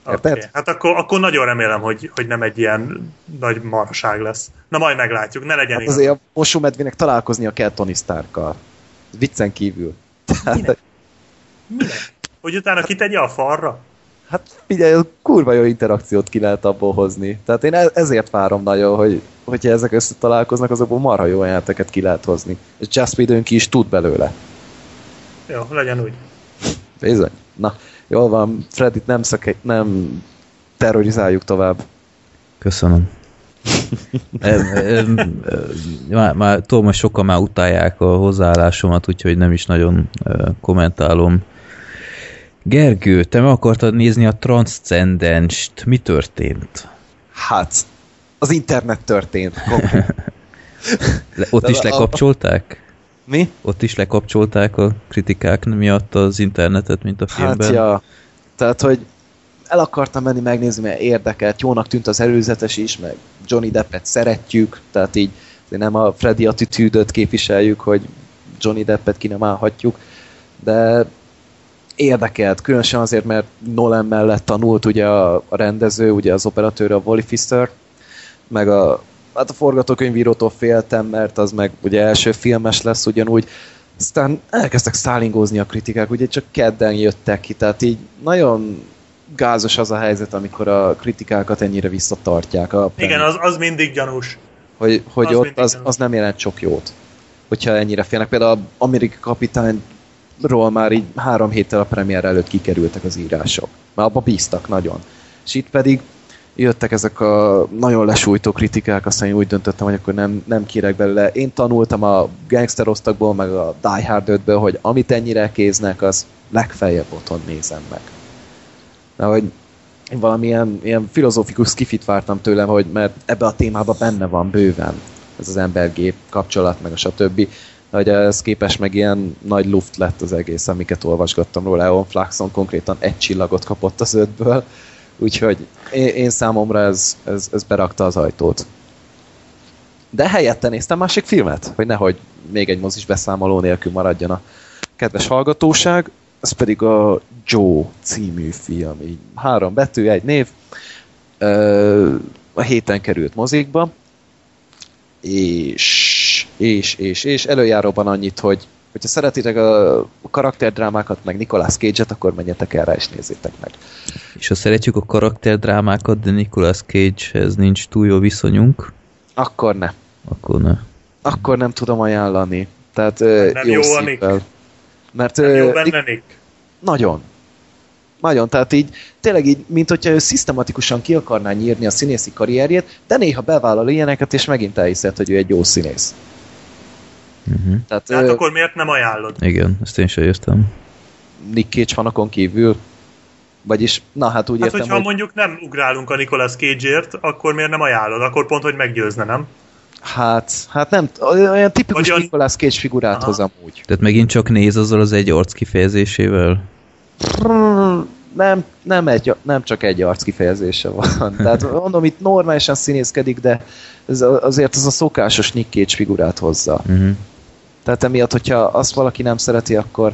Érted? Okay. Hát akkor, akkor nagyon remélem, hogy, hogy nem egy ilyen nagy marhaság lesz. Na majd meglátjuk, ne legyen Hát igaz. azért a mosómedvének találkoznia kell Tony Starkkal. Viccen kívül. Tehát, Minek? Hogy utána kitegye a falra? hát figyelj, kurva jó interakciót ki lehet abból hozni. Tehát én e- ezért várom nagyon, hogy hogyha ezek összetalálkoznak, azokból marha jó jeleneteket ki lehet hozni. És Just ki is tud belőle. Jó, legyen úgy. Bizony. Na, jól van, Fredit nem, szake, nem terrorizáljuk tovább. köszönöm. *laughs* Már, már tudom, hogy sokan már utálják a hozzáállásomat, úgyhogy nem is nagyon kommentálom. Gergő, te meg akartad nézni a Transcendenst. Mi történt? Hát, az internet történt. Le, ott De is a- lekapcsolták? Mi? Ott is lekapcsolták a kritikák miatt az internetet, mint a filmben? Hát ja, tehát, hogy el akartam menni megnézni, mert érdekelt, jónak tűnt az előzetes is, meg Johnny Deppet szeretjük, tehát így nem a Freddy attitűdöt képviseljük, hogy Johnny Deppet ki nem állhatjuk, de érdekelt, különösen azért, mert Nolan mellett tanult ugye a, rendező, ugye az operatőr, a Wally Pfister, meg a, hát a forgatókönyvírótól féltem, mert az meg ugye első filmes lesz ugyanúgy, aztán elkezdtek szállingózni a kritikák, ugye csak kedden jöttek ki, tehát így nagyon gázos az a helyzet, amikor a kritikákat ennyire visszatartják. A Igen, az, az mindig gyanús. hogy, hogy az ott az, gyanús. az nem jelent sok jót. Hogyha ennyire félnek. Például amerikai kapitányról már így három héttel a premier előtt kikerültek az írások. Már abba bíztak nagyon. És itt pedig jöttek ezek a nagyon lesújtó kritikák, aztán én úgy döntöttem, hogy akkor nem, nem kérek belőle. Én tanultam a gangsterosztakból, meg a Die Hard 5-ből, hogy amit ennyire kéznek, az legfeljebb otthon nézem meg. De hogy én valamilyen ilyen filozófikus skifit vártam tőlem, hogy mert ebbe a témába benne van bőven ez az embergép kapcsolat, meg a stb. Hogy ez képes meg ilyen nagy luft lett az egész, amiket olvasgattam róla. Eon Flaxon konkrétan egy csillagot kapott az ötből, úgyhogy én, én számomra ez, ez, ez berakta az ajtót. De helyette néztem másik filmet, hogy nehogy még egy mozis beszámoló nélkül maradjon a kedves hallgatóság. Ez pedig a Joe című film. Így három betű, egy név. A héten került mozikba. És, és, és, és előjáróban annyit, hogy hogyha szeretitek a karakterdrámákat, meg Nicolas Cage-et, akkor menjetek erre és nézzétek meg. És ha szeretjük a karakterdrámákat, de Nicolas Cage-hez nincs túl jó viszonyunk, Akkor ne. akkor ne. Akkor nem tudom ajánlani. Tehát Nem jó, jó a. Nick? Mert Nem jó benne, Nick? Nagyon. Nagyon, tehát így tényleg így, mint hogyha ő szisztematikusan ki akarná nyírni a színészi karrierjét, de néha bevállal ilyeneket, és megint elhiszed, hogy ő egy jó színész. Uh-huh. Tehát Tehát ö, akkor miért nem ajánlod? Igen, ezt én sem értem. Nick Cage fanokon kívül, vagyis, na hát úgy Hát, értem, hogyha hogy mondjuk nem ugrálunk a Nicolas Cage-ért, akkor miért nem ajánlod? Akkor pont, hogy meggyőzne, nem? hát, hát nem, olyan tipikus olyan- Nicolas Cage figurát Aha. hoz amúgy. Tehát megint csak néz azzal az egy arc kifejezésével? Nem, nem, egy, nem csak egy arc kifejezése van. *laughs* Tehát mondom, itt normálisan színészkedik, de ez azért az a szokásos Nick Cage figurát hozza. Uh-huh. Tehát emiatt, hogyha azt valaki nem szereti, akkor,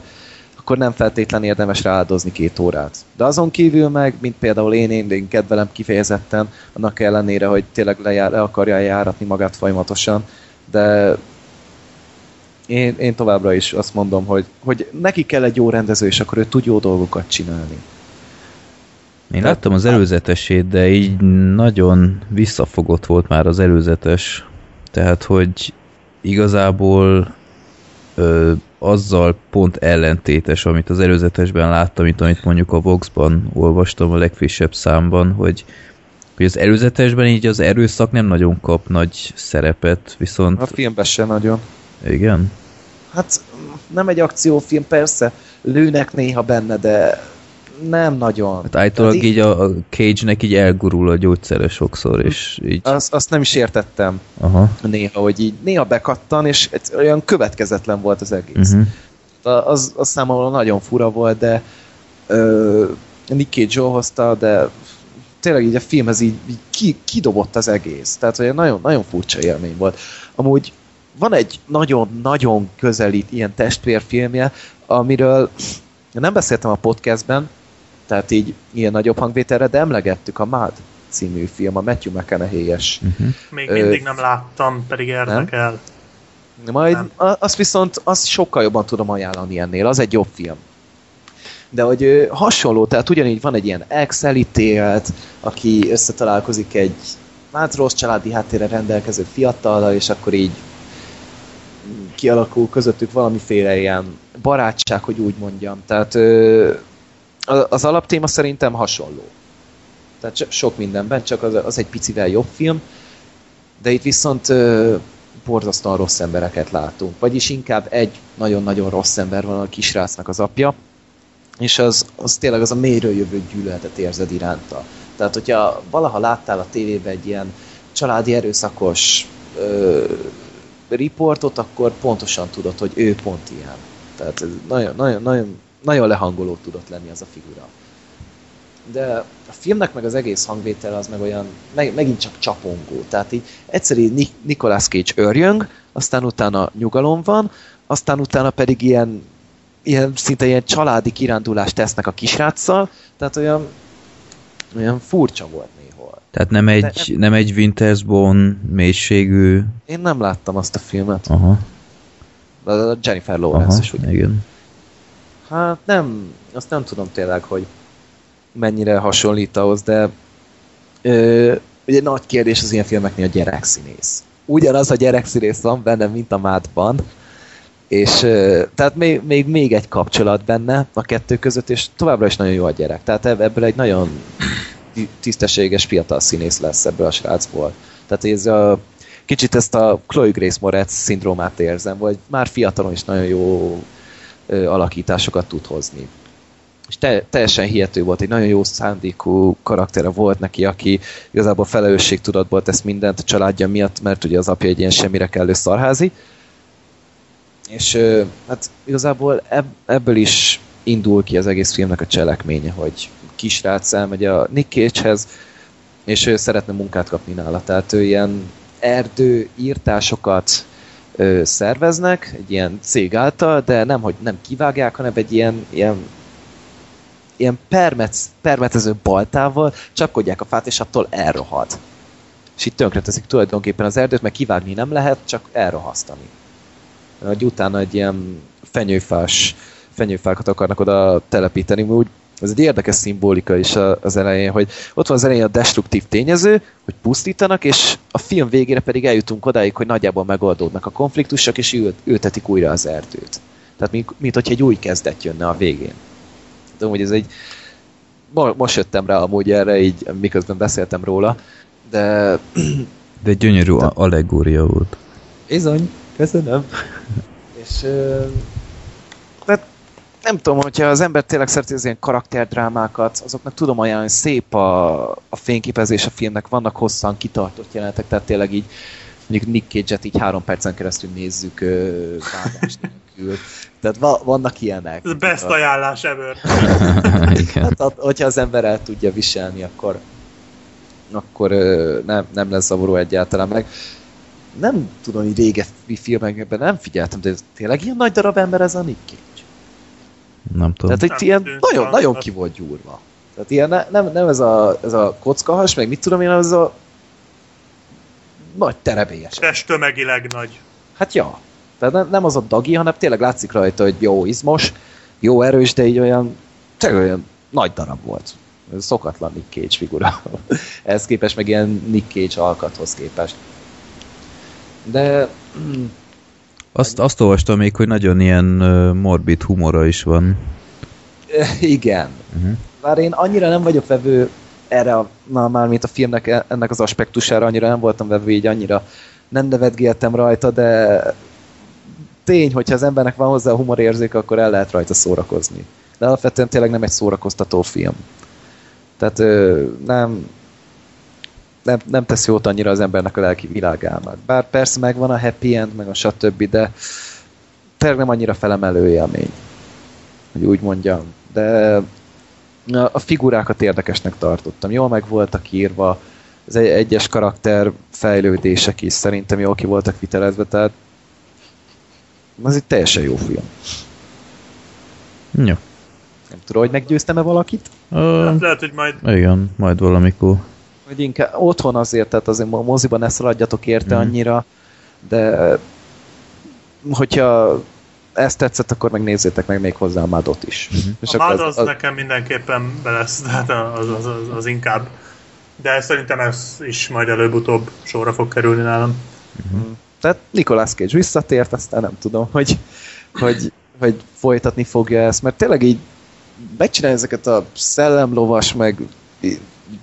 akkor nem feltétlen érdemes rááldozni két órát. De azon kívül meg, mint például én, én, én kedvelem kifejezetten, annak ellenére, hogy tényleg lejár, le akarja járatni magát folyamatosan, de én, én továbbra is azt mondom, hogy, hogy neki kell egy jó rendező, és akkor ő tud jó dolgokat csinálni. Én láttam az előzetesét, de így nagyon visszafogott volt már az előzetes. Tehát, hogy igazából ö, azzal pont ellentétes, amit az előzetesben láttam, mint amit mondjuk a Vox-ban olvastam a legfrissebb számban, hogy, hogy az előzetesben így az erőszak nem nagyon kap nagy szerepet, viszont A filmben se nagyon. igen. Hát nem egy akciófilm, persze, lőnek néha benne, de nem nagyon. Hát állítólag Tehát így a, a Cage-nek így elgurul a gyógyszere sokszor, és így... Azt, azt nem is értettem Aha. néha, hogy így néha bekattan, és olyan következetlen volt az egész. Uh-huh. Az, az számomra nagyon fura volt, de ö, Nick Cage hozta, de tényleg így a filmhez így, így ki, kidobott az egész. Tehát olyan nagyon, nagyon furcsa élmény volt. Amúgy van egy nagyon-nagyon közelít ilyen testvérfilmje, amiről nem beszéltem a podcastben, tehát így ilyen nagyobb hangvételre, de emlegettük a Mad című film, a Matthew McConaughey-es. Uh-huh. Még Ö, mindig nem láttam, pedig érdekel. Majd Nem. azt viszont azt sokkal jobban tudom ajánlani ennél, az egy jobb film. De hogy ö, hasonló, tehát ugyanígy van egy ilyen ex elítélt, aki összetalálkozik egy hát rossz családi háttérre rendelkező fiatallal, és akkor így kialakul közöttük valamiféle ilyen barátság, hogy úgy mondjam. Tehát ö, az alaptéma szerintem hasonló. Tehát so- sok mindenben, csak az, az egy picivel jobb film, de itt viszont ö, borzasztóan rossz embereket látunk. Vagyis inkább egy nagyon-nagyon rossz ember van a kisrácnak az apja, és az, az tényleg az a mélyről jövő gyűlöletet érzed iránta. Tehát, hogyha valaha láttál a tévében egy ilyen családi erőszakos ö, riportot, akkor pontosan tudod, hogy ő pont ilyen. Tehát nagyon, nagyon, nagyon, nagyon lehangoló tudott lenni az a figura. De a filmnek meg az egész hangvétel az meg olyan, meg, megint csak csapongó. Tehát így egyszerű Ni- Nicolas Cage örjöng, aztán utána nyugalom van, aztán utána pedig ilyen, ilyen szinte ilyen családi kirándulást tesznek a kisráccal, tehát olyan, olyan furcsa volt néhol. Tehát nem egy, nem egy Wintersbone mélységű... Én nem láttam azt a filmet. Aha, A Jennifer Lawrence aha, is, ugye? igen. Hát nem, azt nem tudom tényleg, hogy mennyire hasonlít ahhoz, de ö, ugye nagy kérdés az ilyen filmeknél a gyerekszínész. Ugyanaz a gyerekszínész van benne, mint a mádban, és ö, tehát még, még, még egy kapcsolat benne a kettő között, és továbbra is nagyon jó a gyerek. Tehát ebb- ebből egy nagyon ti- tisztességes fiatal színész lesz ebből a srácból. Tehát ez a, kicsit ezt a Chloe Grace Moretz szindrómát érzem, vagy már fiatalon is nagyon jó alakításokat tud hozni. És te, teljesen hihető volt, egy nagyon jó szándékú karaktere volt neki, aki igazából felelősségtudatból tesz mindent a családja miatt, mert ugye az apja egy ilyen semmire kellő szarházi. És hát igazából ebb, ebből is indul ki az egész filmnek a cselekménye, hogy kisrác elmegy a Nick Cage-hez, és ő szeretne munkát kapni nála. Tehát ő ilyen erdő írtásokat szerveznek, egy ilyen cég által, de nem, hogy nem kivágják, hanem egy ilyen, ilyen ilyen permet, permetező baltával csapkodják a fát, és attól elrohad. És itt tönkreteszik tulajdonképpen az erdőt, mert kivágni nem lehet, csak elrohasztani. Hogy utána egy ilyen fenyőfás, fenyőfákat akarnak oda telepíteni, úgy ez egy érdekes szimbolika is az elején, hogy ott van az elején a destruktív tényező, hogy pusztítanak, és a film végére pedig eljutunk odáig, hogy nagyjából megoldódnak a konfliktusok, és ült, ültetik újra az erdőt. Tehát mint, mint hogyha egy új kezdet jönne a végén. Tudom, hogy ez egy... Most jöttem rá amúgy erre, így miközben beszéltem róla, de... De gyönyörű de... allegória volt. Bizony, köszönöm. és tehát nem tudom, hogyha az ember tényleg szereti az ilyen karakterdrámákat, azoknak tudom ajánlani, hogy szép a, a fényképezés a filmnek, vannak hosszan kitartott jelenetek, tehát tényleg így mondjuk Nick Cage-et így három percen keresztül nézzük vágás nélkül. Tehát va, vannak ilyenek. Ez best ajánlás ever. *laughs* hát, hogyha az ember el tudja viselni, akkor akkor nem, nem lesz zavaró egyáltalán meg. Nem tudom, hogy régebbi filmekben nem figyeltem, de tényleg ilyen nagy darab ember ez a Nick Cage. Nem tudom. Tehát itt ilyen nagyon, nagyon ki volt gyúrva. Tehát ilyen ne, nem, nem ez a, ez a kockahas, meg mit tudom én, ez a nagy terebélyes. Testtömegileg nagy. Hát ja. Tehát nem, nem az a dagi, hanem tényleg látszik rajta, hogy jó izmos, jó erős, de így olyan, tényleg olyan nagy darab volt. Szokatlan Nick Cage figura. *laughs* Ehhez képest meg ilyen Nick Cage alkathoz képest. De azt, azt olvastam még, hogy nagyon ilyen morbid humora is van. *laughs* Igen. Uh-huh. Bár én annyira nem vagyok vevő erre, a, na már mint a filmnek e, ennek az aspektusára, annyira nem voltam vevő, így annyira nem nevetgéltem rajta, de tény, hogyha az embernek van hozzá a humorérzék, akkor el lehet rajta szórakozni. De alapvetően tényleg nem egy szórakoztató film. Tehát nem, nem, nem tesz jót annyira az embernek a lelki világának. Bár persze megvan a happy end, meg a stb., de tényleg nem annyira felemelő élmény, hogy úgy mondjam. De a figurákat érdekesnek tartottam. Jól meg voltak írva, az egyes karakter fejlődések is szerintem jól ki voltak vitelezve, tehát ez egy teljesen jó film. Ja. Nem tudom, hogy meggyőztem-e valakit? Uh, hát lehet, hogy majd... Igen, majd valamikor hogy inkább otthon azért, tehát azért a moziban ne szaladjatok érte mm. annyira, de hogyha ezt tetszett, akkor megnézzétek meg még hozzá a Mádot is. Mm-hmm. És a Mád az, az, nekem mindenképpen be lesz, tehát az, az, az, az inkább. De szerintem ez is majd előbb-utóbb sorra fog kerülni nálam. Mm-hmm. Tehát Nicolas Cage visszatért, aztán nem tudom, hogy, hogy, hogy folytatni fogja ezt, mert tényleg így megcsinálja ezeket a szellemlovas, meg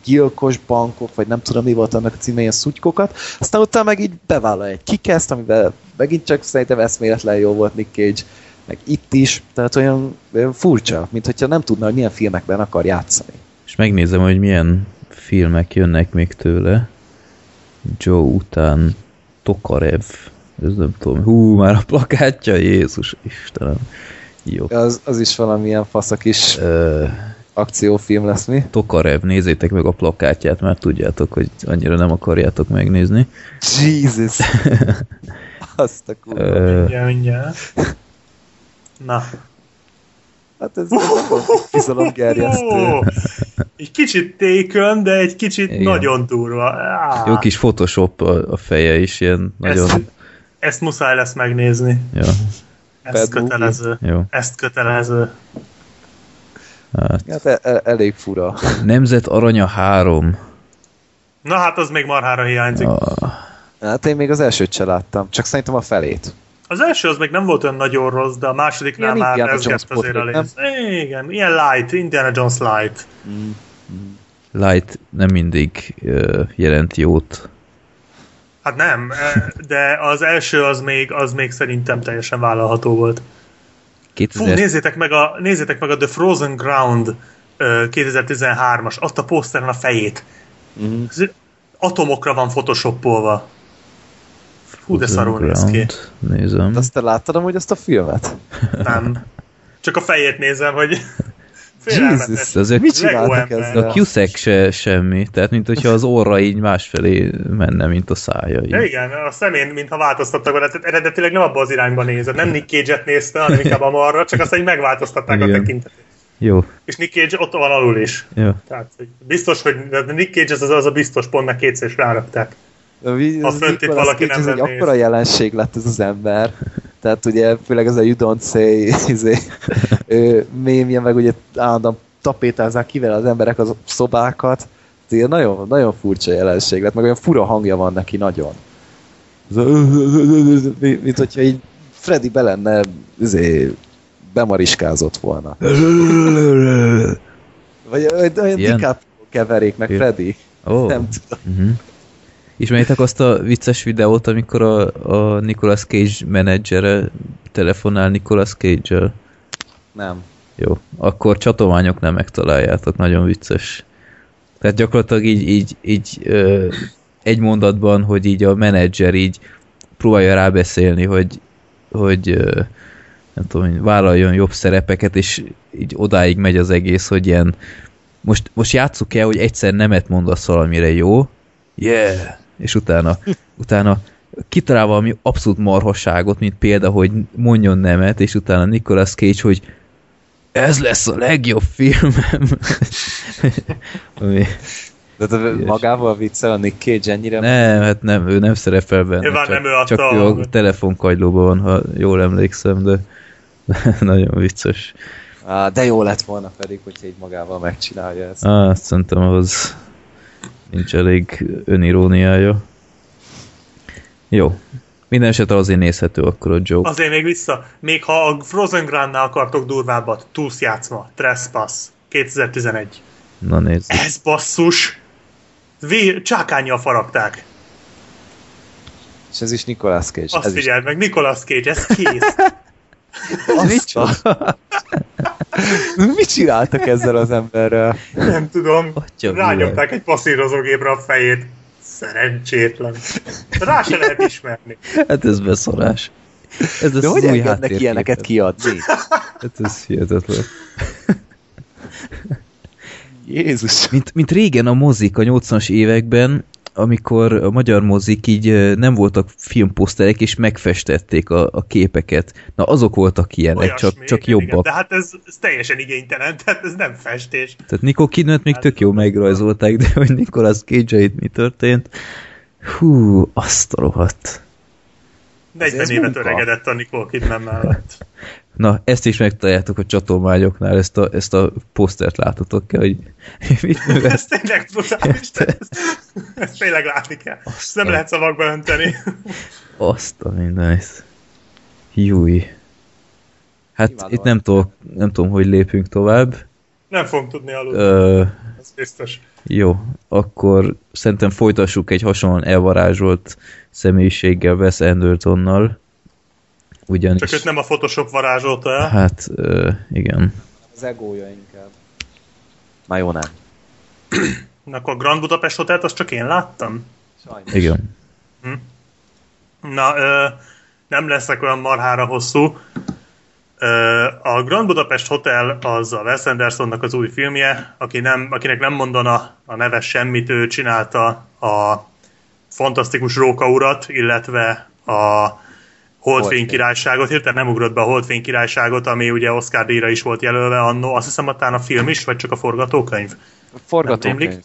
gyilkos bankok, vagy nem tudom mi volt annak a címe, ilyen szutykokat, aztán utána meg így bevállal egy kikeszt, amiben megint csak szerintem eszméletlen jó volt Nick Cage, meg itt is, tehát olyan, olyan furcsa, mint hogyha nem tudna, hogy milyen filmekben akar játszani. És megnézem, hogy milyen filmek jönnek még tőle. Joe után Tokarev, ez nem tudom, hú, már a plakátja, Jézus Istenem. Jó. Az, az is valamilyen faszak is. Uh, akciófilm lesz mi? Tokarev, nézzétek meg a plakátját, mert tudjátok, hogy annyira nem akarjátok megnézni. Jesus! *laughs* Azt a kurva. Na. Hát ez izalomgerjesztő. Egy kicsit tékön, de egy kicsit Igen. nagyon durva. Ah. Jó kis Photoshop a, a feje is, ilyen nagyon... Ezt, ezt muszáj lesz megnézni. Ja. Ezt kötelező. Jó. Ezt kötelező. Hát, hát e- e- elég fura. Nemzet aranya három. Na hát az még marhára hiányzik. Ah. Hát én még az elsőt se láttam, csak szerintem a felét. Az első az még nem volt olyan nagyon rossz, de a másodiknál már ez azért a léz. Igen, ilyen light, Indiana Jones light. Mm. Mm. Light nem mindig uh, jelent jót. Hát nem, de az első az még, az még szerintem teljesen vállalható volt. 2000... Fú, nézzétek meg, a, nézzétek meg a The Frozen Ground uh, 2013-as, azt a poszteren a fejét. Mm. Atomokra van photoshopolva. Fú, de szarul néz ki. Nézem. De azt te láttad hogy ezt a filmet? Nem. *laughs* Csak a fejét nézem, hogy Jesus, azért mit csináltak ezzel? A Cusack se semmi, tehát mint hogyha az orra így másfelé menne, mint a szája. Így. Ja, igen, a szemén, mintha változtattak volna, tehát eredetileg nem abban az irányba nézett, nem Nick Cage-et nézte, hanem *laughs* inkább a marra, csak aztán így megváltoztatták igen. a tekintetét. Jó. És Nick Cage ott van alul is. Jó. Tehát biztos, hogy Nick Cage az, az a biztos pontnak kétszer is rárakták. A, a fönt itt valaki nem egy akkora jelenség lett ez az ember. Tehát ugye főleg ez a you don't say *laughs* izé, mémje, meg ugye állandóan tapétázzák kivel az emberek az szobákat. Ez ilyen nagyon, nagyon furcsa jelenség lett, meg olyan fura hangja van neki nagyon. *laughs* Mint, hogyha így Freddy be lenne izé, bemariskázott volna. *laughs* Vagy olyan? DiCaprio keverék meg. Freddy. Ó. Nem tudom. Uh-huh. Ismeritek azt a vicces videót, amikor a, a Nicolas Cage menedzsere telefonál Nicolas Cage-el? Nem. Jó, akkor csatolmányoknál megtaláljátok, nagyon vicces. Tehát gyakorlatilag így, így, így ö, egy mondatban, hogy így a menedzser így próbálja rábeszélni, hogy, hogy ö, nem tudom, hogy vállaljon jobb szerepeket, és így odáig megy az egész, hogy ilyen most, most játsszuk el, hogy egyszer nemet mondasz valamire, jó? Yeah! És utána, utána kitalál valami abszolút marhasságot, mint példa, hogy mondjon nemet, és utána Nicolas Cage, hogy ez lesz a legjobb filmem. *laughs* Ami, De te magával viccel a Nick Cage ennyire? nem, hát nem, ő nem szerepel benne. Nyilván csak, nem ő adta csak a ő a telefonkagylóban van, ha jól emlékszem, de *laughs* nagyon vicces. Á, de jó lett volna pedig, hogyha így magával megcsinálja ezt. Á, azt szerintem ahhoz nincs elég öniróniája. Jó. Minden esetre azért nézhető akkor a joke. Azért még vissza, még ha a Frozen Grandnál akartok durvábbat, túlsz játszma, Trespass, 2011. Na nézzük. Ez basszus! Vé, csákányjal faragták. És ez is Nicolas Cage. Azt ez is. figyeld meg, Nicolas Cage, ez kész. *laughs* Azt a... *laughs* Mit csináltak ezzel az emberrel? Nem tudom. Rányomták egy passzírozógépre a fejét. Szerencsétlen. Rá se lehet ismerni. Hát ez beszarás. Ez De hogy engednek ilyeneket kiadni? Hát ez hihetetlen. Jézus. Mint, mint régen a mozik a 80-as években, amikor a magyar mozik így nem voltak filmposzterek, és megfestették a, a képeket. Na azok voltak ilyenek, Olyasmi, csak, csak igen, jobbak. Igen, de hát ez, ez teljesen igénytelen, *laughs* tehát ez nem festés. Tehát Nico Kidnet még tök jó megrajzolták, de hogy Nicolas cage mi történt, hú, azt a rohadt. 40 ez évet munka. öregedett a Nicole Kidman mellett. Na, ezt is megtaláljátok a csatolmányoknál, ezt a, ezt a posztert látotok kell, hogy *laughs* mit művel. Ez tényleg brutális. ez- Ezt tényleg látni kell. Ezt nem lehet szavakba önteni. Azt a mindenit. Júj. Hát Imádom. itt nem, tudok, nem tudom, hogy lépünk tovább. Nem fogunk tudni aludni, Ö, ez biztos. jó, akkor szerintem folytassuk egy hasonlóan elvarázsolt személyiséggel Wes Andersonnal. Ugyanis... Csak őt nem a Photoshop varázsolta el. Hát, ö, igen. Az egója inkább. Na jó, nem. Na, Akkor a Grand Budapest Hotelt azt csak én láttam. Sajnos. Igen. Na, ö, nem leszek olyan marhára hosszú. A Grand Budapest Hotel az a Wes Andersonnak az új filmje, aki nem, akinek nem mondana a neve semmit, ő csinálta a fantasztikus Róka urat, illetve a Holdfény királyságot, hirtelen nem ugrott be a Holdfény királyságot, ami ugye Oscar díjra is volt jelölve annó, azt hiszem, a film is, vagy csak a forgatókönyv? Forgatókönyv. rémlik?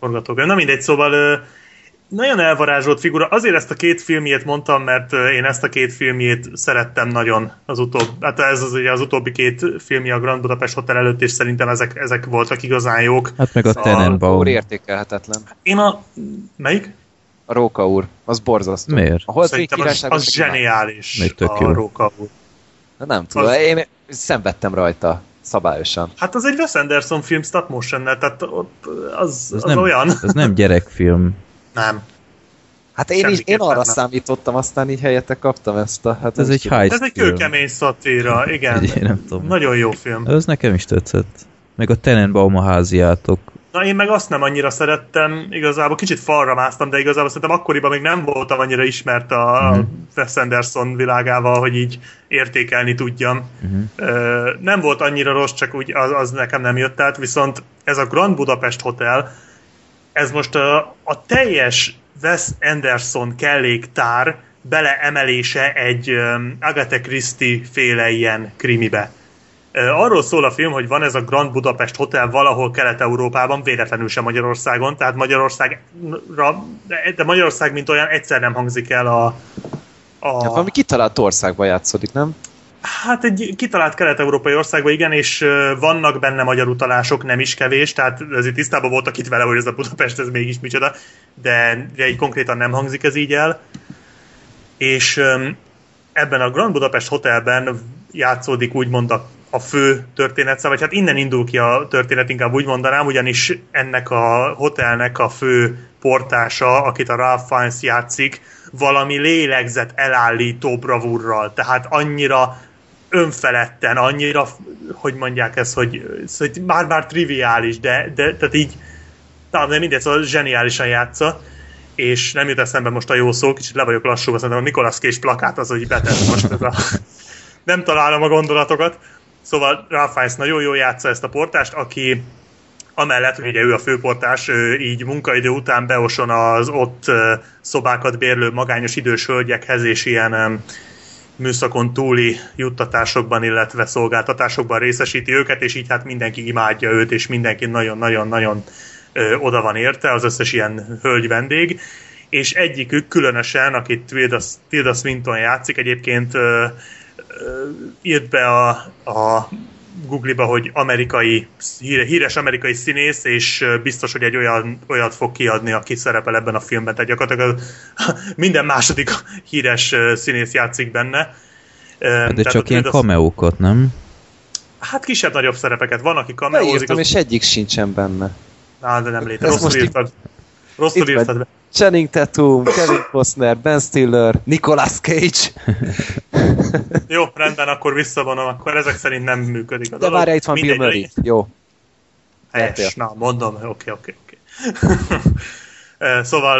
forgatókönyv. Na mindegy, szóval nagyon elvarázsolt figura. Azért ezt a két filmjét mondtam, mert én ezt a két filmjét szerettem nagyon az utóbbi, hát ez az ugye az utóbbi két filmje a Grand Budapest Hotel előtt, és szerintem ezek, ezek voltak igazán jók. Hát meg a Szóval- Tenenbaum. Úr értékelhetetlen. Én a... Melyik? A Róka úr. Az borzasztó. Miért? A Szerintem az, az zseniális. Még tök a jó. Róka úr. De nem tudom, Az- én szenvedtem rajta szabályosan. Hát az egy Wes Anderson film stop motion tehát ott az, Ez az nem, olyan. ez nem gyerekfilm. Nem. Hát én is, én arra nem. számítottam, aztán így helyette kaptam ezt a... Hát Ez egy high Ez egy kőkemény szatíra, igen. Egy, nem tudom. Nagyon jó film. Ez nekem is tetszett. Meg a Tenenbaum a háziátok. Na én meg azt nem annyira szerettem, igazából kicsit falra másztam, de igazából szerintem akkoriban még nem voltam annyira ismert a Mhm. Wes Anderson világával, hogy így értékelni tudjam. Uh-huh. Ö, nem volt annyira rossz, csak úgy az, az nekem nem jött át, viszont ez a Grand Budapest Hotel, ez most a, a teljes Wes Anderson kelléktár beleemelése egy Agatha Christie féle ilyen krimibe. Arról szól a film, hogy van ez a Grand Budapest Hotel valahol Kelet-Európában, véletlenül sem Magyarországon, tehát Magyarországra, de Magyarország mint olyan egyszer nem hangzik el a, A... Hát valami kitalált országban játszódik, nem? Hát egy kitalált kelet-európai országban, igen, és vannak benne magyar utalások, nem is kevés, tehát ezért tisztában voltak itt vele, hogy ez a Budapest, ez mégis micsoda, de, de így konkrétan nem hangzik ez így el. És ebben a Grand Budapest Hotelben játszódik úgymond a, a fő történet, vagy hát innen indul ki a történet, inkább úgy mondanám, ugyanis ennek a hotelnek a fő portása, akit a Ralph Fiennes játszik, valami lélegzet elállító bravúrral, tehát annyira önfeledten, annyira, hogy mondják ezt, hogy, hogy már-már triviális, de, de tehát így, talán de mindegy, szóval zseniálisan játsza, és nem jut eszembe most a jó szó, kicsit le vagyok lassú, szerintem a Nicolas Cage plakát az, hogy betett most ez a... nem találom a gondolatokat. Szóval Ralph Fiennes nagyon jól játsza ezt a portást, aki amellett, hogy ugye ő a főportás, így munkaidő után beoson az ott szobákat bérlő magányos idős hölgyekhez, és ilyen műszakon túli juttatásokban, illetve szolgáltatásokban részesíti őket, és így hát mindenki imádja őt, és mindenki nagyon-nagyon-nagyon oda van érte, az összes ilyen hölgy vendég, és egyikük különösen, akit Tilda, Tilda Swinton játszik, egyébként írt be a, a Google-ba, hogy amerikai, híres amerikai színész, és biztos, hogy egy olyan, olyat fog kiadni, aki szerepel ebben a filmben. Tehát gyakorlatilag *laughs* minden második híres színész játszik benne. De Tehát csak ilyen kameókat, nem? Hát kisebb-nagyobb szerepeket. Van, aki kameózik. Az... és egyik sincsen benne. Á, de nem létezik. Rosszul írtad. Rosszul írtad be. Channing Tatum, Kevin Costner, Ben Stiller, Nicolas Cage. *laughs* Jó, rendben, akkor visszavonom, akkor ezek szerint nem működik a De várj, itt van Bill Murray. Jó. Helyes, na, mondom, oké, oké, oké. *laughs* Szóval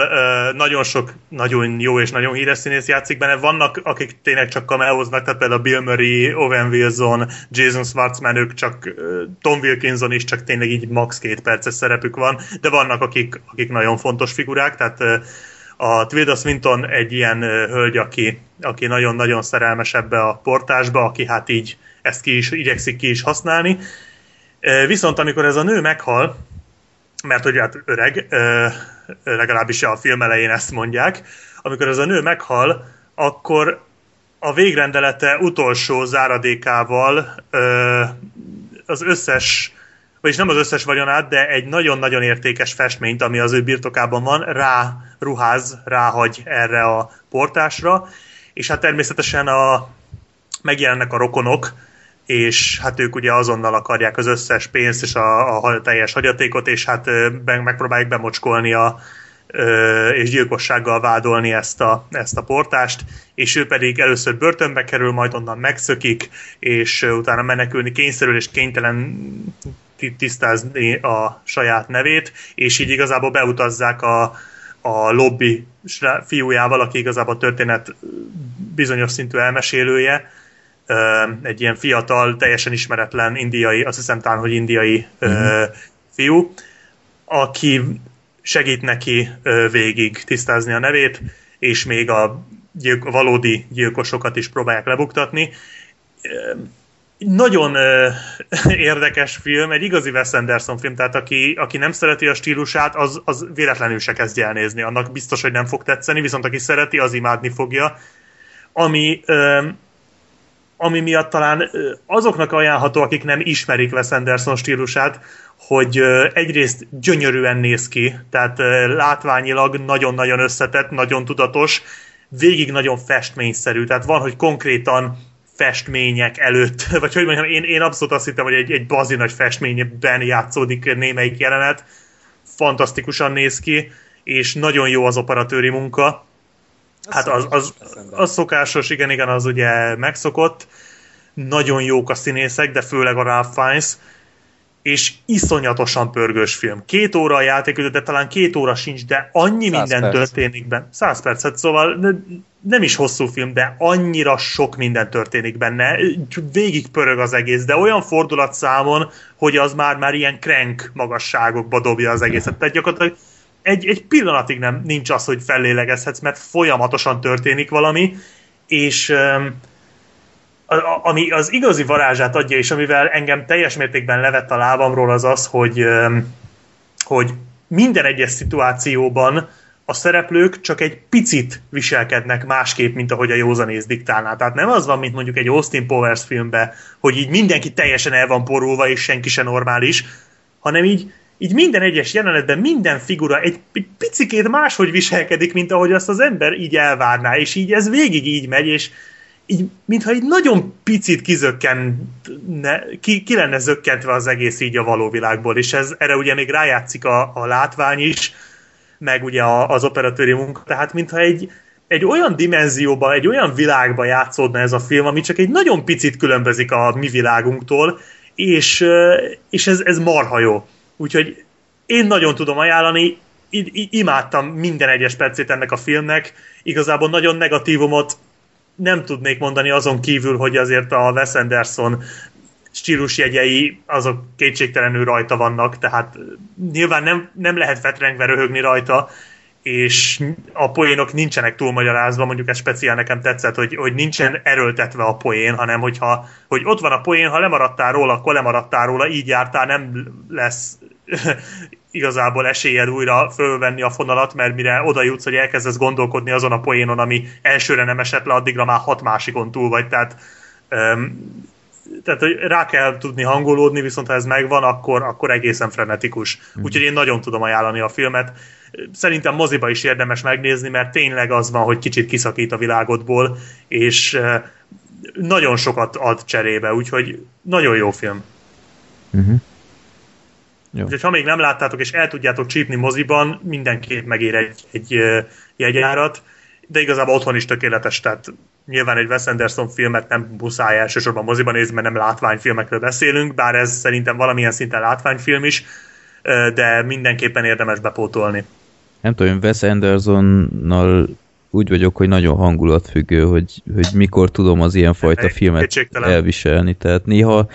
nagyon sok nagyon jó és nagyon híres színész játszik benne. Vannak, akik tényleg csak kameóznak, tehát például Bill Murray, Owen Wilson, Jason Schwartzman, ők csak Tom Wilkinson is csak tényleg így max. két perces szerepük van, de vannak, akik, akik nagyon fontos figurák, tehát a Tilda Swinton egy ilyen hölgy, aki, aki nagyon-nagyon szerelmes ebbe a portásba, aki hát így ezt ki is, igyekszik ki is használni. Viszont amikor ez a nő meghal, mert hogy hát öreg, legalábbis a film elején ezt mondják, amikor ez a nő meghal, akkor a végrendelete utolsó záradékával az összes, vagyis nem az összes vagyonát, de egy nagyon-nagyon értékes festményt, ami az ő birtokában van, rá ruház, ráhagy erre a portásra, és hát természetesen a, megjelennek a rokonok, és hát ők ugye azonnal akarják az összes pénzt és a, a teljes hagyatékot, és hát megpróbálják bemocskolni a, és gyilkossággal vádolni ezt a, ezt a portást, és ő pedig először börtönbe kerül, majd onnan megszökik, és utána menekülni kényszerül, és kénytelen tisztázni a saját nevét, és így igazából beutazzák a, a lobby fiújával, aki igazából a történet bizonyos szintű elmesélője, egy ilyen fiatal, teljesen ismeretlen indiai, azt hiszem talán, hogy indiai mm-hmm. fiú, aki segít neki végig tisztázni a nevét, és még a, gyilk, valódi gyilkosokat is próbálják lebuktatni. Nagyon *laughs* érdekes film, egy igazi Wes Anderson film, tehát aki, aki nem szereti a stílusát, az, az véletlenül se kezdje elnézni. Annak biztos, hogy nem fog tetszeni, viszont aki szereti, az imádni fogja. Ami ami miatt talán azoknak ajánlható, akik nem ismerik Wes Anderson stílusát, hogy egyrészt gyönyörűen néz ki, tehát látványilag nagyon-nagyon összetett, nagyon tudatos, végig nagyon festményszerű, tehát van, hogy konkrétan festmények előtt, *laughs* vagy hogy mondjam, én, én abszolút azt hittem, hogy egy, egy bazi nagy festményben játszódik némelyik jelenet, fantasztikusan néz ki, és nagyon jó az operatőri munka, Hát az, az, az szokásos, igen, igen, az ugye megszokott. Nagyon jók a színészek, de főleg a Ralph Fiennes, és iszonyatosan pörgős film. Két óra a játékidő, de talán két óra sincs, de annyi minden perc. történik benne. Száz percet, szóval nem is hosszú film, de annyira sok minden történik benne. Végig pörög az egész, de olyan fordulatszámon, hogy az már már ilyen crank magasságokba dobja az egészet. Tehát gyakorlatilag egy, egy pillanatig nem nincs az, hogy fellélegezhetsz, mert folyamatosan történik valami, és um, ami az igazi varázsát adja, és amivel engem teljes mértékben levett a lábamról, az az, hogy, um, hogy minden egyes szituációban a szereplők csak egy picit viselkednek másképp, mint ahogy a józanész diktálná. Tehát nem az van, mint mondjuk egy Austin Powers filmbe, hogy így mindenki teljesen el van porulva, és senki se normális, hanem így, így minden egyes jelenetben minden figura egy, egy picikét máshogy viselkedik, mint ahogy azt az ember így elvárná, és így ez végig így megy, és így, mintha egy nagyon picit kizökken, ne, ki, ki lenne zökkentve az egész így a való világból, és ez, erre ugye még rájátszik a, a látvány is, meg ugye az operatőri munka, tehát mintha egy, egy olyan dimenzióban, egy olyan világban játszódna ez a film, ami csak egy nagyon picit különbözik a mi világunktól, és, és ez, ez marha jó. Úgyhogy én nagyon tudom ajánlani, imádtam minden egyes percét ennek a filmnek, igazából nagyon negatívumot nem tudnék mondani azon kívül, hogy azért a Wes Anderson stílusjegyei azok kétségtelenül rajta vannak, tehát nyilván nem, nem lehet vetrengve röhögni rajta, és a poénok nincsenek túlmagyarázva, mondjuk ez speciál nekem tetszett, hogy, hogy nincsen erőltetve a poén, hanem hogyha, hogy ott van a poén, ha lemaradtál róla, akkor lemaradtál róla, így jártál, nem lesz *laughs* igazából esélyed újra fölvenni a fonalat, mert mire oda jutsz, hogy elkezdesz gondolkodni azon a poénon, ami elsőre nem esett le, addigra már hat másikon túl vagy, tehát um, tehát hogy rá kell tudni hangolódni, viszont ha ez megvan, akkor, akkor egészen frenetikus. Mm. Úgyhogy én nagyon tudom ajánlani a filmet. Szerintem moziba is érdemes megnézni, mert tényleg az van, hogy kicsit kiszakít a világodból, és nagyon sokat ad cserébe, úgyhogy nagyon jó film. Mm-hmm. Jó. Úgyhogy ha még nem láttátok, és el tudjátok csípni moziban, mindenképp megér egy, egy jegyárat, de igazából otthon is tökéletes, tehát nyilván egy Wes Anderson filmet nem muszáj elsősorban moziban nézni, mert nem látványfilmekről beszélünk, bár ez szerintem valamilyen szinten látványfilm is, de mindenképpen érdemes bepótolni. Nem tudom, Wes Andersonnal úgy vagyok, hogy nagyon hangulatfüggő, hogy, hogy mikor tudom az ilyenfajta filmet elviselni. Tehát néha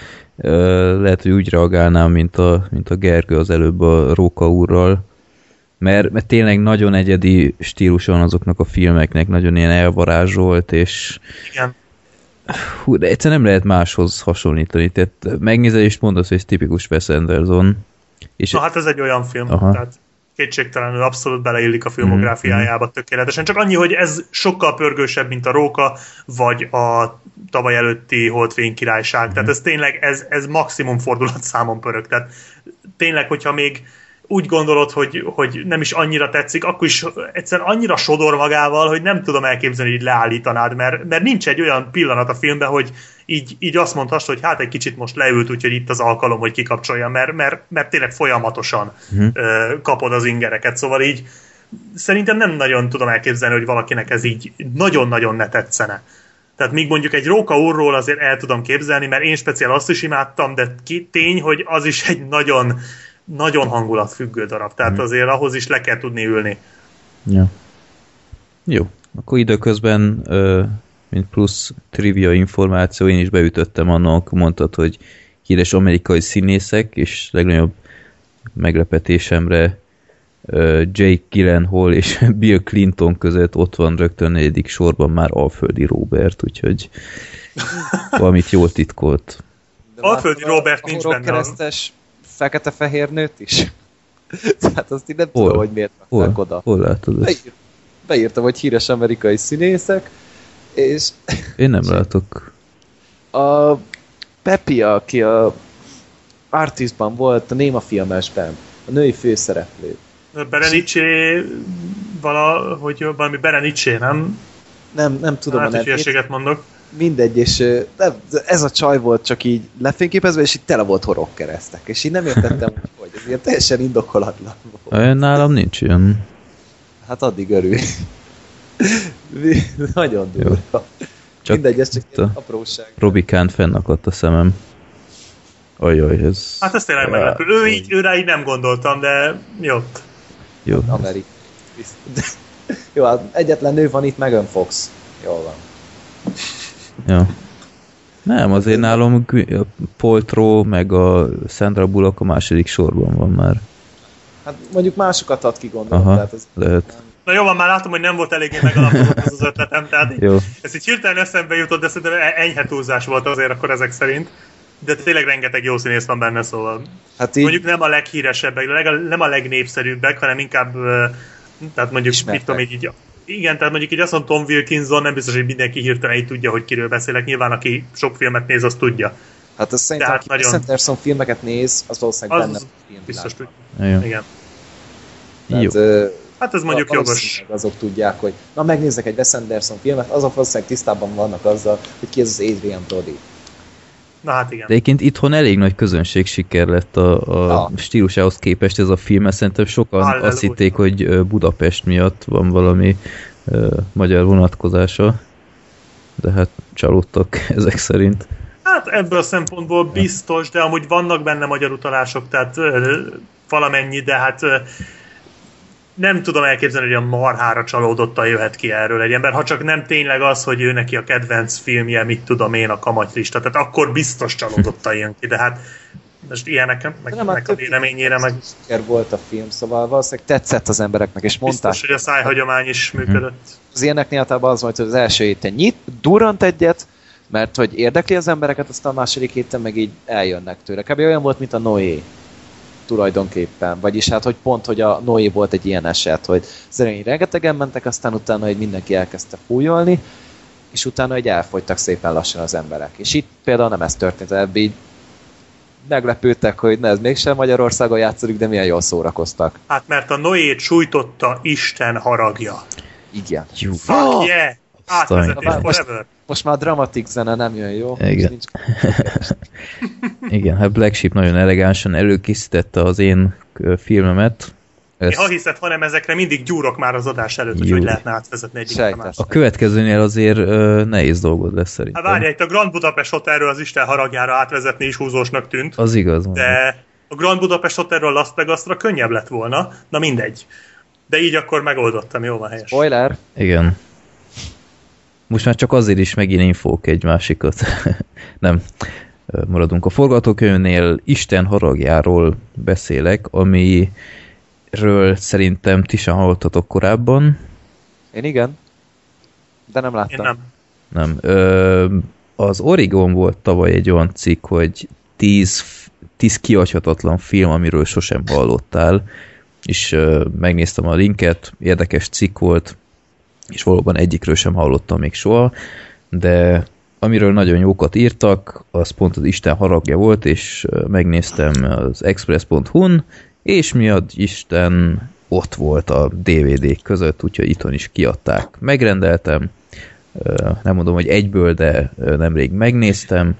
lehet, hogy úgy reagálnám, mint a, mint a Gergő az előbb a Róka úrral, mert, mert tényleg nagyon egyedi stílusa van azoknak a filmeknek, nagyon ilyen elvarázsolt, és Igen. Hú, de egyszerűen nem lehet máshoz hasonlítani. Tehát megnézed és mondasz, hogy ez tipikus Wes Anderson. És Na hát ez egy olyan film, Aha. tehát kétségtelenül abszolút beleillik a filmográfiájába mm-hmm. tökéletesen. Csak annyi, hogy ez sokkal pörgősebb, mint a Róka, vagy a tavaly előtti Holdfény királyság. Mm-hmm. Tehát ez tényleg, ez, ez maximum fordulat számon pörög. Tehát tényleg, hogyha még úgy gondolod, hogy, hogy nem is annyira tetszik, akkor is egyszer annyira sodor magával, hogy nem tudom elképzelni, hogy leállítanád, mert, mert nincs egy olyan pillanat a filmben, hogy így, így azt mondhass, hogy hát egy kicsit most leült, úgyhogy itt az alkalom, hogy kikapcsolja, mert, mert, mert tényleg folyamatosan uh-huh. kapod az ingereket, szóval így szerintem nem nagyon tudom elképzelni, hogy valakinek ez így nagyon-nagyon ne tetszene. Tehát míg mondjuk egy Róka úrról azért el tudom képzelni, mert én speciál azt is imádtam, de tény, hogy az is egy nagyon nagyon hangulatfüggő darab, tehát mm. azért ahhoz is le kell tudni ülni. Ja. Jó, akkor időközben mint plusz trivia információ, én is beütöttem annak, mondtad, hogy híres amerikai színészek, és legnagyobb meglepetésemre Jake Gyllenhaal és *laughs* Bill Clinton között ott van rögtön negyedik sorban már Alföldi Robert, úgyhogy valamit jól titkolt. Alföldi Robert nincs benne. keresztes fekete-fehér nőt is. Tehát *laughs* azt így nem hol? tudom, hogy miért rakták oda. Hol látod ezt? beírtam, hogy híres amerikai színészek, és... Én nem látok. A Pepi, aki a Artistban volt a Néma filmesben, a női főszereplő. Berenice valahogy valami Berenice, nem? Nem, nem tudom hát, a nevét. mondok mindegy, és ez a csaj volt csak így lefényképezve, és itt tele volt horog keresztek, és így nem értettem, *laughs* hogy ez ilyen teljesen indokolatlan volt. Én nálam nincs ilyen. Hát addig örül. *laughs* Nagyon durva. Csak mindegy, ez csak egy apróság. Robikán fennakadt a szemem. Ajaj, ez... Hát ez tényleg meglepő. Ő így, őre így nem gondoltam, de jó. Jó. Amerik. *laughs* Jó, hát egyetlen nő van itt, Megan Fox. Jól van. Ja. Nem, azért nálam a Poltro meg a Sandra Bullock a második sorban van már. Hát mondjuk másokat ad ki gondolom. Aha, tehát ez lehet. Na jó van, már látom, hogy nem volt eléggé megalapozott az, az ötletem, tehát *laughs* jó. ez így hirtelen eszembe jutott, de szerintem enyhe túlzás volt azért akkor ezek szerint. De tényleg rengeteg jó színész van benne, szóval. Hát így... Mondjuk nem a leghíresebbek, nem a legnépszerűbbek, hanem inkább Tehát mondjuk, Ismertek. mit tudom, így, így igen, tehát mondjuk így azt mondom, Tom Wilkinson, nem biztos, hogy mindenki hirtelen így tudja, hogy kiről beszélek. Nyilván, aki sok filmet néz, az tudja. Hát az szerintem, Tehát aki nagyon- Anderson filmeket néz, az valószínűleg Az benne van a filmvilágban. Biztos tudja. Ja. Igen. Tehát, Jó. Hát ez mondjuk jogos. azok tudják, hogy na megnézek egy Wes Anderson filmet, azok valószínűleg tisztában vannak azzal, hogy ki ez az Adrian Brody. Na hát igen. De egyébként itthon elég nagy közönség siker lett a, a Ja. stílusához képest ez a film, mert szerintem sokan Halleluja. azt hitték, hogy Budapest miatt van valami ö, magyar vonatkozása, de hát csalódtak *laughs* ezek szerint. Hát ebből a szempontból biztos, de amúgy vannak benne magyar utalások, tehát ö, valamennyi, de hát ö, nem tudom elképzelni, hogy a marhára csalódottan jöhet ki erről egy ember, ha csak nem tényleg az, hogy ő neki a kedvenc filmje, mit tudom én, a kamatyrista, tehát akkor biztos csalódottan jön ki, de hát most ilyenek, meg, Nem, hát meg a véleményére, meg siker volt a film, szóval valószínűleg tetszett az embereknek, és mondták, biztos, hogy a szájhagyomány is működött. az ilyeneknél általában az volt, hogy az első héten nyit, durrant egyet, mert hogy érdekli az embereket, aztán a második héten meg így eljönnek tőle. Kb. olyan volt, mint a Noé tulajdonképpen. Vagyis hát, hogy pont, hogy a Noé volt egy ilyen eset, hogy szerint rengetegen mentek, aztán utána hogy mindenki elkezdte fújolni, és utána egy elfogytak szépen lassan az emberek. És itt például nem ez történt, ebből így meglepődtek, hogy ne, ez mégsem Magyarországon játszódik, de milyen jól szórakoztak. Hát mert a Noét sújtotta Isten haragja. Igen. Jó. Fuck yeah! Átvezetés forever. Most már a dramatik zene nem jön jó. Igen. Nincs... *laughs* Igen, hát Black Sheep nagyon elegánsan előkészítette az én filmemet. Én Ezt ha hiszed, hanem ezekre mindig gyúrok már az adás előtt, hogy Jó. hogy lehetne átvezetni egyik a a következőnél azért ö, nehéz dolgod lesz Hát szerintem. várjál, itt a Grand Budapest Hotelről az Isten haragjára átvezetni is húzósnak tűnt, Az igaz. de a Grand Budapest Hotelről Las Vegasra könnyebb lett volna, na mindegy. De így akkor megoldottam, jó van helyes. Spoiler! Igen. Most már csak azért is megint infók egy másikat. *laughs* Nem. Maradunk a forgatókönyvnél. Isten haragjáról beszélek, amiről szerintem ti sem hallottatok korábban. Én igen. De nem Én láttam. nem. Nem. Ö, az Oregon volt tavaly egy olyan cikk, hogy 10, 10 kiadhatatlan film, amiről sosem hallottál, és ö, megnéztem a linket, érdekes cikk volt, és valóban egyikről sem hallottam még soha, de amiről nagyon jókat írtak, az pont az Isten haragja volt, és megnéztem az express.hu-n, és miatt Isten ott volt a DVD között, úgyhogy itthon is kiadták. Megrendeltem, nem mondom, hogy egyből, de nemrég megnéztem,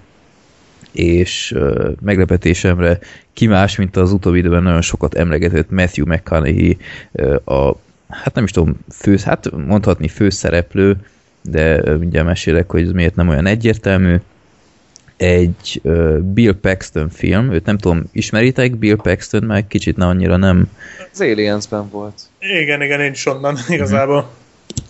és meglepetésemre ki más, mint az utóbbi időben nagyon sokat emlegetett Matthew McConaughey, a, hát nem is tudom, fő, hát mondhatni főszereplő, de mindjárt mesélek, hogy ez miért nem olyan egyértelmű. Egy ö, Bill Paxton film, őt nem tudom, ismeritek Bill Paxton, meg kicsit ne annyira nem, Az Aliensben volt. Igen, igen, én is onnan igazából.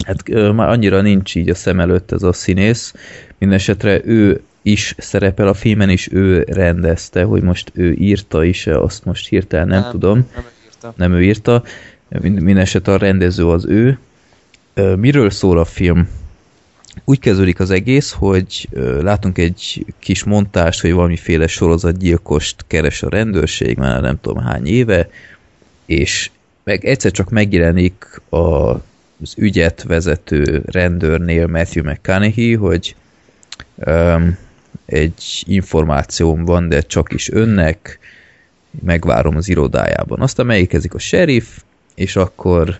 Hát ö, már annyira nincs így a szem előtt ez a színész. Mindenesetre ő is szerepel a filmen, és ő rendezte, hogy most ő írta is azt most hirtelen nem, Nem. tudom. Nem írta. Nem ő írta. Mind- Mindenesetre a rendező az ő. Miről szól a film? Úgy kezdődik az egész, hogy látunk egy kis montást, hogy valamiféle sorozatgyilkost keres a rendőrség, már nem tudom hány éve, és meg egyszer csak megjelenik a, az ügyet vezető rendőrnél Matthew McConaughey, hogy um, egy információm van, de csak is önnek, megvárom az irodájában. Aztán megérkezik a sheriff, és akkor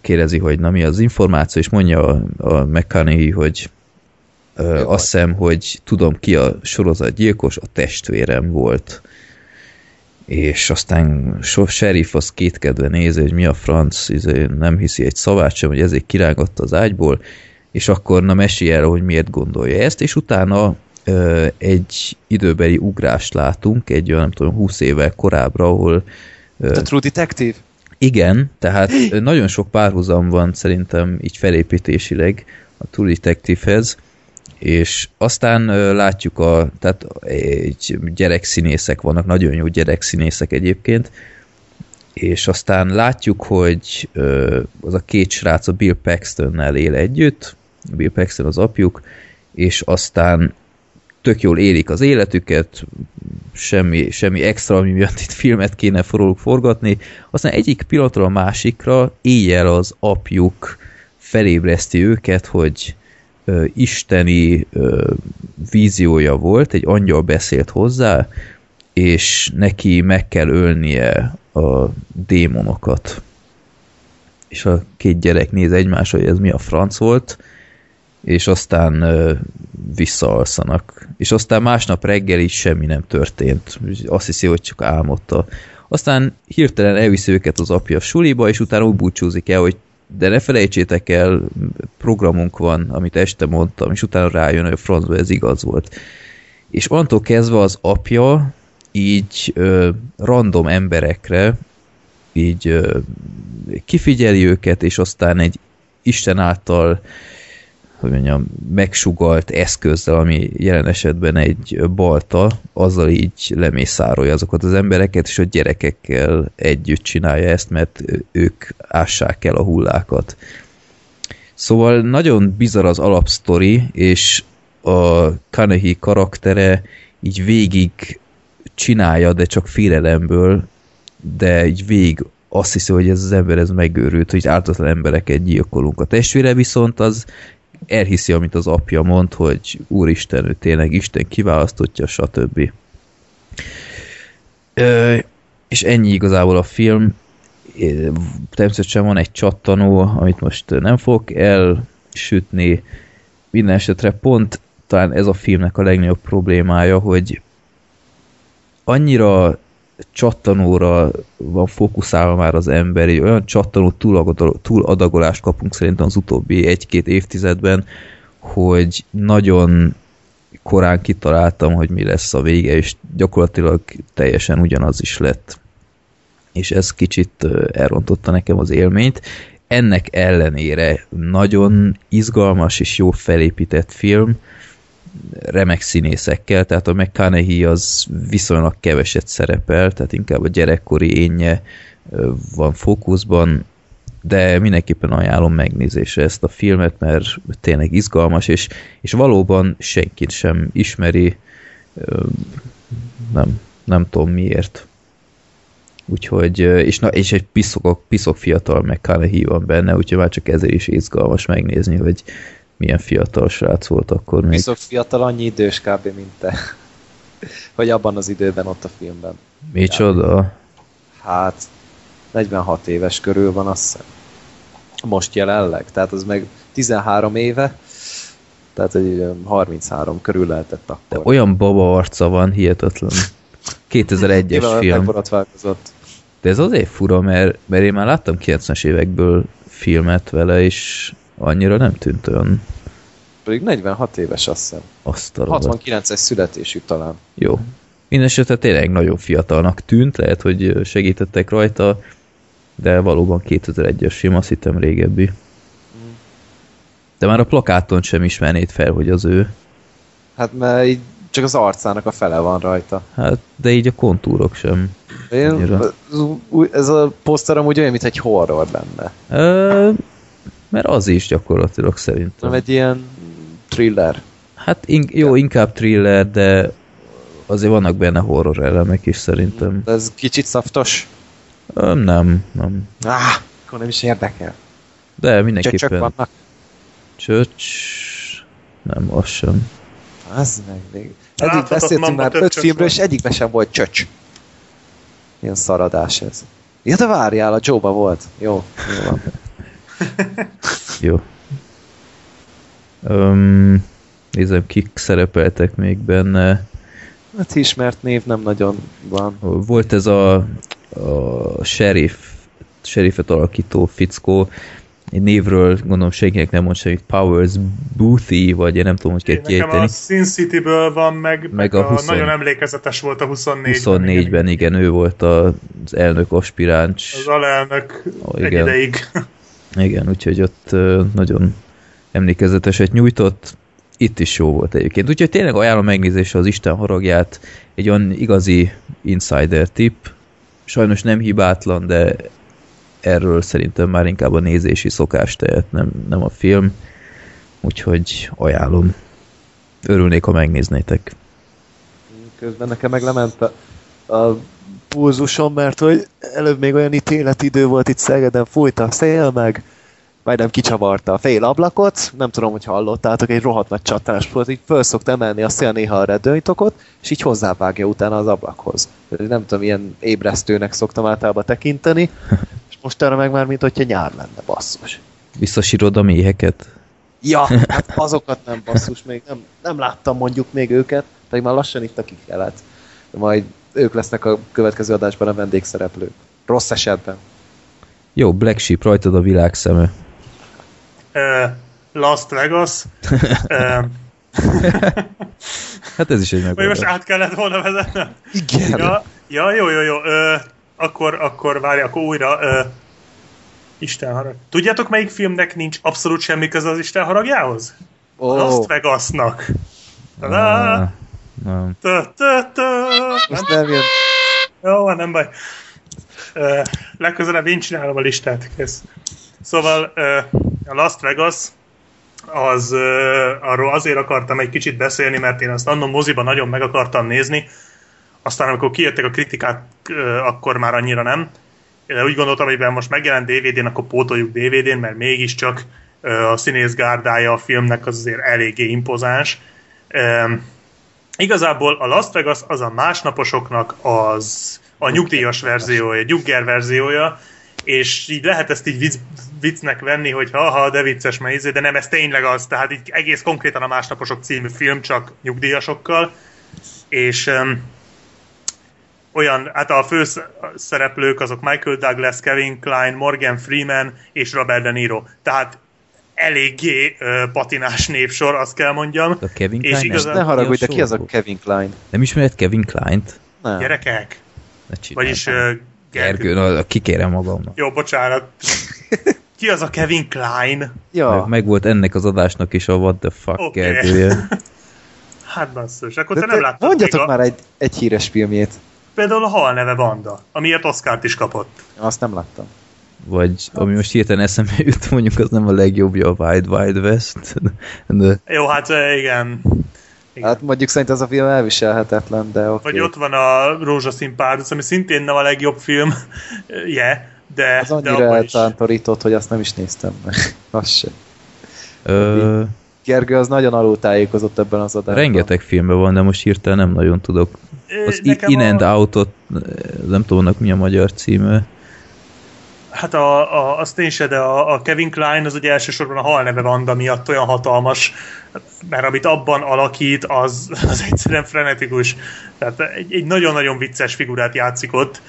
kérdezi, hogy na mi az információ, és mondja a, a McConaughey, hogy ö, azt hiszem, hogy tudom ki a sorozatgyilkos, a testvérem volt. És aztán so sheriff az kétkedve nézi, hogy mi a franc, izé, nem hiszi egy szavát sem, hogy ezért kirángatta az ágyból, és akkor na mesélj el, hogy miért gondolja ezt, és utána ö, egy időbeli ugrást látunk, egy olyan, nem tudom, 20 évvel korábbra, ahol ö, The True Detective? Igen, tehát nagyon sok párhuzam van szerintem így felépítésileg a True Detective-hez, és aztán látjuk a, tehát egy gyerekszínészek vannak, nagyon jó gyerekszínészek egyébként, és aztán látjuk, hogy az a két srác a Bill Paxtonnel él együtt, Bill Paxton az apjuk, és aztán tök jól élik az életüket, semmi, semmi extra, ami miatt itt filmet kéne forróluk forgatni. Aztán egyik pillanatról a másikra éjjel az apjuk felébreszti őket, hogy ö, isteni ö, víziója volt, egy angyal beszélt hozzá, és neki meg kell ölnie a démonokat. És a két gyerek néz egymásra, hogy ez mi a franc volt, és aztán ö, visszaalszanak. És aztán másnap reggel is semmi nem történt. Azt hiszi, hogy csak álmodta. Aztán hirtelen elviszi őket az apja a suliba, és utána úgy búcsúzik el, hogy de ne felejtsétek el, programunk van, amit este mondtam, és utána rájön, hogy a francba ez igaz volt. És onnantól kezdve az apja így ö, random emberekre így ö, kifigyeli őket, és aztán egy Isten által hogy mondjam, megsugalt eszközzel, ami jelen esetben egy balta, azzal így lemészárolja azokat az embereket, és a gyerekekkel együtt csinálja ezt, mert ők ássák el a hullákat. Szóval nagyon bizarr az alapsztori, és a Kanehi karaktere így végig csinálja, de csak félelemből, de így végig azt hiszi, hogy ez az ember ez megőrült, hogy ártatlan embereket gyilkolunk. A testvére viszont az elhiszi, amit az apja mond, hogy úristen, ő tényleg Isten kiválasztottja, stb. Ö, és ennyi igazából a film. Természetesen van egy csattanó, amit most nem fogok elsütni. Minden esetre pont talán ez a filmnek a legnagyobb problémája, hogy annyira csattanóra van fókuszálva már az ember, egy olyan csattanó túladagolást kapunk szerintem az utóbbi egy-két évtizedben, hogy nagyon korán kitaláltam, hogy mi lesz a vége, és gyakorlatilag teljesen ugyanaz is lett. És ez kicsit elrontotta nekem az élményt. Ennek ellenére nagyon izgalmas és jó felépített film, remek színészekkel, tehát a McConaughey az viszonylag keveset szerepel, tehát inkább a gyerekkori énje van fókuszban, de mindenképpen ajánlom megnézésre ezt a filmet, mert tényleg izgalmas, és, és valóban senkit sem ismeri, nem, nem tudom miért. Úgyhogy, és, na, és egy piszok, piszok fiatal McConaughey van benne, úgyhogy már csak ezért is izgalmas megnézni, hogy milyen fiatal srác volt akkor még. Viszont fiatal annyi idős kb. mint te. *laughs* Vagy abban az időben ott a filmben. Micsoda? Hát, 46 éves körül van azt hiszem. Most jelenleg, tehát az meg 13 éve, tehát egy 33 körül lehetett akkor. De olyan baba arca van, hihetetlen. 2001-es film. De ez azért fura, mert, mert én már láttam 90-es évekből filmet vele, és annyira nem tűnt olyan. Pedig 46 éves azt hiszem. Azt 69-es születésű talán. Jó. Mindenesetre tényleg nagyon fiatalnak tűnt, lehet, hogy segítettek rajta, de valóban 2001-es film, azt hittem régebbi. De már a plakáton sem ismernéd fel, hogy az ő. Hát mert így csak az arcának a fele van rajta. Hát, de így a kontúrok sem. Én, ez a poszter amúgy olyan, mint egy horror lenne. Mert az is gyakorlatilag szerintem. Nem egy ilyen thriller. Hát in, jó, inkább thriller, de azért vannak benne horror elemek is szerintem. De ez kicsit szaftos? Nem, nem. nem. Ah, akkor nem is érdekel. De mindenképpen. Csöcsök vannak? Csöcs... Nem, az sem. Az meg még. Eddig beszéltünk már öt filmről, és egyikben sem volt csöcs. Milyen szaradás ez. Ja, de várjál, a joe volt. Jó, jó van. *laughs* *laughs* Jó. Um, nézem, kik szerepeltek még benne. Hát ismert név nem nagyon van. Volt ez a, a sheriff, sheriffet alakító fickó, egy névről gondolom senkinek nem mond semmit, Powers Boothie, vagy én nem tudom, hogy kell kiejteni. Nekem a Sin City-ből van, meg, meg, meg a, 20... nagyon emlékezetes volt a 24-ben. 24-ben, igen, igen, ő volt az elnök aspiráns. Az alelnök oh, egy ideig. Igen, úgyhogy ott nagyon emlékezeteset nyújtott. Itt is jó volt egyébként. Úgyhogy tényleg ajánlom megnézésre az Isten haragját. Egy olyan igazi insider tip. Sajnos nem hibátlan, de erről szerintem már inkább a nézési szokás tehet, nem, nem a film. Úgyhogy ajánlom. Örülnék, ha megnéznétek. közben nekem meg lement a, a pulzusom, mert hogy előbb még olyan ítéletidő volt itt Szegeden, fújta a szél, meg majdnem kicsavarta a fél ablakot, nem tudom, hogy hallottátok, egy rohadt nagy csatás volt, így föl szokta emelni a szél néha a redőnytokot, és így hozzávágja utána az ablakhoz. Nem tudom, ilyen ébresztőnek szoktam általában tekinteni, és most arra meg már, mint hogyha nyár lenne, basszus. Visszasírod a méheket? Ja, *laughs* hát azokat nem basszus, még nem, nem láttam mondjuk még őket, pedig már lassan itt a kikelet. De majd ők lesznek a következő adásban a vendégszereplők. Rossz esetben. Jó, Black Sheep, rajtad a világ szeme. Uh, Las Vegas. Uh, *laughs* Hát ez is egy vagy most megoldás. át kellett volna vezetnem? Igen. Ja, ja jó, jó, jó. Uh, akkor, akkor várj, akkor újra. Uh, Isten harag. Tudjátok, melyik filmnek nincs abszolút semmi köze az Isten haragjához? Ó, Las Vegasnak. Tadá! Ah, nem. Most nem jön. Jó, van, nem baj. Legközelebb én csinálom a listát, kész. Szóval a Las Vegas az arról azért akartam egy kicsit beszélni, mert én azt annól moziban nagyon meg akartam nézni, aztán amikor kijöttek a kritikák, akkor már annyira nem. De úgy gondoltam, hogy most megjelent DVD-n, akkor pótoljuk DVD-n, mert mégiscsak a színész gárdája a filmnek az azért eléggé impozáns. Igazából a Las Vegas az a másnaposoknak az a nyugdíjas verziója, nyugger verziója, és így lehet ezt így vicc, viccnek venni, hogy ha-ha, de vicces mert de nem, ez tényleg az, tehát így egész konkrétan a Másnaposok című film, csak nyugdíjasokkal, és um, olyan, hát a fő szereplők azok Michael Douglas, Kevin Klein, Morgan Freeman és Robert De Niro. Tehát eléggé uh, patinás népsor, azt kell mondjam. A Kevin És Klein? igazán- Ne haragudj, de ki az a. Kevin Klein? Nem ismered Kevin Klein-t? Nem. Gyerekek? Ne. Vagyis uh, Gergő, na, kikérem magamnak. Jó, bocsánat. *laughs* Ki az a Kevin Klein? Ja, Meg, meg volt ennek az adásnak is a What the fuck Oké. Gergője. *laughs* Hát basszus, akkor de te nem te láttad mondjatok a, már egy, egy híres filmjét. például a Hal neve Banda, amiért Oscárt is kapott. Azt nem láttam. Vagy ami most hirtelen eszembe jut, mondjuk az nem a legjobbja a Wild Wild West. De Jó, hát igen. igen. Hát mondjuk szerintem ez a film elviselhetetlen, de oké. Vagy ott van a Rózsaszín Párduc, ami szintén nem a legjobb film, *laughs* je, de, Az annyira eltántorított, hogy azt nem is néztem meg. *laughs* Az se. ö, Gergő az nagyon alultájékozott ebben az adásban. rengeteg filmben van, de most hirtelen nem nagyon tudok. Az nekem In a- and Out-ot, nem tudom, annak mi a magyar címe. Hát a, a, azt én se, de a, a Kevin Klein az ugye elsősorban a hal neve Vanda miatt olyan hatalmas, mert amit abban alakít, az, *laughs* az egyszerűen frenetikus. Tehát egy, egy nagyon-nagyon vicces figurát játszik ott.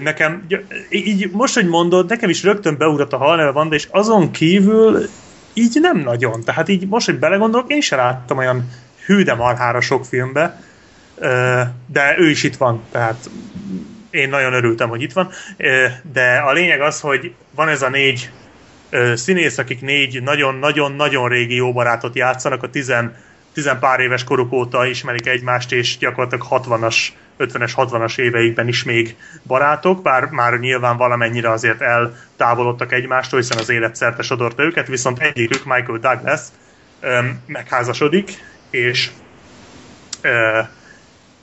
Nekem, gy- így most, hogy mondod, nekem is rögtön beugrott a hal neve Vanda, és azon kívül így nem nagyon. Tehát így most, hogy belegondolok, én se láttam olyan hű de marhára sok filmbe, de ő is itt van, tehát én nagyon örültem, hogy itt van, de a lényeg az, hogy van ez a négy színész, akik négy nagyon-nagyon-nagyon régi jó barátot játszanak, a tizen, tizen pár éves koruk óta ismerik egymást, és gyakorlatilag 60-as, 50-es, 60-as éveikben is még barátok, bár már nyilván valamennyire azért eltávolodtak egymástól, hiszen az élet szerte sodorta őket, viszont egyikük, Michael Douglas, megházasodik, és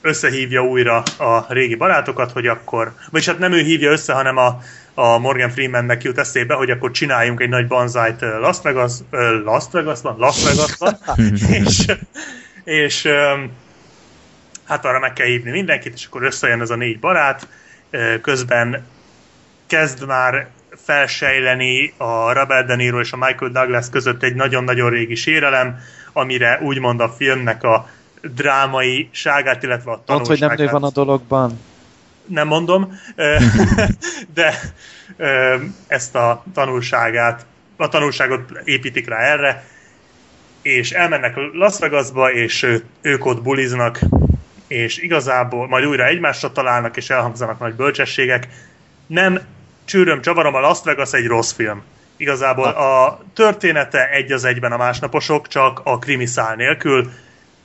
összehívja újra a régi barátokat, hogy akkor, vagyis hát nem ő hívja össze, hanem a, a Morgan Freemannek jut eszébe, hogy akkor csináljunk egy nagy banzájt Las Vegas, Las Vegasban, Las Vegasban, *laughs* és, és hát arra meg kell hívni mindenkit, és akkor összejön ez a négy barát, közben kezd már felsejleni a Robert De Niro és a Michael Douglas között egy nagyon-nagyon régi sérelem, amire úgymond a filmnek a drámai ságát, illetve a Mondd, hogy nem nő tanulságát van a dologban. nem mondom, *laughs* de ezt a tanulságát, a tanulságot építik rá erre, és elmennek Las Vegasba, és ők ott buliznak, és igazából majd újra egymásra találnak, és elhangzanak nagy bölcsességek. Nem csűröm, csavarom, a Las Vegas egy rossz film. Igazából a története egy az egyben a másnaposok, csak a krimi szál nélkül.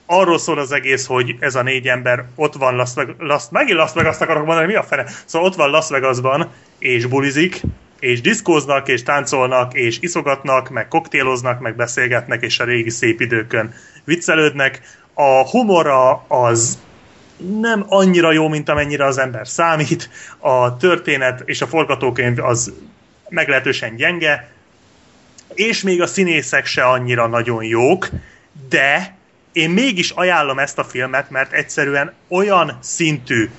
Arról szól az egész, hogy ez a négy ember ott van Las Vegas, Las, megint Las Vegas akarok mondani, mi a fene? Szóval ott van Las Vegasban, és bulizik, és diszkóznak, és táncolnak, és iszogatnak, meg koktéloznak, meg beszélgetnek, és a régi szép időkön viccelődnek. A humora az nem annyira jó, mint amennyire az ember számít. A történet és a forgatókönyv az meglehetősen gyenge, és még a színészek se annyira nagyon jók, de én mégis ajánlom ezt a filmet, mert egyszerűen olyan szintű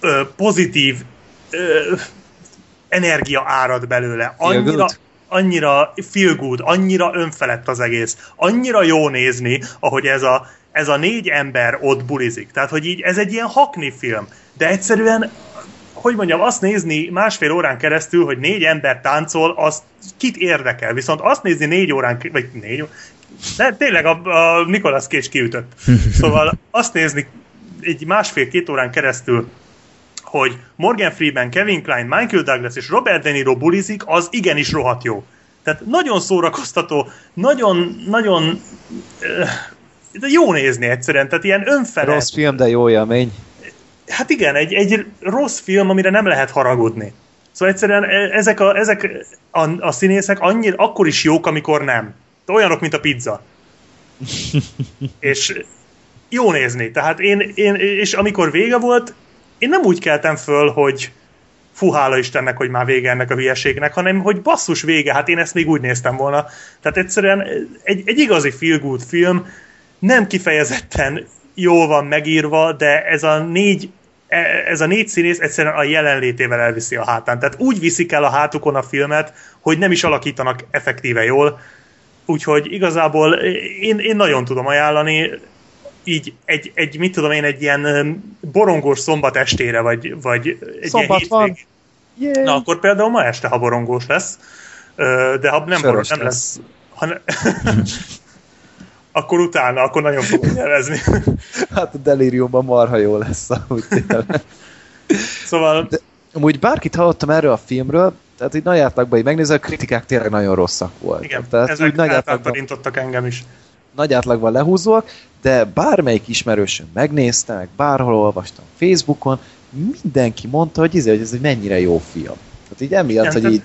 ö, pozitív ö, energia árad belőle. Annyira, annyira feel good, annyira önfelett az egész. Annyira jó nézni, ahogy ez a, ez a négy ember ott bulizik. Tehát, hogy így ez egy ilyen hakni film. De egyszerűen hogy mondjam, azt nézni másfél órán keresztül, hogy négy ember táncol, azt kit érdekel. Viszont azt nézni négy órán, vagy négy, de tényleg a, a Nicolas Cage kiütött. *laughs* Szóval azt nézni egy másfél-két órán keresztül, hogy Morgan Freeman, Kevin Klein, Michael Douglas és Robert De Niro bulizik, az igenis rohadt jó. Tehát nagyon szórakoztató, nagyon, nagyon de jó nézni egyszerűen, tehát ilyen önfelett. Rossz film, de jó élmény. Hát igen, egy, egy rossz film, amire nem lehet haragudni. Szóval egyszerűen ezek a, ezek a, a színészek annyira, akkor is jók, amikor nem. De olyanok, mint a pizza. *laughs* és jó nézni. Tehát én, én, és amikor vége volt, én nem úgy keltem föl, hogy fú, hála Istennek, hogy már vége ennek a hülyeségnek, hanem hogy basszus vége, hát én ezt még úgy néztem volna. Tehát egyszerűen egy, egy igazi feel good film, nem kifejezetten jól van megírva, de ez a négy ez a négy színész egyszerűen a jelenlétével elviszi a hátán. Tehát úgy viszik el a hátukon a filmet, hogy nem is alakítanak effektíve jól. Úgyhogy igazából én, én nagyon tudom ajánlani, így egy, egy, mit tudom én, egy ilyen borongós szombat estére, vagy, vagy egy Szombat ilyen van. Yeah. Na, akkor például ma este, ha borongós lesz, de ha nem, borong, Sörös nem lesz, hanem *laughs* *laughs* akkor utána, akkor nagyon fogom élvezni. *laughs* Hát a delíriumban marha jó lesz, tényleg. *laughs* Szóval De- Amúgy bárkit hallottam erről a filmről, tehát így nagy átlagban így megnézve, a kritikák tényleg nagyon rosszak voltak. igen, tehát ezek úgy nagy átlagban, engem is. nagy átlagban lehúzóak, de bármelyik ismerősöm megnézte, meg bárhol olvastam Facebookon, mindenki mondta, hogy, izé, hogy ez egy mennyire jó film. Tehát így emiatt, Igen, hogy így...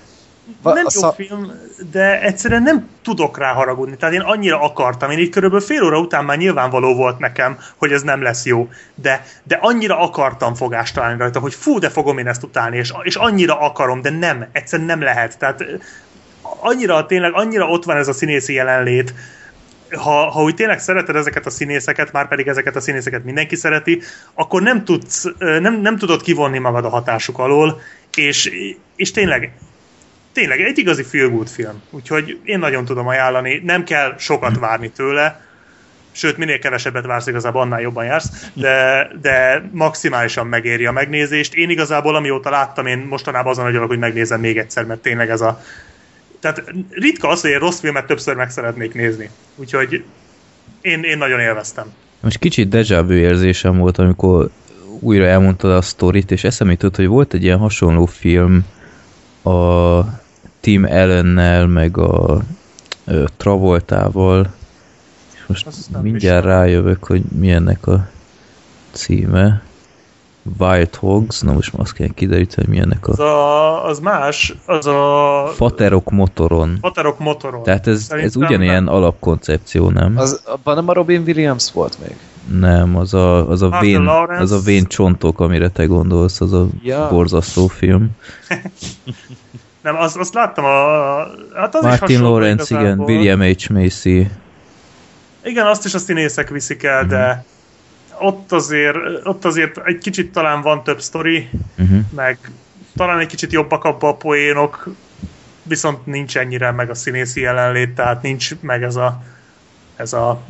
Va- nem jó film, de egyszerűen nem tudok rá haragudni. Tehát én annyira akartam, én így körülbelül fél óra után már nyilvánvaló volt nekem, hogy ez nem lesz jó, de, de annyira akartam fogást találni rajta, hogy fú, de fogom én ezt utálni, és, és annyira akarom, de nem, egyszerűen nem lehet. Tehát annyira, tényleg annyira ott van ez a színészi jelenlét, ha, ha úgy tényleg szereted ezeket a színészeket, már pedig ezeket a színészeket mindenki szereti, akkor nem, tudsz, nem, nem tudod kivonni magad a hatásuk alól, és, és tényleg tényleg egy igazi feel film. Úgyhogy én nagyon tudom ajánlani, nem kell sokat várni tőle, sőt, minél kevesebbet vársz, igazából annál jobban jársz, de, de maximálisan megéri a megnézést. Én igazából, amióta láttam, én mostanában azon agyalok, hogy megnézem még egyszer, mert tényleg ez a... Tehát ritka az, hogy egy rossz filmet többször meg szeretnék nézni. Úgyhogy én, én nagyon élveztem. Most kicsit déjà vu érzésem volt, amikor újra elmondtad a sztorit, és eszembe jutott, hogy volt egy ilyen hasonló film a Tim Allennel, meg a ö, Travoltával, és most Azt nem mindjárt rájövök, hogy milyennek a címe. Wild Hogs, na most már azt kell kideríteni, hogy milyennek Az, a a, az más, az a Faterok motoron. Faterok motoron. Tehát ez, ez ugyanilyen alapkoncepció, nem? Az, abban nem a Robin Williams volt még? Nem, az a, az a, vén, az a vén csontok, amire te gondolsz, az a Ja. borzasztó film. *laughs* Nem, azt, azt láttam a... Hát az is Martin hasonló Lawrence, igen, igazából. William H. Macy. Igen, azt is a színészek viszik el, de ott azért, ott azért egy kicsit talán van több sztori, Uh-huh. meg talán egy kicsit jobbak abba a poénok, viszont nincs ennyire meg a színészi jelenlét, tehát nincs meg ez a, ez a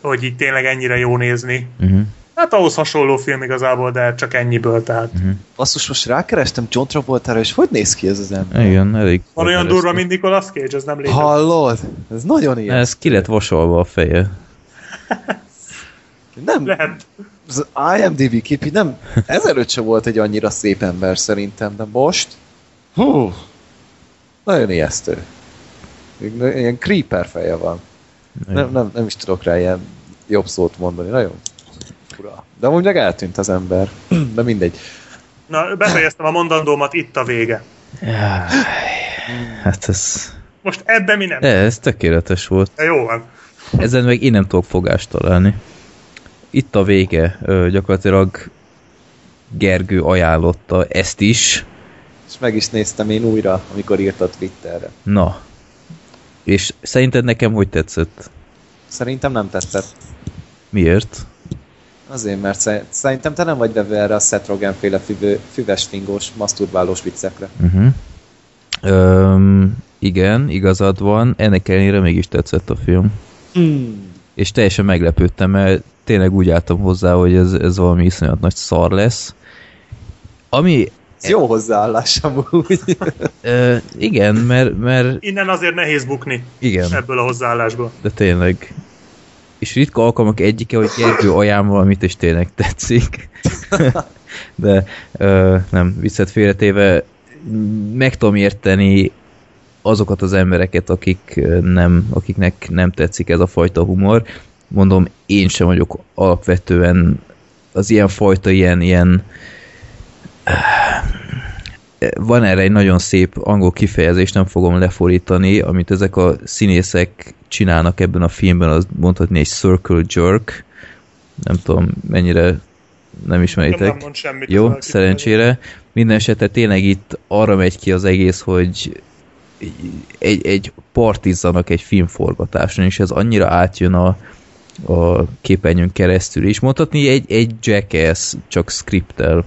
hogy így tényleg ennyire jó nézni. Uh-huh. Hát ahhoz hasonló film igazából, de csak ennyiből, tehát Basszus, most rákerestem John Travoltára, és hogy néz ki ez az ember? Igen, elég. van olyan durva, mint Nicolas Cage, ez nem létezik. Hallod? Ez nagyon ilyen. Ez ki lett vasalva a feje. *laughs* Nem, Lehet. az IMDb kép így nem, ezelőtt se volt egy annyira szép ember szerintem, de most, hú, nagyon ijesztő. Ilyen creeper feje van. Nem, nem, nem is tudok rá ilyen jobb szót mondani, nagyon fura. De amúgy meg eltűnt az ember. *clears throat* De mindegy. Na, befejeztem a mondandómat, itt a vége. Jaj, Hát ez... Most ebben mi nem? Ez tökéletes volt. De jó van. Ezen meg én nem tudok fogást találni. itt a vége. Ö, gyakorlatilag Gergő ajánlotta ezt is. És meg is néztem én újra, amikor írt a Twitterre. Na. És szerinted nekem hogy tetszett? Szerintem nem tetszett. Miért? Azért, mert sze- szerintem te nem vagy vevő erre a Seth Rogen féle füves fingós, maszturbálós viccekre. Uh-huh. Öm, igen, igazad van. Ennek ellenére mégis tetszett a film. Hmm. És teljesen meglepődtem, mert tényleg úgy álltam hozzá, hogy ez, ez valami iszonyat nagy szar lesz. Ami, Ez jó hozzáállás amúgy. ö, igen, mert, mert Innen azért nehéz bukni igen, ebből a hozzáállásból. de tényleg. És ritka alkalmak egyike, hogy Gergő ajánl valamit, és tényleg tetszik. *laughs* de ö, nem, viccet félretéve meg tudom érteni azokat az embereket, akik nem, akiknek nem tetszik ez a fajta humor. Mondom, én sem vagyok alapvetően az ilyen fajta, ilyen, ilyen van erre egy nagyon szép angol kifejezés, nem fogom lefordítani, amit ezek a színészek csinálnak ebben a filmben, az mondhatni egy circle jerk. Nem tudom, mennyire nem Nem, ismeritek. nem mond semmit. Jó, szerencsére. Minden esetre tényleg itt arra megy ki az egész, hogy egy, egy partizzanak egy filmforgatáson, és ez annyira átjön a, a képernyőn keresztül is. Mondhatni egy, egy jackass, csak scriptel.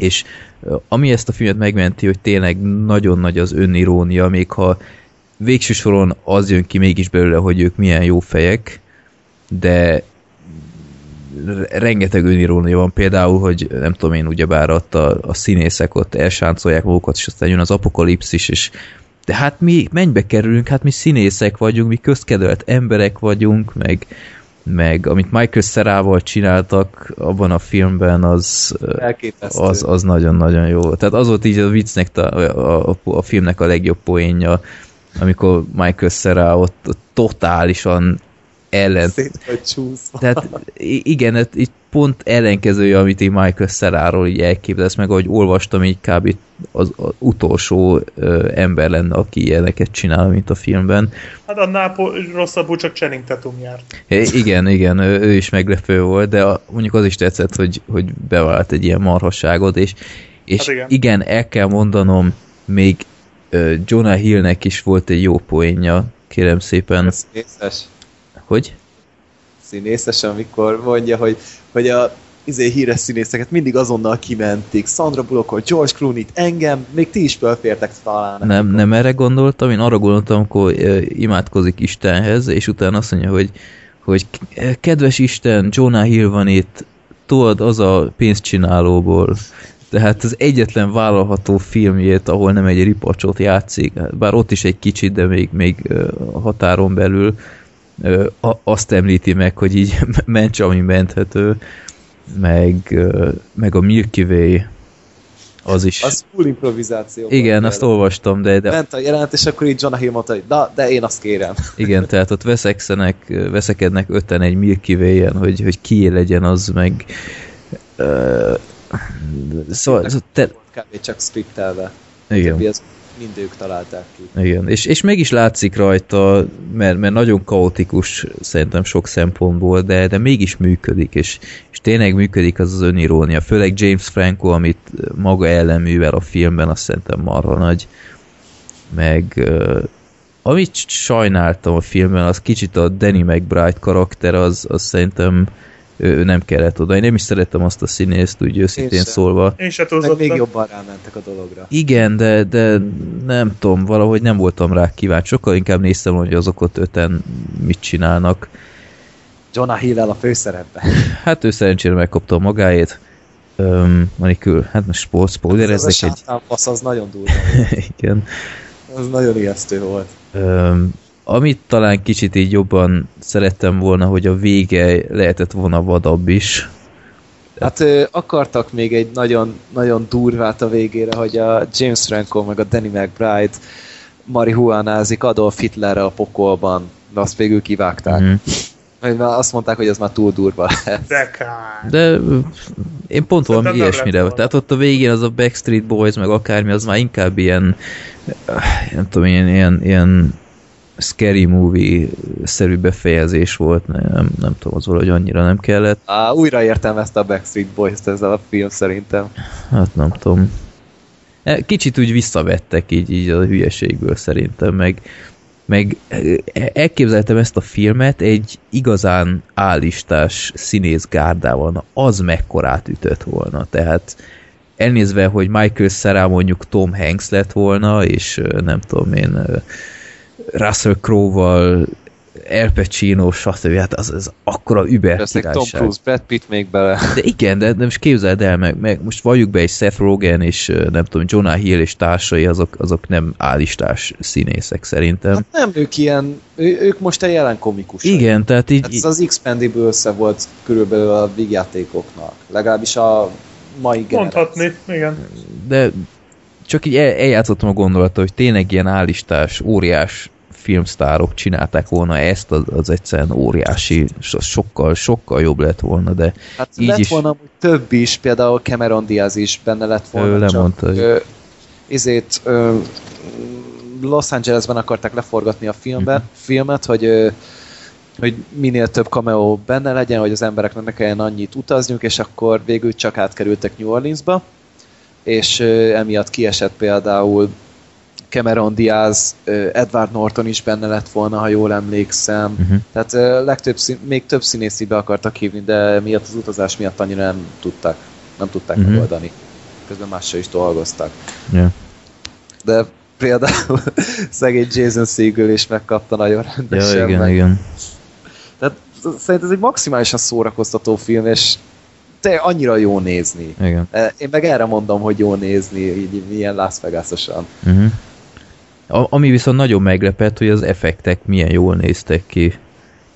És ami ezt a filmet megmenti, hogy tényleg nagyon nagy az önirónia, még ha végső soron az jön ki mégis belőle, hogy ők milyen jó fejek, de re- rengeteg önirónia van, például, hogy nem tudom én, ugyebár ott a, a színészek ott elsáncolják magukat, és aztán jön az apokalipszis, és de hát mi mennybe kerülünk, hát mi színészek vagyunk, mi közkedvelt emberek vagyunk, meg, meg amit Michael Szerával csináltak abban a filmben, az, Elképesztő. az, az nagyon-nagyon jó. Tehát az volt így a viccnek, a, a, a, a filmnek a legjobb poénja, amikor Michael Cera ott, ott totálisan ellen Szét vagy csúszva. tehát igen, ez itt pont ellenkezője, amit én Michael Szeráról így elképzelsz, meg ahogy olvastam, így kb. az, az utolsó ö, ember lenne, aki ilyeneket csinál, mint a filmben. Hát annál po- rosszabbul csak Channing Tatum járt. É, igen, igen, ő, ő is meglepő volt, de a, mondjuk az is tetszett, hogy, hogy bevált egy ilyen marhasságot, és, és Hát igen. igen. el kell mondanom, még ö, Jonah Hillnek is volt egy jó poénja, kérem szépen. Színészes. Hogy? Színészes, amikor mondja, hogy, hogy a izé híres színészeket mindig azonnal kimentik. Sandra Bullockot, George Clooney-t, engem, még ti is fölfértek talán. Nem, nem erre gondoltam, én arra gondoltam, amikor imádkozik Istenhez, és utána azt mondja, hogy, hogy kedves Isten, Jonah Hill van itt, tudod, az a pénzcsinálóból. Tehát az egyetlen vállalható filmjét, ahol nem egy ripacsot játszik, bár ott is egy kicsit, de még, még határon belül azt említi meg, hogy így *laughs* ments, ami menthető, meg, meg a Milky Way, az is. Az full improvizáció. Igen, azt olvastam, de, de Ment a jelent, és akkor így Jonah Hill mondta, hogy na, de én azt kérem. *laughs* Igen, tehát ott veszekszenek, veszekednek öten egy Milky Way-en, hogy, hogy ki legyen az, meg uh, szóval, szóval te, Kb. csak scriptelve. igen, Többi az mind ők találták ki. igen. És, és meg is látszik rajta, mert, mert nagyon kaotikus szerintem sok szempontból, de, de mégis működik, és, és tényleg működik az az önirónia, főleg James Franco, amit maga ellen művel a filmben, azt szerintem marha nagy. Meg amit sajnáltam a filmben, az kicsit a Danny McBride karakter, az, az szerintem ő, nem kellett oda. Én nem is szerettem azt a színészt, úgy őszintén sem. szólva. Én se Meg még jobban rámentek a dologra. Igen, de, de nem tudom, valahogy nem voltam rá kíváncsi. Sokkal inkább néztem, hogy azok ott öten mit csinálnak. Jonah hill a főszerepben. *laughs* Hát ő szerencsére megkapta a magáét. Um, Manikül, hát most sport, Ez a spoilerezzek egy... sátánfasz, az nagyon durva. *laughs* Igen. Az nagyon ijesztő volt. Um, amit talán kicsit így jobban szerettem volna, hogy a vége lehetett volna vadabb is. Hát ö, akartak még egy nagyon, nagyon durvát a végére, hogy a James Franco meg a Danny McBride marihuánázik Adolf Hitlerre a pokolban, de azt végül kivágták. Mm. Mert már azt mondták, hogy az már túl durva lehet. De. De én pont valami lett ilyesmire. Tehát ott a végén az a Backstreet Boys, meg akármi, az már inkább ilyen, nem tudom, ilyen, ilyen, ilyen scary movie-szerű befejezés volt, nem, nem tudom, az valahogy annyira nem kellett. Á, újra értelmezte a Backstreet Boys-t ezzel a film szerintem. Hát nem tudom. E, Kicsit úgy visszavettek így, így a hülyeségből szerintem, meg, meg e, elképzeltem ezt a filmet egy igazán állistás színész gárdával, na az mekkorát ütött volna, tehát elnézve, hogy Michael Cera mondjuk Tom Hanks lett volna, és nem tudom én, Russell Crowe-val, El Pacino, stb. Hát az, az akkora über Persze Tom. Cruise, Brad Pitt még bele. De igen, de, de most képzeld el, meg, meg most valljuk be egy Seth Rogen és nem tudom, Jonah Hill és társai, azok, azok nem állistás színészek szerintem. Hát nem ők ilyen, ő, ők most egy jelen komikus. igen, tehát így, Hát ez az Expendables volt körülbelül a vígjátékoknak. Legalábbis a mai generáció. Mondhatni, igen. de csak így el, eljátszottam a gondolata, hogy tényleg ilyen állistás, óriás filmsztárok csinálták volna ezt, az, az egyszerűen óriási, so- sokkal, sokkal jobb lett volna, de Hát Így lett is. volna több is, például Cameron Diaz is benne lett volna. Ő csak, lemondta, hogy- Ö, izét, ö, Los Angelesben akarták leforgatni a filmbe, Mhm. filmet, hogy ö, hogy minél több cameo benne legyen, hogy az embereknek ne kelljen annyit utazniuk, és akkor végül csak átkerültek New Orleansba, és ö, emiatt kiesett például Cameron Diaz, Edward Norton is benne lett volna, ha jól emlékszem. uh-huh. Tehát legtöbb még több színészt be akartak hívni, de miatt az utazás miatt annyira nem tudták, nem tudták uh-huh. megoldani. Közben mással is dolgoztak. ja. De például *laughs* szegény Jason Segel is megkapta nagyon ja, rendesen. igen, meg. igen. Tehát szerintem ez egy maximálisan szórakoztató film, és te annyira jó nézni. igen. Én meg erre mondom, hogy jó nézni, így ilyen Las Vegas-osan. Uh-huh. Ami viszont nagyon meglepett, hogy az effektek milyen jól néztek ki.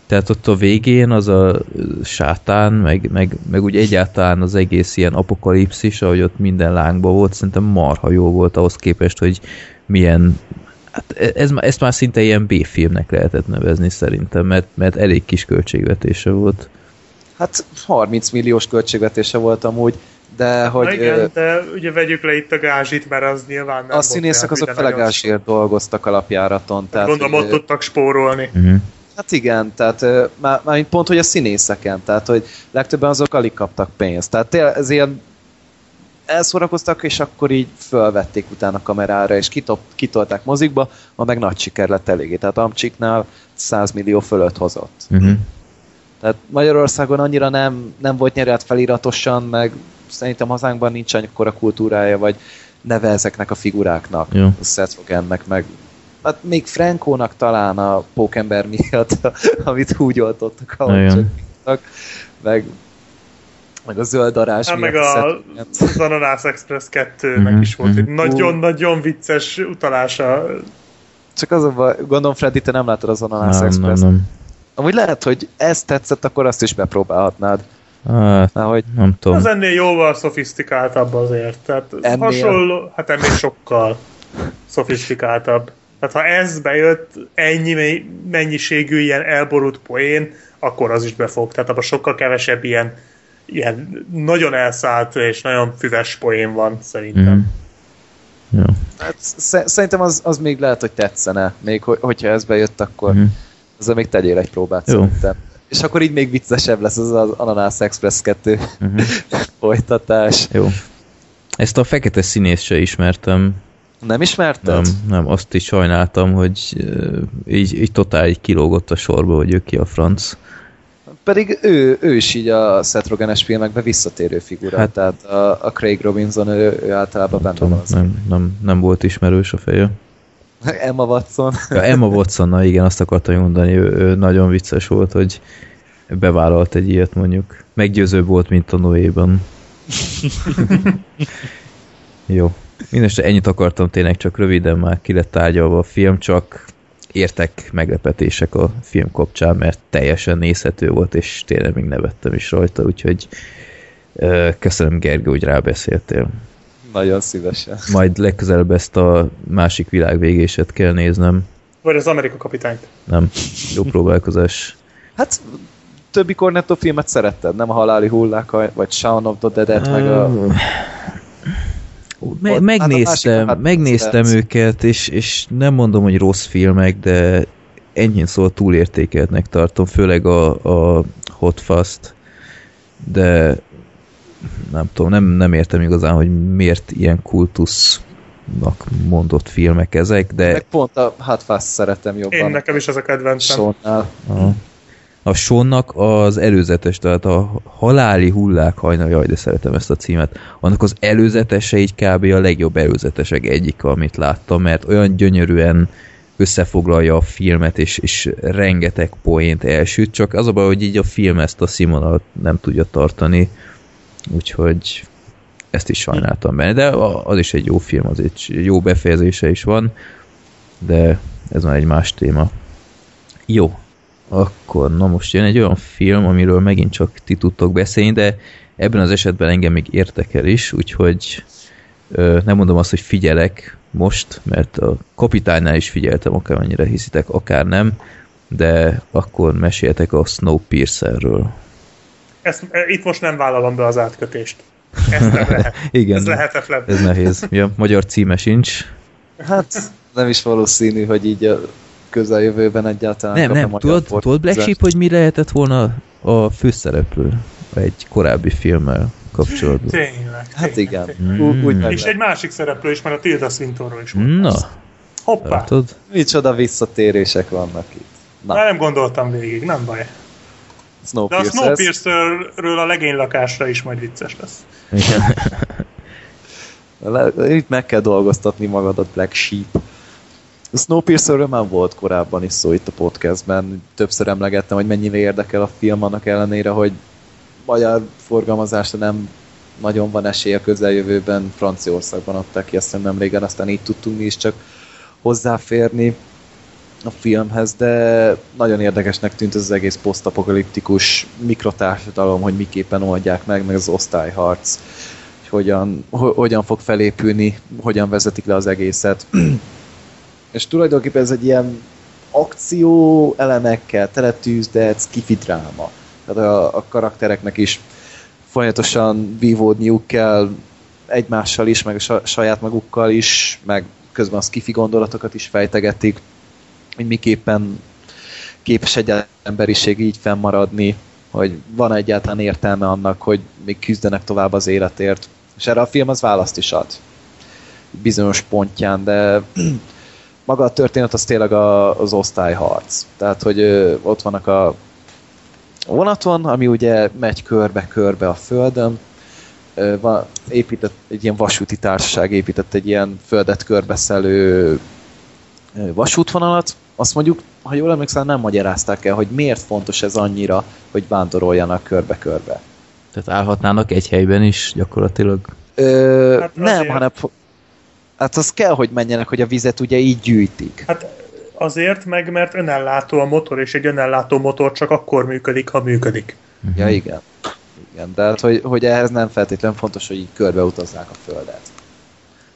Tehát ott a végén az a sátán, meg, meg, meg úgy egyáltalán az egész ilyen apokalipszis, ahogy ott minden lángba volt, szerintem marha jó volt ahhoz képest, hogy milyen Hát ez, ezt már szinte ilyen B-filmnek lehetett nevezni szerintem, mert, mert elég kis költségvetése volt. Hát 30 milliós költségvetése volt amúgy, de hogy Na ö, igen, de ugye vegyük le itt a gázsit, mert az nyilván nem a színészek azok fele gázsért dolgoztak alapjáraton. Tehát, Gondolom hogy, ott tudtak spórolni. Uh-huh. Hát igen, tehát már, már pont, hogy a színészeken, tehát hogy legtöbben azok alig kaptak pénzt. Tehát ez ilyen elszórakoztak, és akkor így fölvették utána kamerára, és kitop, kitolták mozikba, ma meg nagy siker lett eléggé. Tehát Amcsiknál 100 millió fölött hozott. Uh-huh. Tehát Magyarországon annyira nem, nem volt nyerelt feliratosan, meg szerintem hazánkban nincs akkora kultúrája, vagy neve ezeknek a figuráknak. Jó. A Seth Rogennek, meg hát még Frankónak talán a pókember miatt, *laughs* amit úgy oltottak, ahogy Igen. csak meg, meg a zöld darázs Hát meg a, az Ananász Express 2-nek Mhm, is volt egy mhm. nagyon-nagyon vicces utalása. Csak az a baj, gondolom Freddy, te nem látod az Ananász Nem, nem, Express. nem. Amúgy lehet, hogy ez tetszett, akkor azt is bepróbálhatnád. Hát, Na, hogy nem tudom. Az ennél jóval szofisztikáltabb azért. Tehát Ennél? hasonló, hát ennél sokkal szofisztikáltabb. Tehát ha ez bejött, ennyi me- mennyiségű ilyen elborult poén, akkor az is befog. Tehát abban sokkal kevesebb ilyen, ilyen nagyon elszállt és nagyon füves poén van szerintem. Mhm. Jó. Hát sz- szerintem az, az még lehet, hogy tetszene. Még hogy, hogyha ez bejött, akkor Mhm. azzal még tegyél egy próbát Jó. szerintem. És akkor így még viccesebb lesz az az Ananász Express 2 Mhm. *laughs* folytatás. Jó. Ezt a fekete színészt se ismertem. Nem ismerted? Nem, nem, azt is sajnáltam, hogy ö, így, így totál így kilógott a sorba, hogy ő ki a franc. Pedig ő, ő is így a Seth Rogen-es filmekben visszatérő figura. Hát, Hát- tehát a, a Craig Robinson, ő, ő általában benne van. Az. nem, nem, nem volt ismerős a feje. *laughs* Emma Watson. Ja, Emma Watson, na igen, azt akartam mondani, ő, ő nagyon vicces volt, hogy bevállalt egy ilyet mondjuk. Meggyőzőbb volt, mint a Noéban. *laughs* Jó. Mindenesetre ennyit akartam tényleg, csak röviden már ki lett tárgyalva a film, csak értek meglepetések a film kapcsán, mert teljesen nézhető volt, és tényleg még nevettem is rajta, úgyhogy köszönöm Gergő, hogy rábeszéltél. Nagyon szívesen. Majd legközelebb ezt a másik világvégéset kell néznem. Vagy az Amerika kapitányt. Nem, jó próbálkozás. Hát többi Cornetto filmet szeretted? Nem a Haláli hullák, vagy Shaun of the Dead-et, meg a... Me- hát a megnéztem, hát megnéztem őket, és, és nem mondom, hogy rossz filmek, de enyhén szóval túlértékeltnek tartom, főleg a, a Hot Fast, de nem tudom, nem, nem értem igazán, hogy miért ilyen kultusznak mondott filmek ezek, de... Meg pont a Hot Fast szeretem jobban. Én nekem is ez a kedvencem. Sonnál. A, a Sonnak az előzetes, tehát a haláli hullák hajnal, jaj, de szeretem ezt a címet, annak az előzetese így kb. a legjobb előzetesek egyik, amit láttam, mert olyan gyönyörűen összefoglalja a filmet, és, és rengeteg poént elsüt, csak az a baj, hogy így a film ezt a színvonalat nem tudja tartani, úgyhogy ezt is sajnáltam benne, de az is egy jó film, az egy jó befejezése is van, de ez már egy más téma. Jó, akkor na most jön egy olyan film, amiről megint csak ti tudtok beszélni, de ebben az esetben engem még érdekel is, úgyhogy ö, nem mondom azt, hogy figyelek most, mert a kapitánynál is figyeltem, akármennyire hiszitek, akár nem, de akkor meséltek a Snowpiercerről. Ezt, e, itt most nem vállalom be az átkötést. Ezt nem lehet. *laughs* Igen, Ez lehetetlen. ez nehéz. Ja, magyar címe sincs. Hát nem is valószínű, hogy így a közeljövőben egyáltalán Nem, nem, tudod, tudod Black. Sheep, hogy mi lehetett volna a főszereplő egy korábbi filmmel kapcsolatban? Tényleg. Hát tényleg, igen, tényleg. Ú- úgy meg És egy másik szereplő is, mert a Tilda Swintonról is volt. Na, Hoppá! látod? Micsoda visszatérések vannak itt. Na, Már nem gondoltam végig, nem baj. De a Snowpiercer. Snowpiercerről a legénylakásra is majd vicces lesz. Igen. *laughs* Itt meg kell dolgoztatni magadat, Black Sheep. A Snowpiercerről már volt korábban is szó itt a podcastben. Többször emlegettem, hogy mennyire érdekel a film, annak ellenére, hogy magyar forgalmazásra nem nagyon van esély a közeljövőben. Franciaországban adták ki ezt nem régen, aztán így tudtunk mi is csak hozzáférni a filmhez, de nagyon érdekesnek tűnt ez az egész posztapokaliptikus mikrotársadalom, hogy miképpen oldják meg, meg az osztályharc, hogy hogyan, ho- hogyan fog felépülni, hogyan vezetik le az egészet. *clears throat* És tulajdonképpen ez egy ilyen akció elemekkel teletűzdett skifi dráma. Tehát a, a karaktereknek is folyamatosan vívódniuk kell egymással is, meg a sa- saját magukkal is, meg közben a skifi gondolatokat is fejtegetik, hogy miképpen képes egy emberiség így fennmaradni, hogy van egyáltalán értelme annak, hogy még küzdenek tovább az életért. És erre a film az választ is ad. Bizonyos pontján, de *clears throat* maga a történet az tényleg a, az osztályharc. Tehát, hogy ott vannak a vonaton, ami ugye megy körbe-körbe a földön, épített, egy ilyen vasúti társaság épített egy ilyen földet körbeszelő vasútvonalat, azt mondjuk, ha jól emlékszem, nem magyarázták el, hogy miért fontos ez annyira, hogy vándoroljanak körbe-körbe. Tehát állhatnának egy helyben is gyakorlatilag. Ö, Hát nem, azért- hanem hát az kell, hogy menjenek, hogy a vizet ugye így gyűjtik. Hát azért meg, mert önellátó a motor, és egy önellátó motor csak akkor működik, ha működik. Ja, igen. Igen, de hát, hogy, hogy ehhez nem feltétlenül fontos, hogy így körbeutazzák a földet.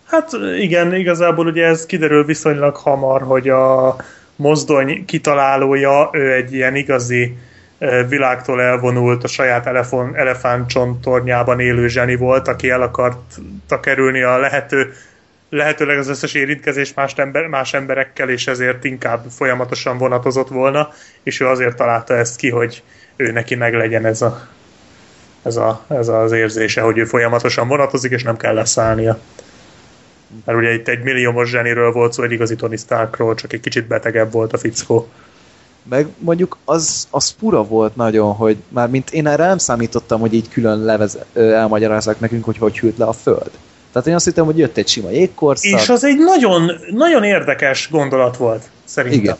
Hát igen, igazából ugye ez kiderül viszonylag hamar, hogy a mozdony kitalálója, ő egy ilyen igazi világtól elvonult, a saját elefon, elefántcsontornyában élő zseni volt, aki el akarta kerülni a lehető lehetőleg az összes érintkezés más, ember, más emberekkel, és ezért inkább folyamatosan vonatozott volna, és ő azért találta ezt ki, hogy ő neki meg legyen ez, a, ez, a, ez az érzése, hogy ő folyamatosan vonatozik, és nem kell leszállnia. Mert ugye itt egy milliómos zseniről volt szó, egy igazi Tony Starkról, csak egy kicsit betegebb volt a fickó. Meg mondjuk az, az fura volt nagyon, hogy már mint én erre nem számítottam, hogy így külön levez, elmagyarázzák nekünk, hogy hogy hűlt le a föld. Tehát én azt hittem, hogy jött egy sima jégkorszak. És az egy nagyon, nagyon érdekes gondolat volt, szerintem. Igen.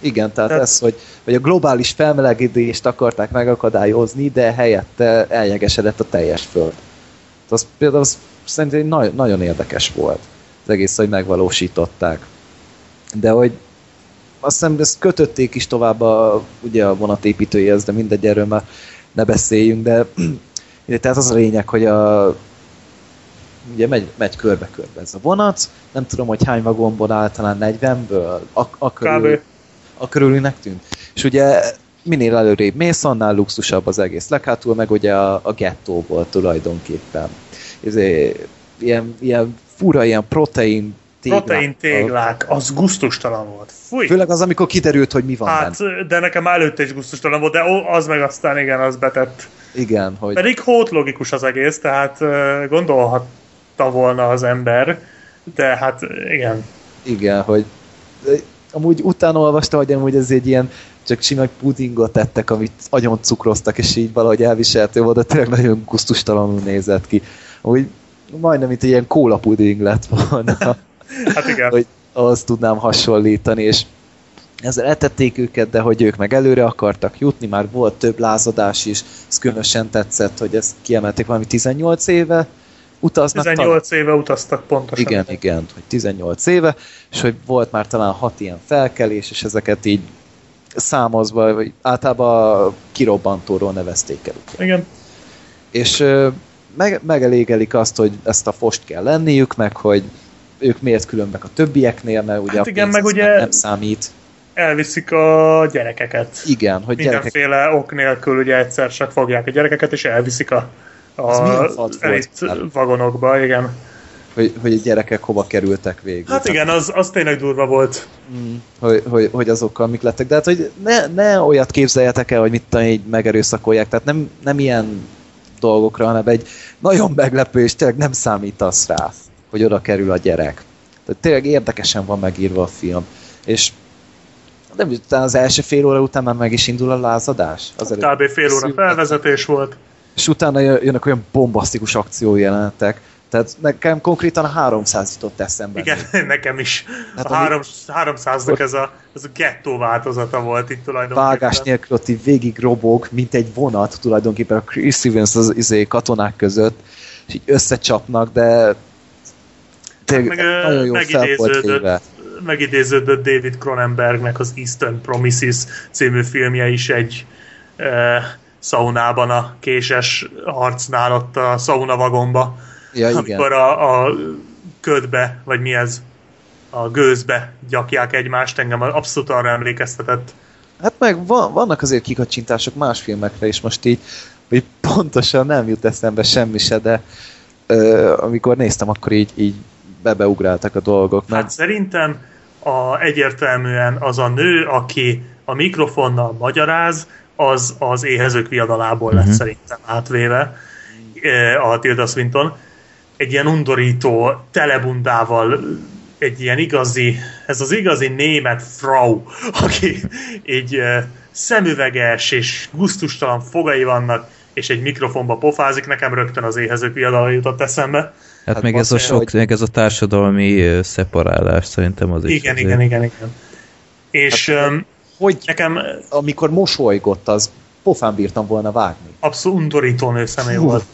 Igen, tehát Tehát- ez, hogy, hogy a globális felmelegedést akarták megakadályozni, de helyette eljegesedett a teljes föld. Tehát az például az szerintem egy nagyon, érdekes volt. Az egész, hogy megvalósították. De hogy azt hiszem, ezt kötötték is tovább a, ugye a vonatépítőjéhez, de mindegy, erről már ne beszéljünk, de *clears throat* tehát az a lényeg, hogy a ugye megy, megy körbe-körbe ez a vonat, nem tudom, hogy hány vagonból áll, talán 40-ből, a, a körül, a körülinek tűnt. És ugye minél előrébb mész, annál luxusabb az egész. Leghátul meg ugye a, a gettóból tulajdonképpen. Ez ilyen, ilyen fura, ilyen protein téglák. Protein téglák, az gusztustalan volt. Fúj! Főleg az, amikor kiderült, hogy mi van Hát, benne. de nekem előtte is gusztustalan volt, de az meg aztán igen, az betett. Igen, hogy Pedig hót logikus az egész, tehát gondolhatta volna az ember, de hát igen. igen, hogy amúgy utána olvasta, hogy amúgy ez egy ilyen csak sima pudingot tettek, amit agyon cukroztak, és így valahogy elviselhető volt, de tényleg nagyon gusztustalanul nézett ki. Amúgy majdnem, egy ilyen kóla puding lett volna. Hát igen. hogy azt tudnám hasonlítani, és ezzel etették őket, de hogy ők meg előre akartak jutni, már volt több lázadás is, ez különösen tetszett, hogy ezt kiemelték valami 18 éve, utaznak 18 éve utaztak pontosan. igen, igen, hogy 18 éve, és hogy volt már talán hat ilyen felkelés, és ezeket így számozva, vagy általában kirobbantóról nevezték el. Ugye. Igen. És meg, megelégelik azt, hogy ezt a fost kell lenniük, meg hogy ők miért különbek a többieknél, mert ugye Hát a igen, meg ugye- nem számít. Elviszik a gyerekeket. Igen, hogy gyerekek Mindenféle ok nélkül ugye egyszer csak fogják a gyerekeket, és elviszik a, a elit vagonokba, igen. hogy, hogy a gyerekek hova kerültek végül. Hát igen, az, az tényleg durva volt. Mm, hogy, hogy, hogy azokkal mik lettek. De hát, hogy ne, ne olyat képzeljetek el, hogy mit így megerőszakolják. Tehát nem, nem ilyen dolgokra, hanem egy nagyon meglepő, és tényleg nem számítasz rá, hogy oda kerül a gyerek. Tehát tényleg érdekesen van megírva a film. És nem talán az első fél óra után már meg is indul a lázadás. Az Kb. fél óra felvezetés volt. és utána jö- jönnek olyan bombasztikus akciójelenetek. Tehát nekem konkrétan a 300 jutott eszembe. Igen, *laughs* nekem is. Hát a ami- három, 300-nak ez a, ez a gettó változata volt itt tulajdonképpen. vágás nélkül ott így végig robog, mint egy vonat tulajdonképpen a Chris Evans az izé, katonák között, és így összecsapnak, de tényleg Meg, ö, nagyon jó fel volt véve. megidéződött David Cronenbergnek az Eastern Promises című filmje is egy e, szaunában a késes harcnál ott a szauna vagomba, Ja, igen. amikor a, a ködbe, vagy mi ez, a gőzbe gyakják egymást, engem abszolút arra emlékeztetett. Hát meg van, vannak azért kikacsintások más filmekre is most így, hogy pontosan nem jut eszembe semmi se, de ö, amikor néztem, akkor így, így bebeugráltak a dolgok. Hát szerintem a, egyértelműen az a nő, aki a mikrofonnal magyaráz, az az éhezők viadalából lett Mhm. szerintem átvéve a Tilda Swinton. Egy ilyen undorító, telebundával, egy ilyen igazi, ez az igazi német frau, aki eh, szemüveges és guztustalan fogai vannak, és egy mikrofonba pofázik, nekem rögtön az éhezők viadala jutott eszembe. Hát, Hát meg ez a sok, mondja, meg ez a társadalmi szeparálás szerintem az is. Igen, azért. igen, igen, igen. És Hát, hát, hogy nekem amikor mosolygott, az pofán bírtam volna vágni. abszolút undorító nőszemély Hú. volt.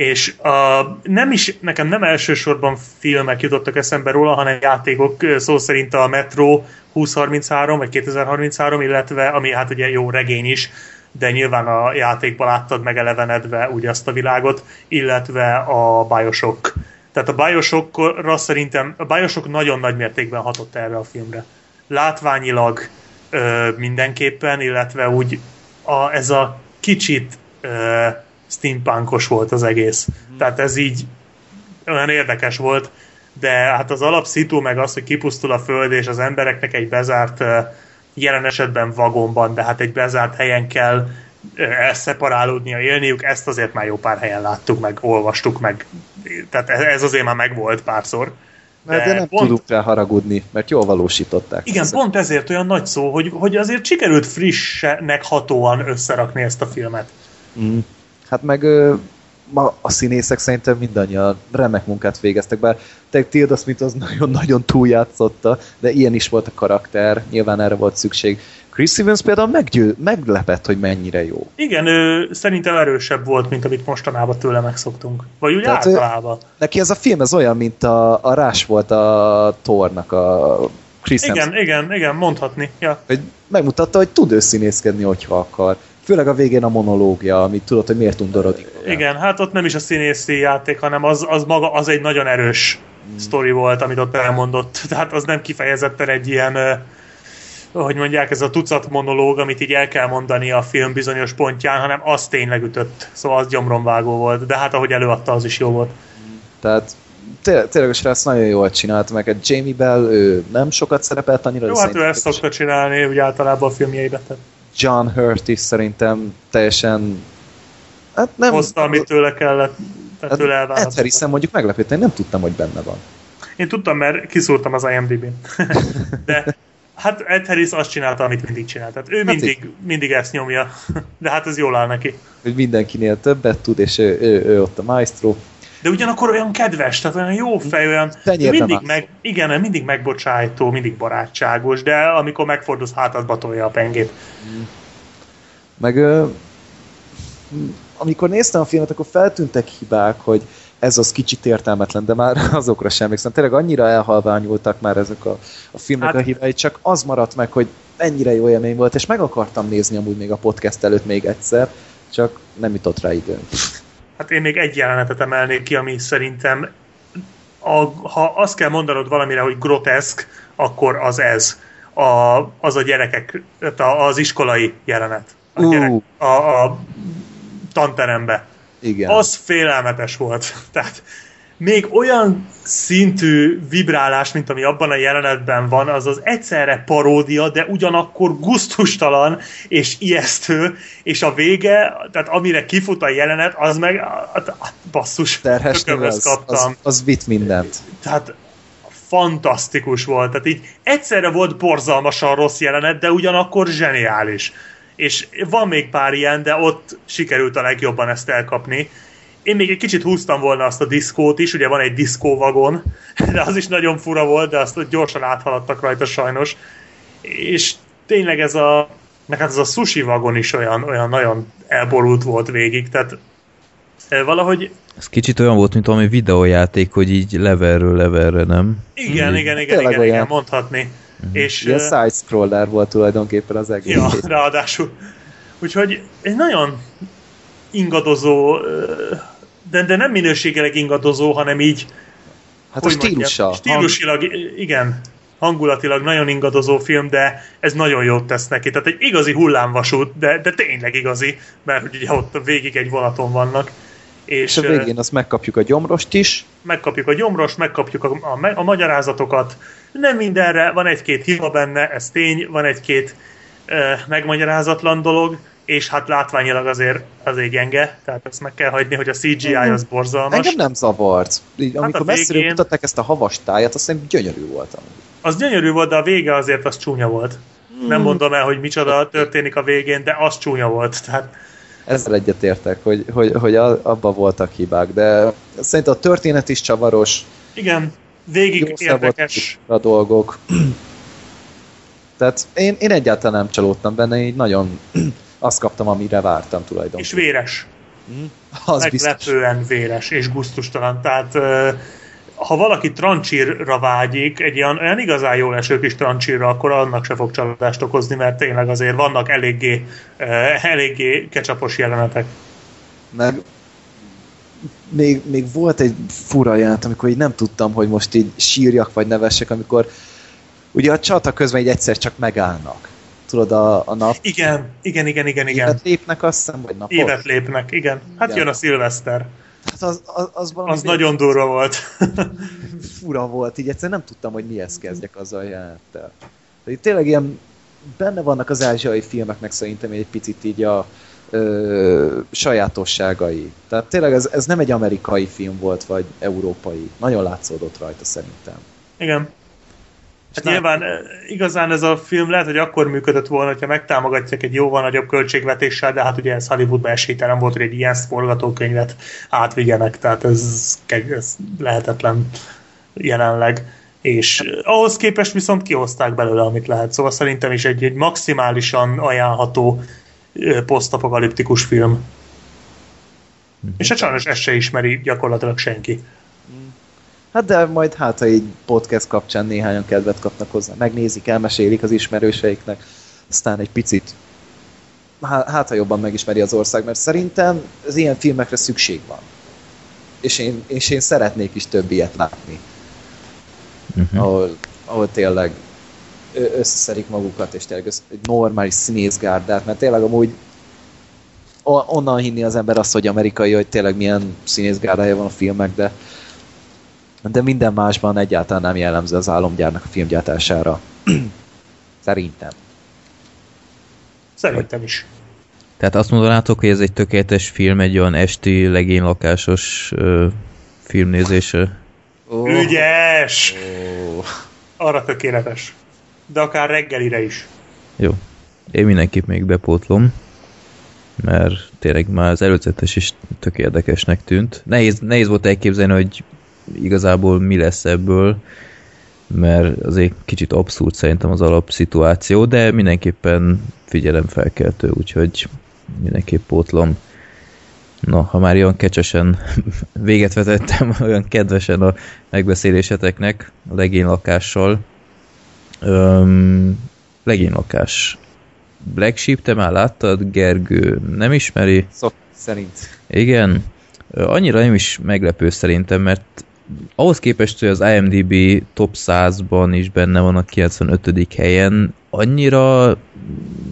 És a, nem is, nekem nem elsősorban filmek jutottak eszembe róla, hanem játékok, szó szerint a Metro 2033, vagy 2033, illetve, ami hát ugye jó regény is, de nyilván a játékban láttad megelevenedve úgy azt a világot, illetve a Bioshock. Tehát a Bioshockra szerintem, a Bioshock nagyon nagy mértékben hatott erre a filmre. Látványilag ö, mindenképpen, illetve úgy a, ez a kicsit ö, steampunkos volt az egész. Mm. Tehát ez így olyan érdekes volt, de hát az alapszitu meg az, hogy kipusztul a föld, és az embereknek egy bezárt, jelen esetben vagonban, de hát egy bezárt helyen kell elszeparálódnia, élniük, ezt azért már jó pár helyen láttuk, meg olvastuk, meg tehát ez ez azért már megvolt párszor. Mert de, de nem pont- tudunk rá haragudni, mert jól valósították. Igen, ezt. pont ezért olyan nagy szó, hogy, hogy azért sikerült frissnek hatóan összerakni ezt a filmet. Mm. Hát meg ma a színészek szerintem mindannyian remek munkát végeztek, bár te Tilda Smith az nagyon-nagyon túljátszotta, de ilyen is volt a karakter, nyilván erre volt szükség. Chris Evans például meggyő, meglepett, hogy mennyire jó. Igen, ő szerintem erősebb volt, mint amit mostanában tőle megszoktunk. Vagy úgy Tehát ő- általában. Neki ez a film ez olyan, mint a, a Rás volt a Thornak, a Chris Igen, Hemsworth, igen, igen, mondhatni. Ja. hogy megmutatta, hogy tud ő színészkedni, hogyha akar. Főleg a végén a monológia, amit tudod, hogy miért undorodik. Igen, hát ott nem is a színészi játék, hanem az, az maga, az egy nagyon erős Hmm. sztori volt, amit ott elmondott. *laughs* Tehát az nem kifejezetten egy ilyen, hogy mondják, ez a tucat monológ, amit így el kell mondani a film bizonyos pontján, hanem az tényleg ütött. Szóval az gyomronvágó volt. De hát ahogy előadta, az is jó volt. Tehát tényleg, tényleg a srác nagyon jól csinálta, meg a Jamie Bell, ő nem sokat szerepelt annyira. Jó, hát ő ezt szokta csinálni, úgy általában a filmjeiben. Tehát John Hurt is szerintem teljesen... Hát nem... hozta, amit tőle kellett, tehát tőle hát. Ed Harrison mondjuk meglepődtem, én nem tudtam, hogy benne van. Én tudtam, mert kiszúrtam az IMDb-n. *laughs* De hát Ed Harris azt csinálta, amit mindig csinált. Tehát ő mindig, mindig ezt nyomja. *laughs* De hát ez jól áll neki. Hogy mindenkinél többet tud, és ő, ő, ő ott a maestro. De ugyanakkor olyan kedves, tehát olyan jó fej, olyan mindig meg, igen, mindig megbocsájtó, mindig barátságos, de amikor megfordulsz, hátadba tolja a pengét. Meg ö, amikor néztem a filmet, akkor feltűntek hibák, hogy ez az kicsit értelmetlen, de már *laughs* azokra sem emlékszem. Tényleg annyira elhalványultak már ezek a, a filmek Hát- a hibái, csak az maradt meg, hogy ennyire jó élmény volt, és meg akartam nézni amúgy még a podcast előtt még egyszer, csak nem jutott rá időm. Hát én még egy jelenetet emelnék ki, ami szerintem a, ha azt kell mondanod valamire, hogy groteszk, akkor az ez. A, az a gyerekek, az iskolai jelenet. A, gyerek, a, a tanterembe. Igen. Az félelmetes volt. *laughs* Tehát még olyan szintű vibrálás, mint ami abban a jelenetben van, az az egyszerre paródia, de ugyanakkor guztustalan és ijesztő, és a vége, tehát amire kifut a jelenet, az meg, hát, basszus, terhes az, kaptam. az, az vitt mindent. Tehát fantasztikus volt. Tehát így egyszerre volt borzalmasan rossz jelenet, de ugyanakkor zseniális. És van még pár ilyen, de ott sikerült a legjobban ezt elkapni. Én még egy kicsit húztam volna azt a diszkót is, ugye van egy diszkóvagon, *laughs* de az is nagyon fura volt, de azt gyorsan áthaladtak rajta sajnos. És tényleg ez a, meg hát ez a sushi vagon is olyan, olyan nagyon elborult volt végig, tehát eh, valahogy Ez kicsit olyan volt, mint valami videójáték, hogy így levelről levelre, nem? igen, Mm. igen, igen, Tényleg igen, olyan. igen, mondhatni. És, Ilyen side-scroller volt tulajdonképpen az egész. Ja, ráadásul. Úgyhogy egy nagyon ingadozó, de, de nem minőségileg ingadozó, hanem így, Hát a hogy mondjam, stílusa. stílusilag, igen, hangulatilag nagyon ingadozó film, de ez nagyon jót tesz neki. Tehát egy igazi hullámvasút, de, de tényleg igazi, mert hogy ugye ott végig egy vonaton vannak. És, És a végén azt megkapjuk a gyomrost is. megkapjuk a gyomros, megkapjuk a, a, a magyarázatokat. Nem mindenre, van egy-két hiba benne, ez tény, van egy-két uh, megmagyarázatlan dolog, és hát látványilag azért azért gyenge, tehát ezt meg kell hagyni, hogy a CGI az borzalmas. Engem nem zavart. Így, Hát amikor messziről végén- mutatták ezt a havas tájat, azt szerintem gyönyörű volt. amúgy. Az gyönyörű volt, de a vége azért az csúnya volt. Nem mondom el, hogy micsoda történik a végén, de az csúnya volt. Tehát Ezzel egyetértek, hogy, hogy, hogy abban voltak hibák, de szerintem a történet is csavaros, igen, végig jó érdekes. a dolgok. Tehát én, én egyáltalán nem csalódtam benne, így nagyon azt kaptam, amire vártam És tulajdonképpen. véres. Az biztos. meglepően véres és guztustalan. Tehát ha valaki trancsírra vágyik, egy olyan, olyan igazán jól eső kis trancsírra, akkor annak se fog csalódást okozni, mert tényleg azért vannak eléggé, eléggé kecsapos jelenetek. Meg még, még volt egy fura jelent, amikor így nem tudtam, hogy most így sírjak vagy nevessek, amikor ugye a csata közben így egyszer csak megállnak. Tudod, a, a nap Igen, igen, igen, igen, igen. évet lépnek azt hiszem, vagy napot? Évet lépnek, igen. Hát Igen. jön a szilveszter. Hát az, az, az, valami Az nagyon durva volt. *laughs* fura volt, így egyszerűen nem tudtam, hogy mihez kezdjek azzal a jelenettel. De itt tényleg ilyen benne vannak az ázsiai filmeknek szerintem egy picit így a ö, sajátosságai. Tehát tényleg ez, ez nem egy amerikai film volt, vagy európai. Nagyon látszódott rajta szerintem. Igen. Hát nyilván eh, igazán ez a film lehet, hogy akkor működött volna, hogyha megtámogatják egy jóval nagyobb költségvetéssel, de hát ugye ez Hollywoodba esélytelen volt, hogy egy ilyen forgatókönyvet átvigyenek, tehát ez, ez lehetetlen jelenleg. És eh, ahhoz képest viszont kihozták belőle, amit lehet. Szóval szerintem is egy, egy maximálisan ajánlható eh, posztapokaliptikus film. És hát sajnos ezt se ismeri gyakorlatilag senki. Hát de majd hát, ha így podcast kapcsán néhányan kedvet kapnak hozzá, megnézik, elmesélik az ismerőseiknek, aztán egy picit hát, ha jobban megismeri az ország, mert szerintem az ilyen filmekre szükség van. És én, és én szeretnék is több ilyet látni, Uh-huh. ahol, ahol tényleg összeszedik magukat, és tényleg össze, egy normális színészgárdát, mert tényleg amúgy onnan hinni az ember azt, hogy amerikai, hogy tényleg milyen színészgárdája van a filmek, de de minden másban egyáltalán nem jellemző az álomgyárnak a filmgyártására. *clears throat* Szerintem. Szerintem is. Tehát azt mondanátok, hogy ez egy tökéletes film, egy olyan esti legénylakásos ö, filmnézése? Oh. Ügyes! Oh. Arra tökéletes. De akár reggelire is. Jó. Én mindenképp még bepótlom, mert tényleg már az előzetes is tök érdekesnek tűnt. Nehéz, nehéz volt elképzelni, hogy igazából mi lesz ebből, mert azért kicsit abszurd szerintem az alapszituáció, de mindenképpen figyelemfelkeltő, úgyhogy mindenképp pótlom. Na, ha már olyan kecsesen *laughs* véget vetettem, *laughs* olyan kedvesen a megbeszéléseteknek a legénylakással. Öm, legénylakás. Black Sheep, te már láttad? Gergő nem ismeri? Szok szerint. Igen. Annyira nem is meglepő szerintem, mert ahhoz képest, hogy az IMDb top 100-ban is benne van a 95. helyen, annyira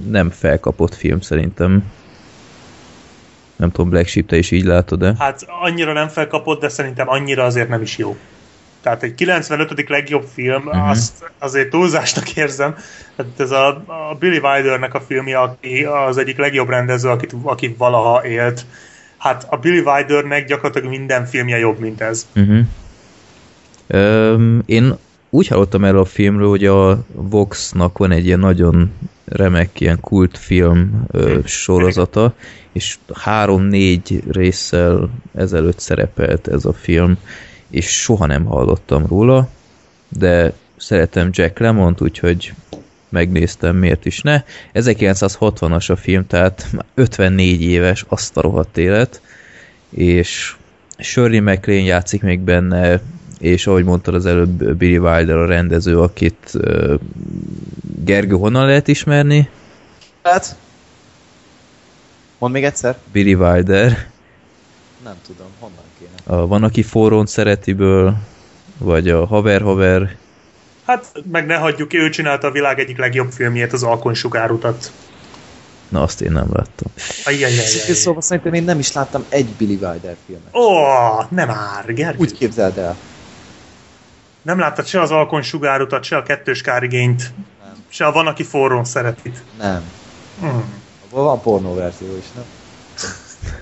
nem felkapott film szerintem. Nem tudom, Black Sheep, te is így látod-e? Hát annyira nem felkapott, de szerintem annyira azért nem is jó. Tehát egy 95. legjobb film, uh-huh. azt azért túlzásnak érzem. Tehát ez a, a Billy Wildernek a filmje, aki az egyik legjobb rendező, akit, aki valaha élt. Hát a Billy Wildernek gyakorlatilag minden filmje jobb, mint ez. Uh-huh. Öm, én úgy hallottam erről a filmről, hogy a Vox-nak van egy ilyen nagyon remek ilyen kultfilm ö, sorozata, és három-négy résszel ezelőtt szerepelt ez a film, és soha nem hallottam róla, de szeretem Jack Lemont, úgyhogy megnéztem, miért is ne. 1960-as a film, tehát már 54 éves, azt a rohadt élet, és Shirley MacLaine játszik még benne, és ahogy mondtad az előbb, Billy Wilder a rendező, akit uh, Gergő honnan lehet ismerni? Hát? Mondd még egyszer? Billy Wilder. Nem tudom, honnan kéne. A Van, aki forrón szeretiből, vagy a Haver Haver. Hát meg ne hagyjuk, ő csinálta a világ egyik legjobb filmjét, az Alkonysugárutat. Na, azt én nem láttam. Ajjajjajjaj. Szóval szerintem én nem is láttam egy Billy Wilder filmet. Ó, nem már, Gergő. Úgy képzeld el. Nem láttad se az Alkonysugárutat, se a kettős kárigényt, Nem. se a Van, aki forrón szeretít. Nem. Hmm. Van pornó verzió is, nem?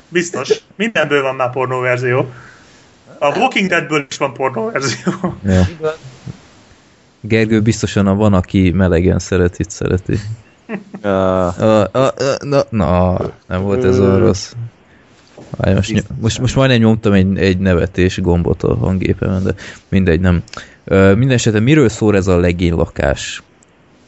Biztos. Mindenből van már pornó verzió. A Walking Deadből is van pornó verzió. Ja. Gergő biztosan a Van, aki melegen szereti, szereti. Uh, a, a, na, na, nem volt ez olyan rossz. Várj, most, most, most majdnem nyomtam egy, egy nevetés gombot a hangépemen, de mindegy, nem. Ö, minden esetre miről szól ez a legénylakás?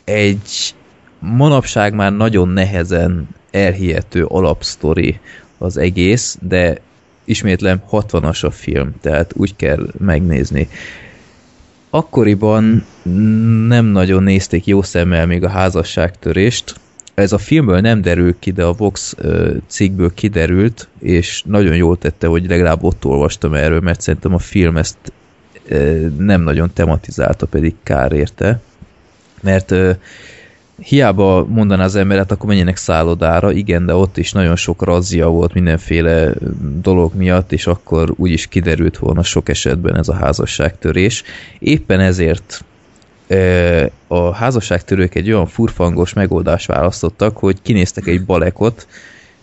Egy manapság már nagyon nehezen elhihető alapsztori az egész, de ismétlem 60-as a film, tehát úgy kell megnézni. Akkoriban nem nagyon nézték jó szemmel még a házasságtörést. Ez a filmből nem derül ki, de a Vox cikkből kiderült, és nagyon jól tette, hogy legalább ott olvastam erről, mert szerintem a film ezt nem nagyon tematizálta, pedig kár érte. Mert hiába mondaná az ember, hát akkor menjenek szállodára, igen, de ott is nagyon sok razzia volt mindenféle dolog miatt, és akkor úgy is kiderült volna sok esetben ez a házasságtörés. Éppen ezért a házasságtörők egy olyan furfangos megoldást választottak, hogy kinéztek egy balekot,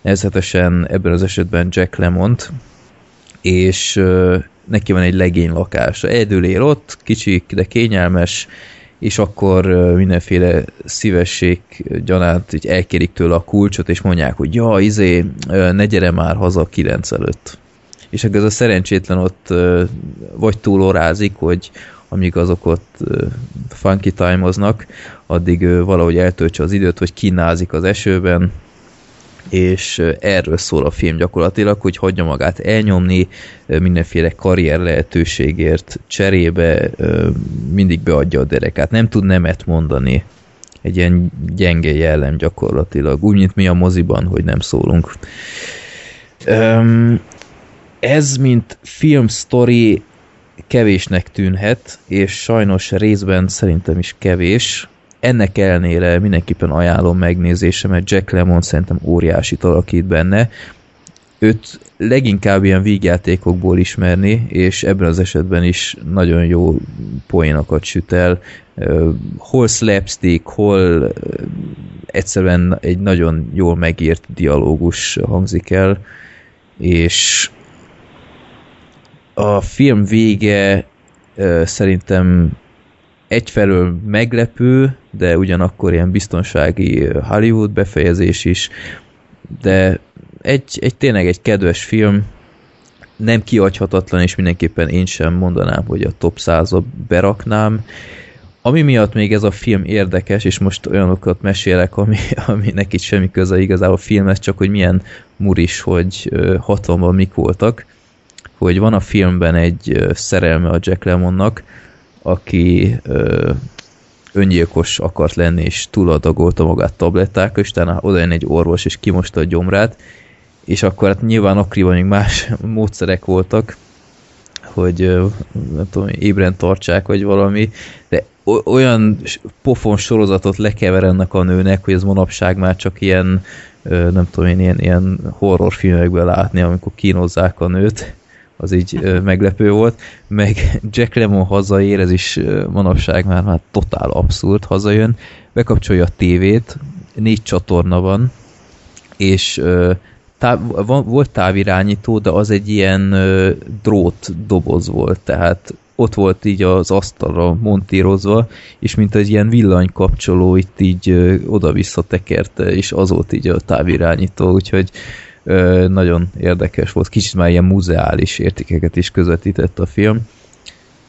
nevezetesen ebben az esetben Jack Lemont, és neki van egy legény lakása. Egyedül él ott, kicsi, de kényelmes, és akkor mindenféle szívesség gyanánt így elkérik tőle a kulcsot, és mondják, hogy ja, izé, ne gyere már haza kilenc előtt. És akkor ez a szerencsétlen ott vagy túlorázik, hogy amíg azok ott funky time-oznak, addig valahogy eltöltse az időt, hogy kínázik az esőben, és erről szól a film gyakorlatilag, hogy hagyja magát elnyomni, mindenféle karrier lehetőségért cserébe mindig beadja a derekát. Nem tud nemet mondani. Egy ilyen gyenge jellem gyakorlatilag. Úgy, mint mi a moziban, hogy nem szólunk. Ez, mint filmsztori kevésnek tűnhet, és sajnos részben szerintem is kevés. Ennek ellenére mindenképpen ajánlom megnézése, mert Jack Lemmon szerintem óriásit alakít benne. őt leginkább ilyen vígjátékokból ismerni, és ebben az esetben is nagyon jó poénokat süt el. Hol slapstick, hol egyszerűen egy nagyon jól megírt dialógus hangzik el, és a film vége szerintem egyfelől meglepő, de ugyanakkor ilyen biztonsági Hollywood befejezés is, de egy, egy tényleg egy kedves film, nem kiadhatatlan, és mindenképpen én sem mondanám, hogy a top 100 beraknám. Ami miatt még ez a film érdekes, és most olyanokat mesélek, ami, *laughs* aminek itt semmi köze igazából a filmhez, csak hogy milyen muris, hogy 60-ban mik voltak, hogy van a filmben egy szerelme a Jack Lemonnak, aki ö, öngyilkos akart lenni, és túladagolta magát tablettákkal, és utána oda jön egy orvos, és kimosta a gyomrát, és akkor hát nyilván akkoriban még más *laughs* módszerek voltak, hogy nem tudom, ébren tartsák, vagy valami, de olyan pofon sorozatot lekever ennek a nőnek, hogy ez manapság már csak ilyen, nem tudom én, ilyen, ilyen horrorfilmekben látni, amikor kínozzák a nőt, az így meglepő volt, meg Jack Lemmon hazaér, ez is manapság már, már totál abszurd, hazajön, bekapcsolja a tévét, négy csatorna van, és táv, volt távirányító, de az egy ilyen ö, drót doboz volt, tehát ott volt így az asztalra montírozva, és mint egy ilyen villanykapcsoló itt így oda-vissza tekerte, és az volt így a távirányító, úgyhogy ö, nagyon érdekes volt. Kicsit már ilyen muzeális értékeket is közvetített a film,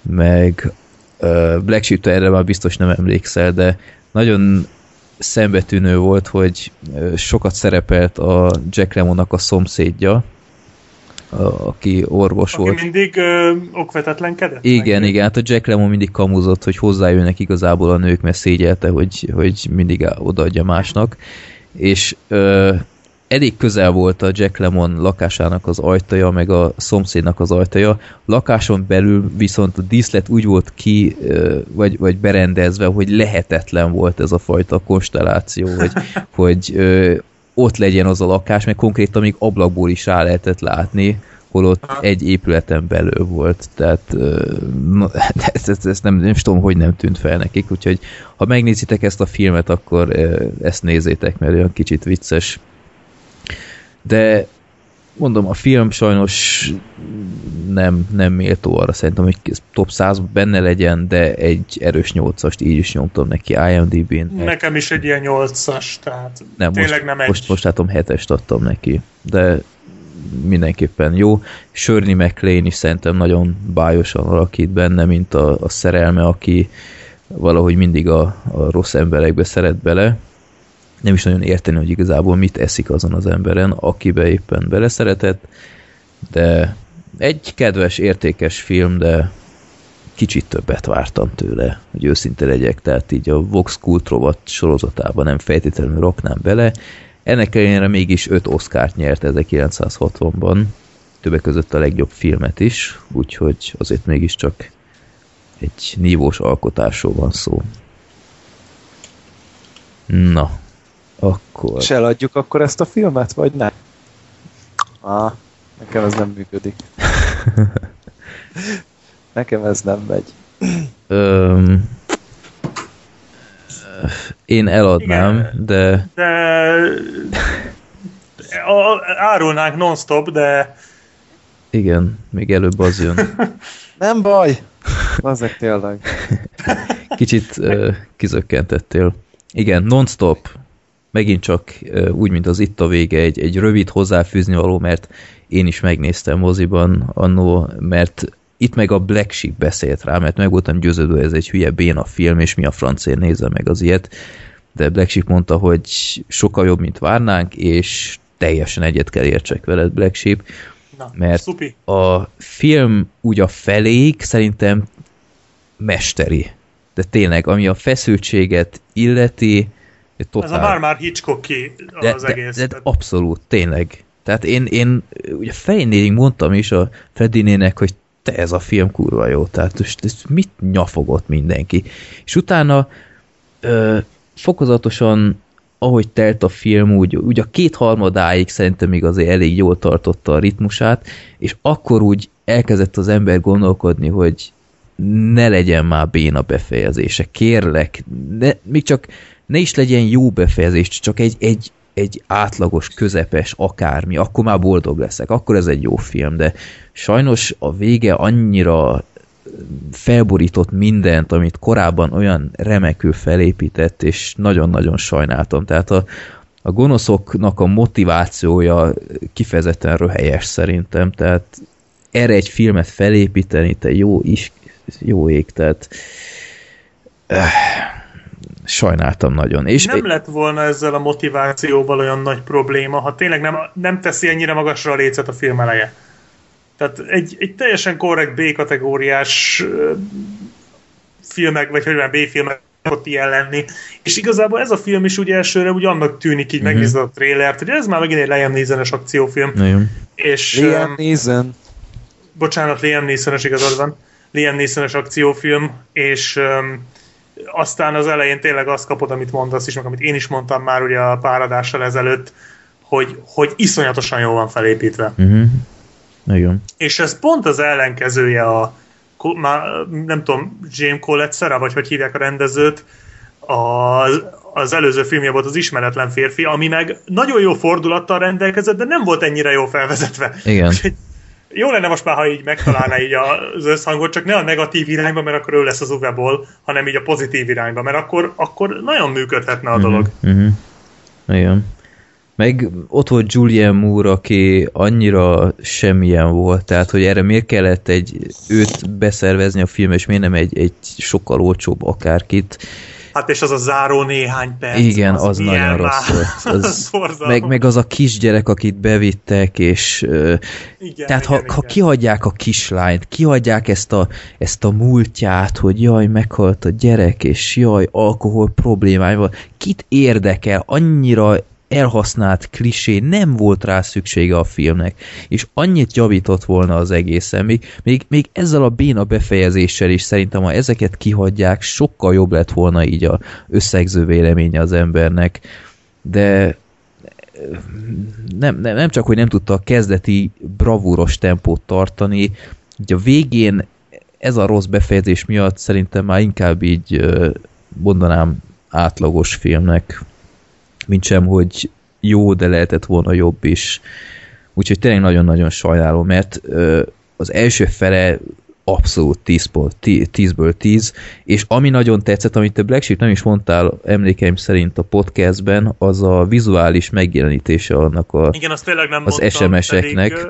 meg ö, Black sheep erre már biztos nem emlékszel, de nagyon szembetűnő volt, hogy sokat szerepelt a Jack Lemonnak a szomszédja, aki orvos Aki volt. mindig ö, okvetetlenkedett? Igen, meg? igen, hát a Jack Lemmon mindig kamuzott, hogy hozzájönnek igazából a nők, mert szégyelte, hogy, hogy mindig odaadja másnak. És ö, elég közel volt a Jack Lemmon lakásának az ajtaja, meg a szomszédnak az ajtaja. Lakáson belül viszont a díszlet úgy volt ki, vagy, vagy berendezve, hogy lehetetlen volt ez a fajta konstelláció, hogy, *laughs* hogy ott legyen az a lakás, meg konkrétan még ablakból is rá lehetett látni, holott egy épületen belül volt, tehát na, ezt, ezt, ezt nem, nem is tudom, hogy nem tűnt fel nekik, úgyhogy ha megnézitek ezt a filmet, akkor ezt nézzétek, mert olyan kicsit vicces. De mondom, a film sajnos nem, nem méltó arra szerintem, hogy top 100 benne legyen, de egy erős 8-ast így is nyomtam neki IMDb-n. Nekem is egy ilyen nyolcas, tehát Nem, tényleg most, nem egy. most, most látom hetest adtam neki, de mindenképpen jó. Shirley MacLaine is szerintem nagyon bájosan alakít benne, mint a, a szerelme, aki valahogy mindig a, a rossz emberekbe szeret bele. Nem is nagyon érteni, hogy igazából mit eszik azon az emberen, akibe éppen beleszeretett, de egy kedves, értékes film, de kicsit többet vártam tőle, hogy őszinte legyek, tehát így a Vox Cult rovat sorozatában nem feltétlenül raknám bele. Ennek ellenére mégis 5 Oscárt nyert 1960-ban, többek között a legjobb filmet is, úgyhogy azért mégiscsak egy nívós alkotásról van szó. Na, akkor... És eladjuk akkor ezt a filmet, vagy nem? Ah, nekem ez nem működik. *laughs* nekem ez nem megy. Öm, én eladnám, Igen. de De a- árulnánk non-stop, de igen, még előbb az jön. *laughs* Nem baj! Azek tényleg. *laughs* Kicsit uh, kizökkentettél. Igen, non-stop. Megint csak úgy, mint az itt a vége, egy, egy rövid hozzáfűzni való, mert én is megnéztem moziban annó, mert itt meg a Black Sheep beszélt rá, mert meg voltam győződve, ez egy hülye béna film, és mi a francér nézze meg az ilyet. De Black Sheep mondta, hogy sokkal jobb, mint várnánk, és teljesen egyet kell értsek veled, Black Sheep, na, Mert- szupi. a film úgy a feléig szerintem mesteri. De tényleg, ami a feszültséget illeti, Ez totál. a már-már Hitchcocki de, az de, egész. de, tehát- abszolút, tényleg. Tehát én, én ugye fejnélig mondtam is a Fredinének, hogy te ez a film kurva jó, tehát most ez mit nyafogott mindenki. És utána ö, fokozatosan ahogy telt a film, úgy, úgy a kétharmadáig szerintem még azért elég jól tartotta a ritmusát, és akkor úgy elkezdett az ember gondolkodni, hogy ne legyen már béna befejezése, kérlek, ne, még csak ne is legyen jó befejezés, csak egy, egy, egy átlagos, közepes, akármi, akkor már boldog leszek, akkor ez egy jó film, de sajnos a vége annyira felborított mindent, amit korábban olyan remekül felépített, és nagyon-nagyon sajnáltam. Tehát a, a gonoszoknak a motivációja kifejezetten röhelyes szerintem, tehát erre egy filmet felépíteni, te jó is, jó ég, tehát eh, sajnáltam nagyon. És nem lett volna ezzel a motivációval olyan nagy probléma, ha tényleg nem, nem teszi ennyire magasra a lécet a film eleje. Tehát egy, egy teljesen korrekt B-kategóriás filmek, vagy hogy B-filmek ott ilyen lenni. És igazából ez a film is ugye elsőre úgy annak tűnik, így uh-huh. megnézed a trélert, hogy ez már megint egy Liam Neeson-es akciófilm. Nagyon. És, Liam Neeson. Bocsánat, Liam Neeson-es igazad van. Liam Neeson-es akciófilm, és um, aztán az elején tényleg azt kapod, amit mondasz is, meg amit én is mondtam már ugye a páradással ezelőtt, hogy, hogy iszonyatosan jól van felépítve. Uh-huh. Igen. És ez pont az ellenkezője a már nem tudom, James Collett vagy hogy hívják a rendezőt, az, az előző filmje volt az Ismeretlen férfi, ami meg nagyon jó fordulattal rendelkezett, de nem volt ennyire jó felvezetve. Igen. Jó lenne most már, ha így megtalálná így az összhangot, csak ne a negatív irányba, mert akkor ő lesz az uveból, hanem így a pozitív irányba, mert akkor, akkor nagyon működhetne a dolog. Uh-huh. Uh-huh. Igen. Meg ott volt Julian Moore, aki annyira semmilyen volt, tehát hogy erre miért kellett egy őt beszervezni a film, és miért nem egy, egy sokkal olcsóbb akárkit. Hát és az a záró néhány perc. Igen, az, az nagyon rossz volt. Az, *laughs* meg, meg az a kisgyerek, akit bevittek, és igen, tehát igen, ha, igen. ha kihagyják a kislányt, kihagyják ezt a, ezt a múltját, hogy jaj, meghalt a gyerek, és jaj, alkohol problémája kit érdekel, annyira elhasznált klisé, nem volt rá szüksége a filmnek, és annyit javított volna az egészen, még, még, még ezzel a béna befejezéssel is szerintem, ha ezeket kihagyják, sokkal jobb lett volna így a összegző véleménye az embernek, de nem, nem, nem csak, hogy nem tudta a kezdeti bravúros tempót tartani, hogy a végén ez a rossz befejezés miatt szerintem már inkább így mondanám átlagos filmnek mint sem, hogy jó, de lehetett volna jobb is. Úgyhogy tényleg nagyon-nagyon sajnálom, mert ö, az első fele abszolút 10 10-ből 10, és ami nagyon tetszett, amit te Black Sheep nem is mondtál emlékeim szerint a podcastben, az a vizuális megjelenítése annak a, Igen, azt tényleg nem az SMS-eknek. Pedig,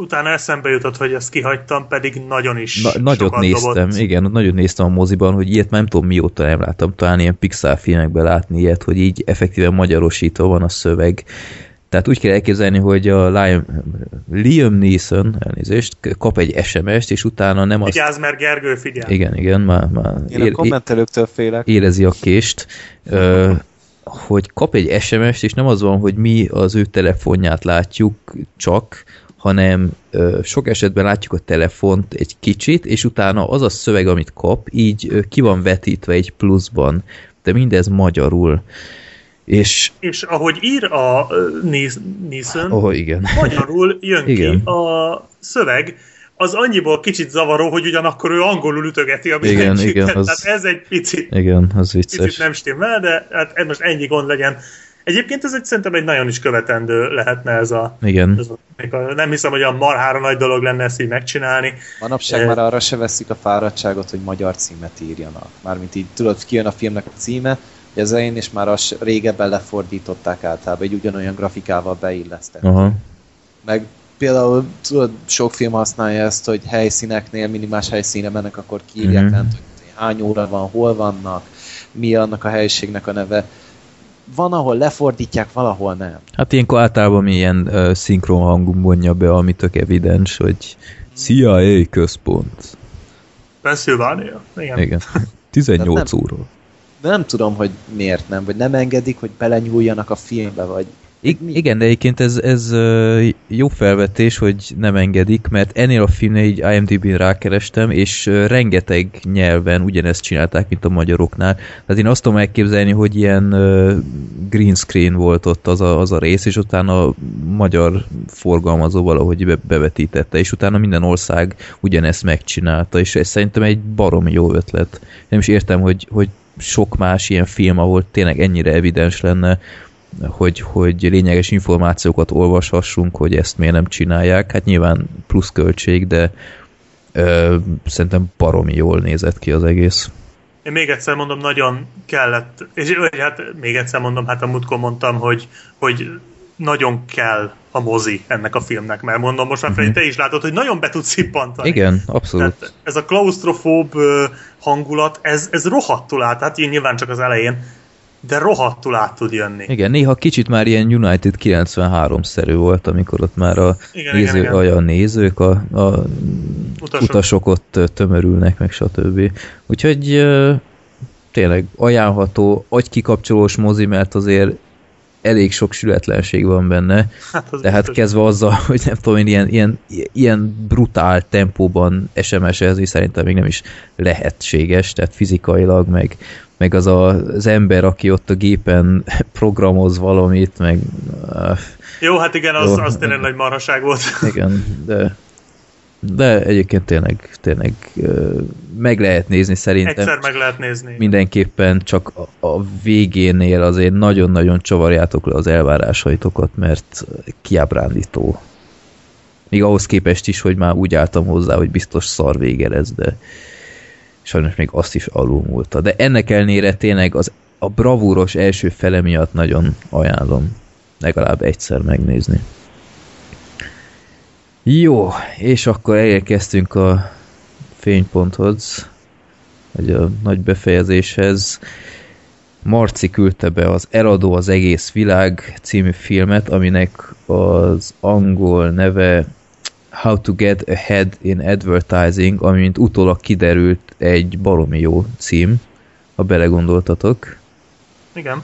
utána eszembe jutott, hogy ezt kihagytam, pedig nagyon is Na, Nagyot néztem, dobott. igen, nagyon néztem a moziban, hogy ilyet nem tudom mióta nem láttam, talán ilyen Pixar filmekben látni ilyet, hogy így effektíven magyarosítva van a szöveg. Tehát úgy kell elképzelni, hogy a Liam, Liam Neeson, elnézést, kap egy SMS-t, és utána nem az... Vigyázz, mert Gergő, figyel! Igen, igen, már, már Én ér, a kommentelőktől félek. Érezi a kést. Ö, hogy kap egy SMS-t, és nem az van, hogy mi az ő telefonját látjuk csak, hanem ö, sok esetben látjuk a telefont egy kicsit, és utána az a szöveg, amit kap, így ö, ki van vetítve egy pluszban, de mindez magyarul. És, és ahogy ír a Neeson, oh, igen. magyarul jön igen. ki a szöveg, az annyiból kicsit zavaró, hogy ugyanakkor ő angolul ütögeti a igen, igen, az, Tehát ez egy picit, igen, az vicces. picit nem stimmel, de hát most ennyi gond legyen. Egyébként ez egy, szerintem egy nagyon is követendő lehetne ez a... Igen. Ez a, nem hiszem, hogy a marhára nagy dolog lenne ezt így megcsinálni. Manapság e... már arra se veszik a fáradtságot, hogy magyar címet írjanak. Mármint így tudod, kijön a filmnek a címe, hogy az elején és már az régebben lefordították általában, egy ugyanolyan grafikával beillesztették. Aha. Meg például tudod, sok film használja ezt, hogy helyszíneknél, minimális helyszíne mennek, akkor kiírják mm-hmm. lent, hogy hány óra van, hol vannak, mi annak a helyiségnek a neve van, ahol lefordítják, valahol nem. Hát ilyenkor általában ilyen uh, szinkron hangú mondja be, ami tök evidens, hogy CIA központ. Pennsylvania? Igen. Igen. *laughs* 18 óra. Nem tudom, hogy miért nem, vagy nem engedik, hogy belenyúljanak a filmbe, vagy I- igen, de egyébként ez, ez jó felvetés, hogy nem engedik, mert ennél a filmnél így IMDb-n rákerestem, és rengeteg nyelven ugyanezt csinálták, mint a magyaroknál. Tehát én azt tudom elképzelni, hogy ilyen green screen volt ott az a, az a rész, és utána a magyar forgalmazó valahogy be, bevetítette, és utána minden ország ugyanezt megcsinálta, és ez szerintem egy baromi jó ötlet. Nem is értem, hogy, hogy sok más ilyen film, ahol tényleg ennyire evidens lenne, hogy, hogy lényeges információkat olvashassunk, hogy ezt miért nem csinálják. Hát nyilván plusz költség, de ö, szerintem baromi jól nézett ki az egész. Én még egyszer mondom, nagyon kellett, és hát még egyszer mondom, hát a múltkor mondtam, hogy, hogy nagyon kell a mozi ennek a filmnek, mert mondom, most már uh-huh. te is látod, hogy nagyon be tud szippantani. Igen, abszolút. Tehát ez a klaustrofób hangulat, ez, ez rohadtul át, hát én nyilván csak az elején, de rohadtul át tud jönni. Igen, néha kicsit már ilyen United 93-szerű volt, amikor ott már a, Igen, néző, igen, igen. a nézők, a, a utasok. Utasok. ott tömörülnek, meg stb. Úgyhogy tényleg ajánlható, agykikapcsolós mozi, mert azért elég sok sületlenség van benne, Hát az de hát biztos. kezdve azzal, *laughs* hogy nem tudom ilyen, ilyen, ilyen brutál tempóban SMS-ezni szerintem még nem is lehetséges, tehát fizikailag, meg, meg az a, az ember, aki ott a gépen *laughs* programoz valamit, meg Jó, hát igen, az, Jó. az tényleg nagy marhaság volt. *laughs* igen, de de egyébként tényleg, tényleg meg lehet nézni szerintem. Egyszer meg lehet nézni. Mindenképpen csak a, a végénél azért nagyon-nagyon csavarjátok le az elvárásaitokat, mert kiábrándító. Még ahhoz képest is, hogy már úgy álltam hozzá, hogy biztos szar vége lesz, de sajnos még azt is alulmúlta. De ennek ellenére tényleg az, a bravúros első fele miatt nagyon ajánlom legalább egyszer megnézni. Jó, és akkor elérkeztünk a fényponthoz, vagy a nagy befejezéshez. Marci küldte be az Eladó az egész világ című filmet, aminek az angol neve How to get ahead in advertising, ami mint utólag kiderült egy baromi jó cím, ha belegondoltatok. Igen.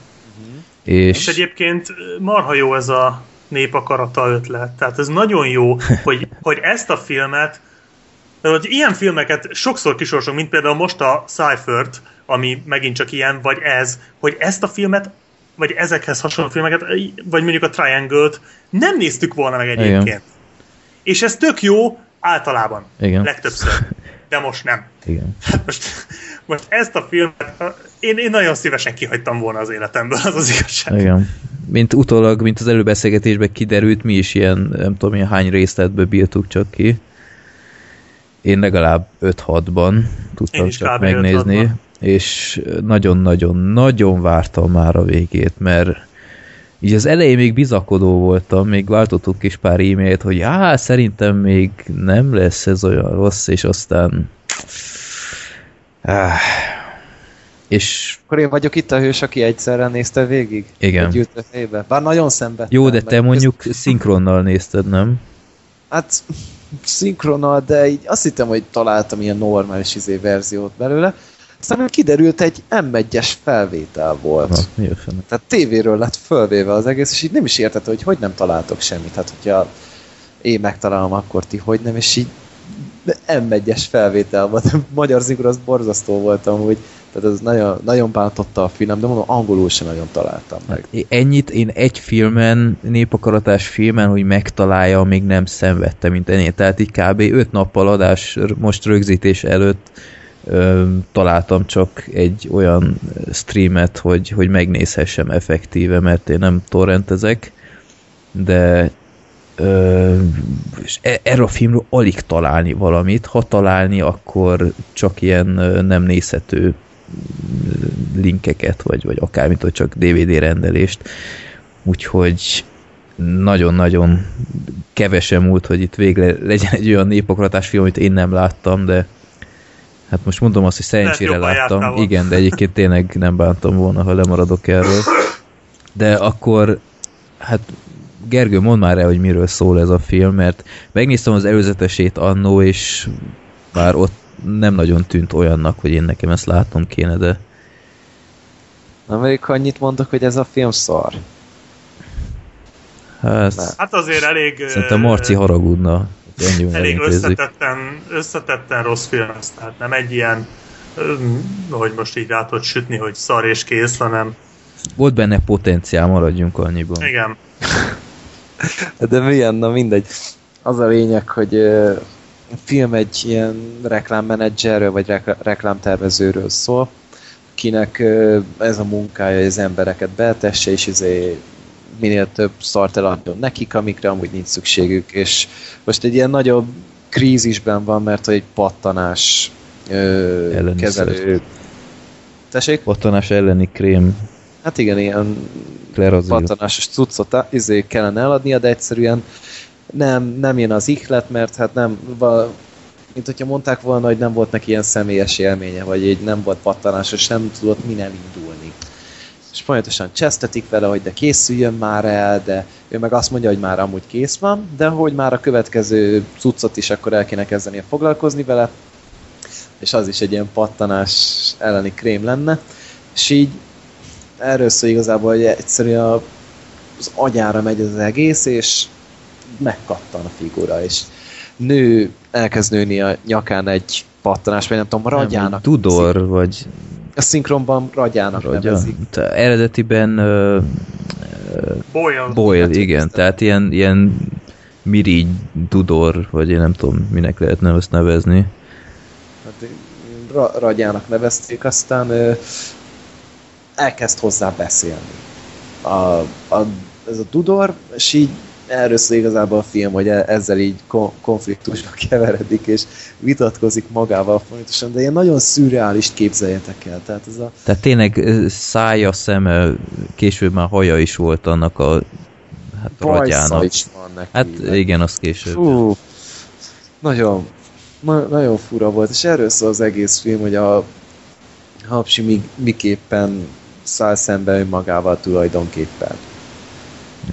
És, És egyébként marha jó ez a népakarata ötlet. Tehát ez nagyon jó, *laughs* hogy, hogy ezt a filmet, de hogy ilyen filmeket sokszor kisorsunk, mint például most a Cyphert, ami megint csak ilyen, vagy ez, hogy ezt a filmet, vagy ezekhez hasonló filmeket, vagy mondjuk a Triangle-t nem néztük volna meg egyébként. Igen. És ez tök jó általában. Igen. Legtöbbször. De most nem. igen. Hát most, most ezt a filmet én, én nagyon szívesen kihagytam volna az életemből, az az igazság. Igen. Mint utólag, mint az előbeszélgetésben kiderült, mi is ilyen, nem tudom, ilyen hány részletből bírtuk csak ki. Én legalább 5-6-ban Én tudtam is csak megnézni, 5-6-ban. és nagyon-nagyon-nagyon vártam már a végét, mert így az elején még bizakodó voltam, még váltottuk is pár e-mailt, hogy á, szerintem még nem lesz ez olyan rossz, és aztán áh, és Akkor én vagyok itt a hős, aki egyszerre nézte végig. Igen. Egy ült a fejbe. Bár nagyon szenvedtem. jó, de te mondjuk szinkronnal nézted, nem? Hát szinkronnal, de így azt hittem, hogy találtam ilyen normális izé verziót belőle. Aztán kiderült egy M1-es felvétel volt. Na, fene? Tehát tévéről lett fölvéve az egész, és így nem is értette, hogy hogy nem találtok semmit. Hát, hogyha én megtalálom, akkor ti hogy nem, és így M1-es felvétel volt. *laughs* Magyar zigur az borzasztó volt amúgy. Tehát ez nagyon, nagyon bántotta a film, de mondom, angolul sem nagyon találtam meg. Hát ennyit én egy filmen, népakaratás filmen, hogy megtalálja, még nem szenvedtem, mint ennél. Tehát így kb. 5 nappal adás most rögzítés előtt találtam csak egy olyan streamet, hogy, hogy megnézhessem effektíve, mert én nem torrentezek, de ö, és e- erről a filmről alig találni valamit, ha találni, akkor csak ilyen nem nézhető linkeket, vagy, vagy akármit, vagy csak DVD rendelést. Úgyhogy nagyon-nagyon kevesen múlt, hogy itt végre legyen egy olyan népokratás film, amit én nem láttam, de hát most mondom azt, hogy szerencsére láttam. Igen, de egyébként tényleg nem bántam volna, ha lemaradok erről. De akkor, hát Gergő, mondd már el, hogy miről szól ez a film, mert megnéztem az előzetesét annó, és bár ott nem nagyon tűnt olyannak, hogy én nekem ezt látnom kéne, de Na, még annyit mondok, hogy ez a film szar. Hát, Hát azért elég... szerintem Marci haragudna, ennyi elég összetetten, összetetten rossz film, ez, tehát nem egy ilyen, hogy most így rá tudod sütni, hogy szar és kész, hanem Volt benne potenciál, maradjunk annyiban. igen, *laughs* De milyen, na mindegy. Az a lényeg, hogy a film egy ilyen reklámmenedzserről, vagy rekl- reklámtervezőről szól, akinek ö, ez a munkája, hogy az embereket betesse, és izé minél több szart eladjon nekik, amikre amúgy nincs szükségük, és most egy ilyen nagyobb krízisben van, mert egy pattanás ö, kezelő. Tessék? Pattanás elleni krém, Hát igen, ilyen klerazil. pattanásos cuccot izé kellene eladnia, de egyszerűen nem, nem jön az ihlet, mert hát nem, va, mint hogyha mondták volna, hogy nem volt neki ilyen személyes élménye, vagy így nem volt pattanásos, nem tudott min elindulni. És folyamatosan csesztetik vele, hogy de készüljön már el, de ő meg azt mondja, hogy már amúgy kész van, de hogy már a következő cuccot is akkor el kéne kezdeni foglalkozni vele, és az is egy ilyen pattanás elleni krém lenne, és így erről szól igazából, hogy egyszerűen az agyára megy az egész, és megkattan a figura, és nő, elkezd nőni a nyakán egy pattanás, vagy nem tudom, ragyának. Tudor, vagy A szinkronban ragyának Ragya. nevezik. Te Eredetiben uh, Boyle, Boyle, igen, tehát ilyen, ilyen mirigy, dudor, vagy én nem tudom, minek lehetne azt nevezni. Hát, ra, ragyának nevezték, aztán ö, elkezd hozzá beszélni. A, a, ez a Tudor, és így erről szól igazából a film, hogy e- ezzel így kon- konfliktusba *laughs* keveredik, és vitatkozik magával folyamatosan, de ilyen nagyon szürreális képzeljetek el. Tehát ez a Tehát tényleg szája, szeme, később már haja is volt annak a hát, bajsza ragyának. is van neki. Hát meg- igen, az később. Fú, nagyon, na, nagyon fura volt, és erről szól az egész film, hogy a Hapsi mi, miképpen száll szembe önmagával tulajdonképpen.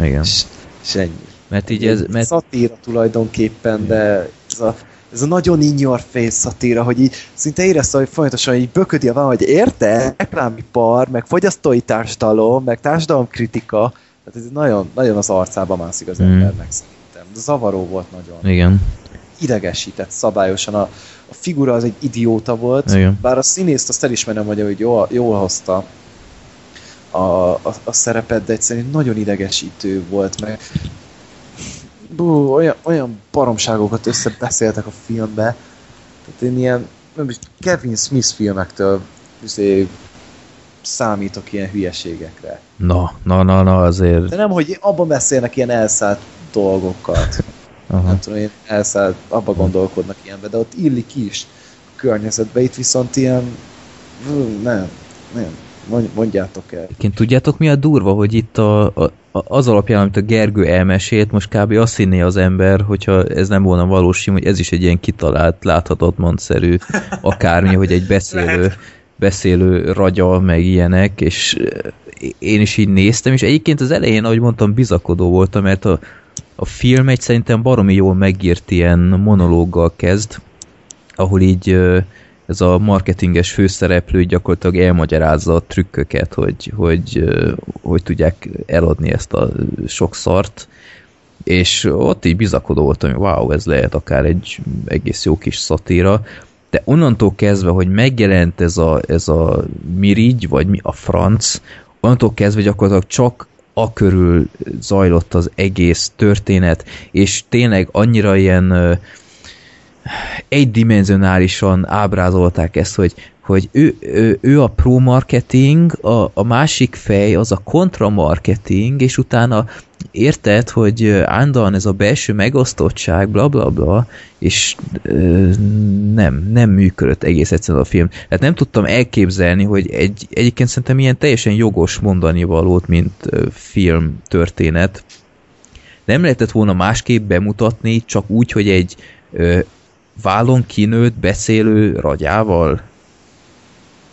Igen. És, és ennyi. Mert így ez, mert Szatíra tulajdonképpen, de ez a, ez a nagyon in your face szatíra, hogy így szinte érezte, hogy folyamatosan így böködi a van, hogy érte, reklámipar, meg fogyasztói társadalom, meg társadalomkritika, tehát ez nagyon, nagyon az arcába mászik az Mm. embernek szerintem. Zavaró volt nagyon igen, idegesített szabályosan. A, a figura az egy idióta volt, Igen. bár a színészt azt elismerem, hogy, hogy jól, jól hozta a, a, a szerepet, de egyszerűen nagyon idegesítő volt, meg bú, olyan, olyan baromságokat összebeszéltek a filmbe, tehát én ilyen nem is, Kevin Smith filmektől izé, számítok ilyen hülyeségekre. na, na, na, na, azért. De nem, hogy abban beszélnek ilyen elszállt dolgokat Aha. nem tudom, én elszállt, abba gondolkodnak ilyenbe, de ott illik is a környezetbe, itt viszont ilyen, nem, nem, Mond- mondjátok el. Egyébként tudjátok mi a durva, hogy itt a, a- az alapján, amit a Gergő elmesélt, most kb. azt hinné az ember, hogyha ez nem volna valós hogy ez is egy ilyen kitalált, láthatatlanszerű *laughs* akármi, hogy egy beszélő, beszélő ragya, meg ilyenek, és eh, én is így néztem, és egyébként az elején, ahogy mondtam, bizakodó voltam, mert a, a film egy szerintem baromi jól megírt ilyen monológgal kezd, ahol így ö, ez a marketinges főszereplő gyakorlatilag elmagyarázza a trükköket, hogy, hogy, hogy tudják eladni ezt a sok szart, és ott így bizakodó voltam, hogy wow, ez lehet akár egy egész jó kis szatíra, de onnantól kezdve, hogy megjelent ez a, ez a mirigy, vagy mi a franc, onnantól kezdve gyakorlatilag csak a körül zajlott az történet, és tényleg annyira ilyen egydimenzionálisan ábrázolták ezt, hogy, hogy ő, ő, ő a pro marketing, a, a másik fej az a kontra marketing, és utána érted, hogy állandóan ez a belső megosztottság, bla bla bla, és ö, nem, nem működött egész egyszerűen a film. Tehát nem tudtam elképzelni, hogy egy, egyébként szerintem ilyen teljesen jogos mondani valót, mint ö, film történet. Nem lehetett volna másképp bemutatni, csak úgy, hogy egy ö, vállon kinőtt beszélő ragyával?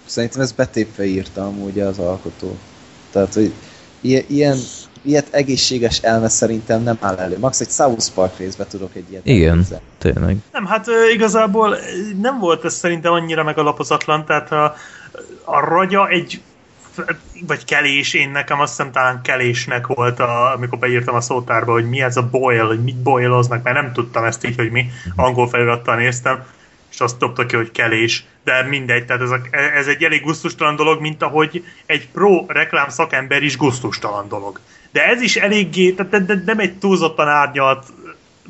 Szerintem ez betépve írta amúgy az alkotó. Tehát, hogy ilyen, ilyet egészséges elme szerintem nem áll elő. Max egy South Park részbe tudok egy ilyet Igen, elképzelni. tényleg. Nem, hát igazából nem volt ez szerintem annyira megalapozatlan, tehát a, a ragya egy vagy kelés, én nekem azt hiszem talán kelésnek volt, a, amikor beírtam a szótárba, hogy mi ez a boil, hogy mit boiloznak, mert nem tudtam ezt így, hogy mi angol felirattal néztem, és azt dobta ki, hogy kelés, de mindegy, tehát ez, a, ez egy elég gusztustalan dolog, mint ahogy egy pro reklám szakember is gusztustalan dolog. De ez is eléggé, tehát nem egy túlzottan árnyalt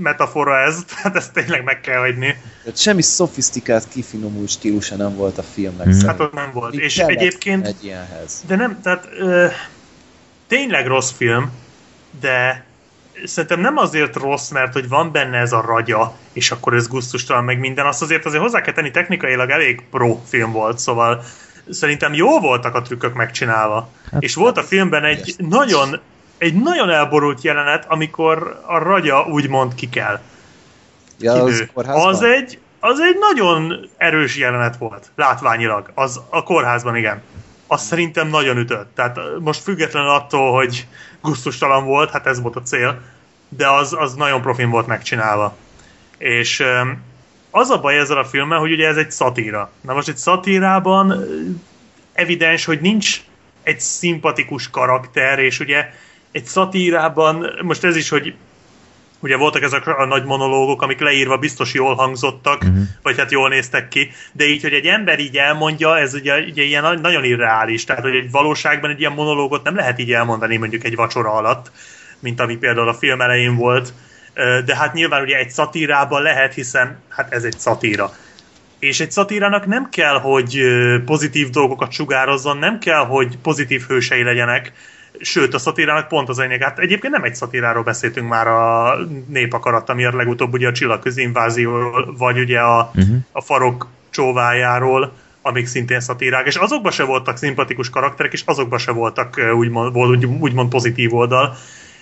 metafora ez, *laughs* tehát ezt tényleg meg kell hagyni. Tehát semmi szofisztikált, kifinomult stílusa nem volt a filmnek. Mhm. Mm. Hát ott nem volt. Itt És egyébként, Egy ilyenhez. de nem, tehát ö, tényleg rossz film, de szerintem nem azért rossz, mert hogy van benne ez a ragya, és akkor ez gusztustalan meg minden, azt azért azért hozzá kell tenni, technikailag elég pro film volt, szóval szerintem jó voltak a trükkök megcsinálva. Hát, és volt a filmben egy nagyon, egy nagyon elborult jelenet, amikor a ragya úgymond ki kell. Ja, az, az egy az egy nagyon erős jelenet volt, látványilag. Az a kórházban, igen. Az szerintem nagyon ütött. Tehát most függetlenül attól, hogy gusztustalan volt, hát ez volt a cél, de az, az nagyon profin volt megcsinálva. És az a baj ezzel a filmmel, hogy ugye ez egy szatíra. Na most egy szatírában evidens, hogy nincs egy szimpatikus karakter, és ugye egy szatírában, most ez is, hogy ugye voltak ezek a nagy monológok, amik leírva biztos jól hangzottak, uh-huh. vagy hát jól néztek ki, de így, hogy egy ember így elmondja, ez ugye, ugye ilyen na- nagyon irreális, tehát hogy egy valóságban egy ilyen monológot nem lehet így elmondani mondjuk egy vacsora alatt, mint ami például a film elején volt, de hát nyilván ugye egy szatírában lehet, hiszen hát ez egy szatíra. És egy szatírának nem kell, hogy pozitív dolgokat sugározzon, nem kell, hogy pozitív hősei legyenek, sőt a szatírának pont az lényeg. Hát egyébként nem egy szatíráról beszéltünk már a népakarat, miért legutóbb ugye a csillagközi invázióról, vagy ugye a, Mhm. a farok csóvájáról, amik szintén szatírák, és azokban se voltak szimpatikus karakterek, és azokban se voltak ö, úgymond, úgymond pozitív oldal.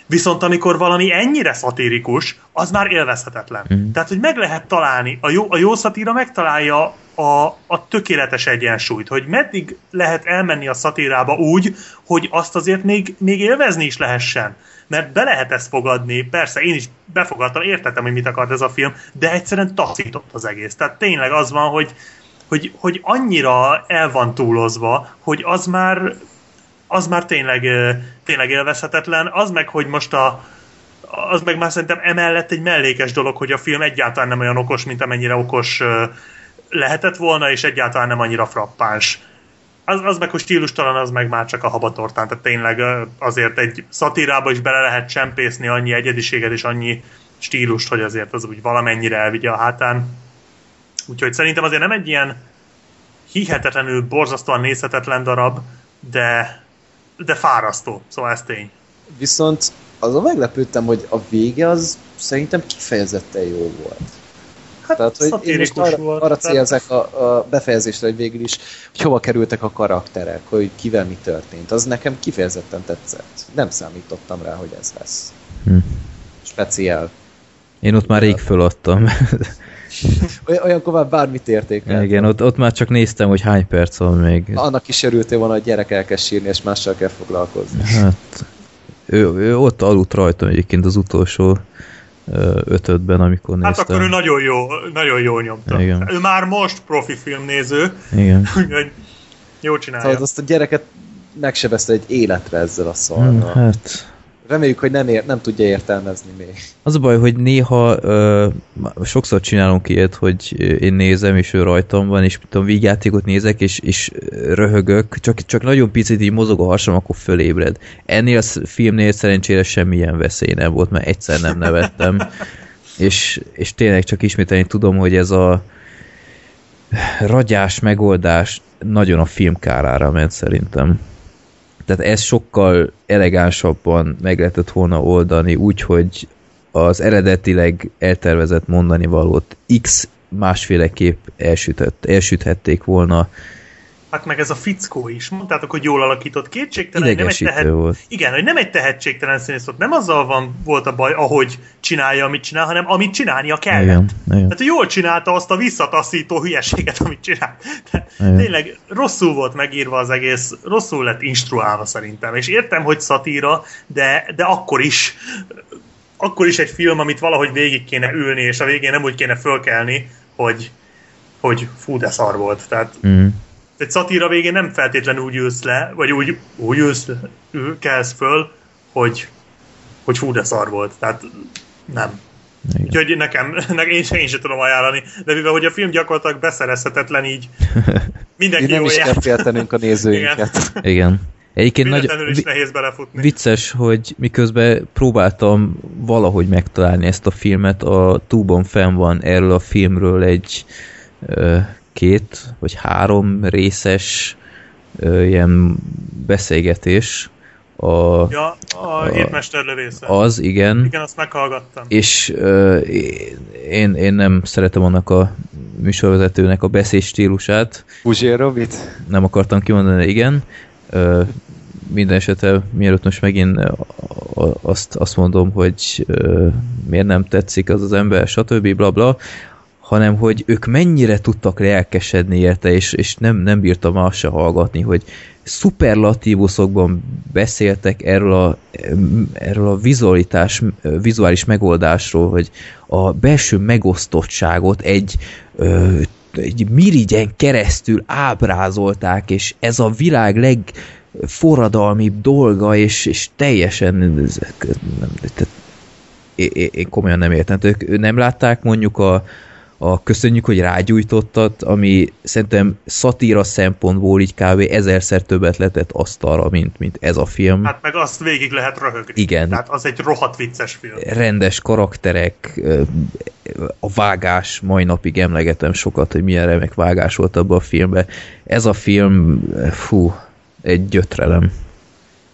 Viszont amikor valami ennyire szatirikus, az már élvezhetetlen. Mhm. Tehát, hogy meg lehet találni, a jó, a jó szatíra megtalálja a, a tökéletes egyensúlyt, hogy meddig lehet elmenni a szatírába úgy, hogy azt azért még, még élvezni is lehessen. Mert be lehet ezt fogadni, persze én is befogadtam, értettem, hogy mit akart ez a film, de egyszerűen taszított az egész. Tehát tényleg az van, hogy, hogy, hogy annyira el van túlozva, hogy az már az már tényleg, tényleg élvezhetetlen. Az meg, hogy most a, az meg már szerintem emellett egy mellékes dolog, hogy a film egyáltalán nem olyan okos, mint amennyire okos lehetett volna, és egyáltalán nem annyira frappáns. Az, az meg, hogy stílustalan, az meg már csak a habatortán, tehát tényleg azért egy szatírába is bele lehet csempészni annyi egyediséget és annyi stílust, hogy azért az úgy valamennyire elvigye a hátán. Úgyhogy szerintem azért nem egy ilyen hihetetlenül borzasztóan nézhetetlen darab, de, de fárasztó, szóval ez tény. Viszont azon meglepődtem, hogy a vége az szerintem kifejezetten jó volt. Hát Tehát, hogy én most arra, volt. arra tehát- célzek a, a befejezésre, hogy végül is, hogy hova kerültek a karakterek, hogy kivel mi történt. Az nekem kifejezetten tetszett. Nem számítottam rá, hogy ez lesz. Hm. Speciál. Én ott már rég föladtam. *laughs* Olyan, olyankor már bármit értékel. Igen, ott, ott már csak néztem, hogy hány perc van még. Annak is örültél volna, hogy gyerek elkezd sírni, és mással kell foglalkozni. Hát, ő, ő ott aludt rajtam egyébként az utolsó ötödben, amikor Hát néztem. akkor ő nagyon jó, nagyon jó nyomta. Igen. Ő már most profi filmnéző, Igen. *laughs* úgyhogy jó csinálja. Szóval azt a gyereket megsebezte egy életre ezzel a Hm, szarral. hát, Reméljük, hogy nem, ér, nem tudja értelmezni még. az a baj, hogy néha ö, sokszor csinálunk ilyet, hogy én nézem, és ő rajtam van, és tudom, vígjátékot nézek, és, és röhögök, csak, csak nagyon picit így mozog a hasam, akkor fölébred. Ennél a filmnél szerencsére semmilyen veszély nem volt, mert egyszer nem nevettem. *laughs* és, és tényleg csak ismételni tudom, hogy ez a ragyás megoldás nagyon a film kárára ment szerintem. Tehát ez sokkal elegánsabban meg lehetett volna oldani, úgyhogy az eredetileg eltervezett mondani valót X másféleképp elsütött, elsüthették volna. Hát meg ez a fickó is. Mondtátok, hogy jól alakított kétségtelen. Nem egy tehet... volt. Igen, hogy nem egy tehetségtelen színész volt. Nem azzal van, volt a baj, ahogy csinálja, amit csinál, hanem amit csinálnia kellett. Igen, igen. Tehát jól csinálta azt a visszataszító hülyeséget, amit csinált. Tehát tényleg rosszul volt megírva az egész, rosszul lett instruálva szerintem. És értem, hogy szatíra, de, de akkor is akkor is egy film, amit valahogy végig kéne ülni, és a végén nem úgy kéne fölkelni, hogy, hogy fú, de szar volt. Tehát Mm. Egy szatíra végén nem feltétlenül úgy ülsz le, vagy úgy, úgy ülsz, ül, kelsz föl, hogy, hogy fú, de szar volt. Tehát nem. Igen. Úgyhogy nekem, nekem én, sem, én sem tudom ajánlani, de mivel hogy a film gyakorlatilag beszerezhetetlen így, *laughs* mindenki Mi nem is jár. kell féltenünk a nézőinket. Igen. *laughs* Egyébként nagy, is nehéz belefutni. vicces, hogy miközben próbáltam valahogy megtalálni ezt a filmet, a túbon fenn van erről a filmről egy két vagy három részes ö, ilyen beszélgetés. A, Ja, a hétmester lövésze. az, igen. Igen, azt meghallgattam. és ö, én, én nem szeretem annak a műsorvezetőnek a beszéd stílusát, Puzsér Robit? nem akartam kimondani, igen. Ö, minden esetre, mielőtt most megint a- azt, azt mondom, hogy ö, miért nem tetszik az az ember, stb. bla bla, hanem hogy ők mennyire tudtak lelkesedni érte, és, és nem, nem bírtam azt se hallgatni, hogy szuperlatívuszokban beszéltek erről a, erről a vizualitás, vizuális megoldásról, hogy a belső megosztottságot egy, ö, egy mirigyen keresztül ábrázolták, és ez a világ legforradalmibb dolga, és, és teljesen nem, tehát, én komolyan nem értem. Ők nem látták mondjuk a, a Köszönjük, hogy rágyújtottat, ami szerintem szatíra szempontból így kb. ezerszer többet letett asztalra, mint, mint ez a film. Hát meg azt végig lehet röhögni. Igen. Tehát az egy rohadt vicces film. rendes karakterek, a vágás, mai napig emlegetem sokat, hogy milyen remek vágás volt abban a filmben. Ez a film, fú, egy gyötrelem.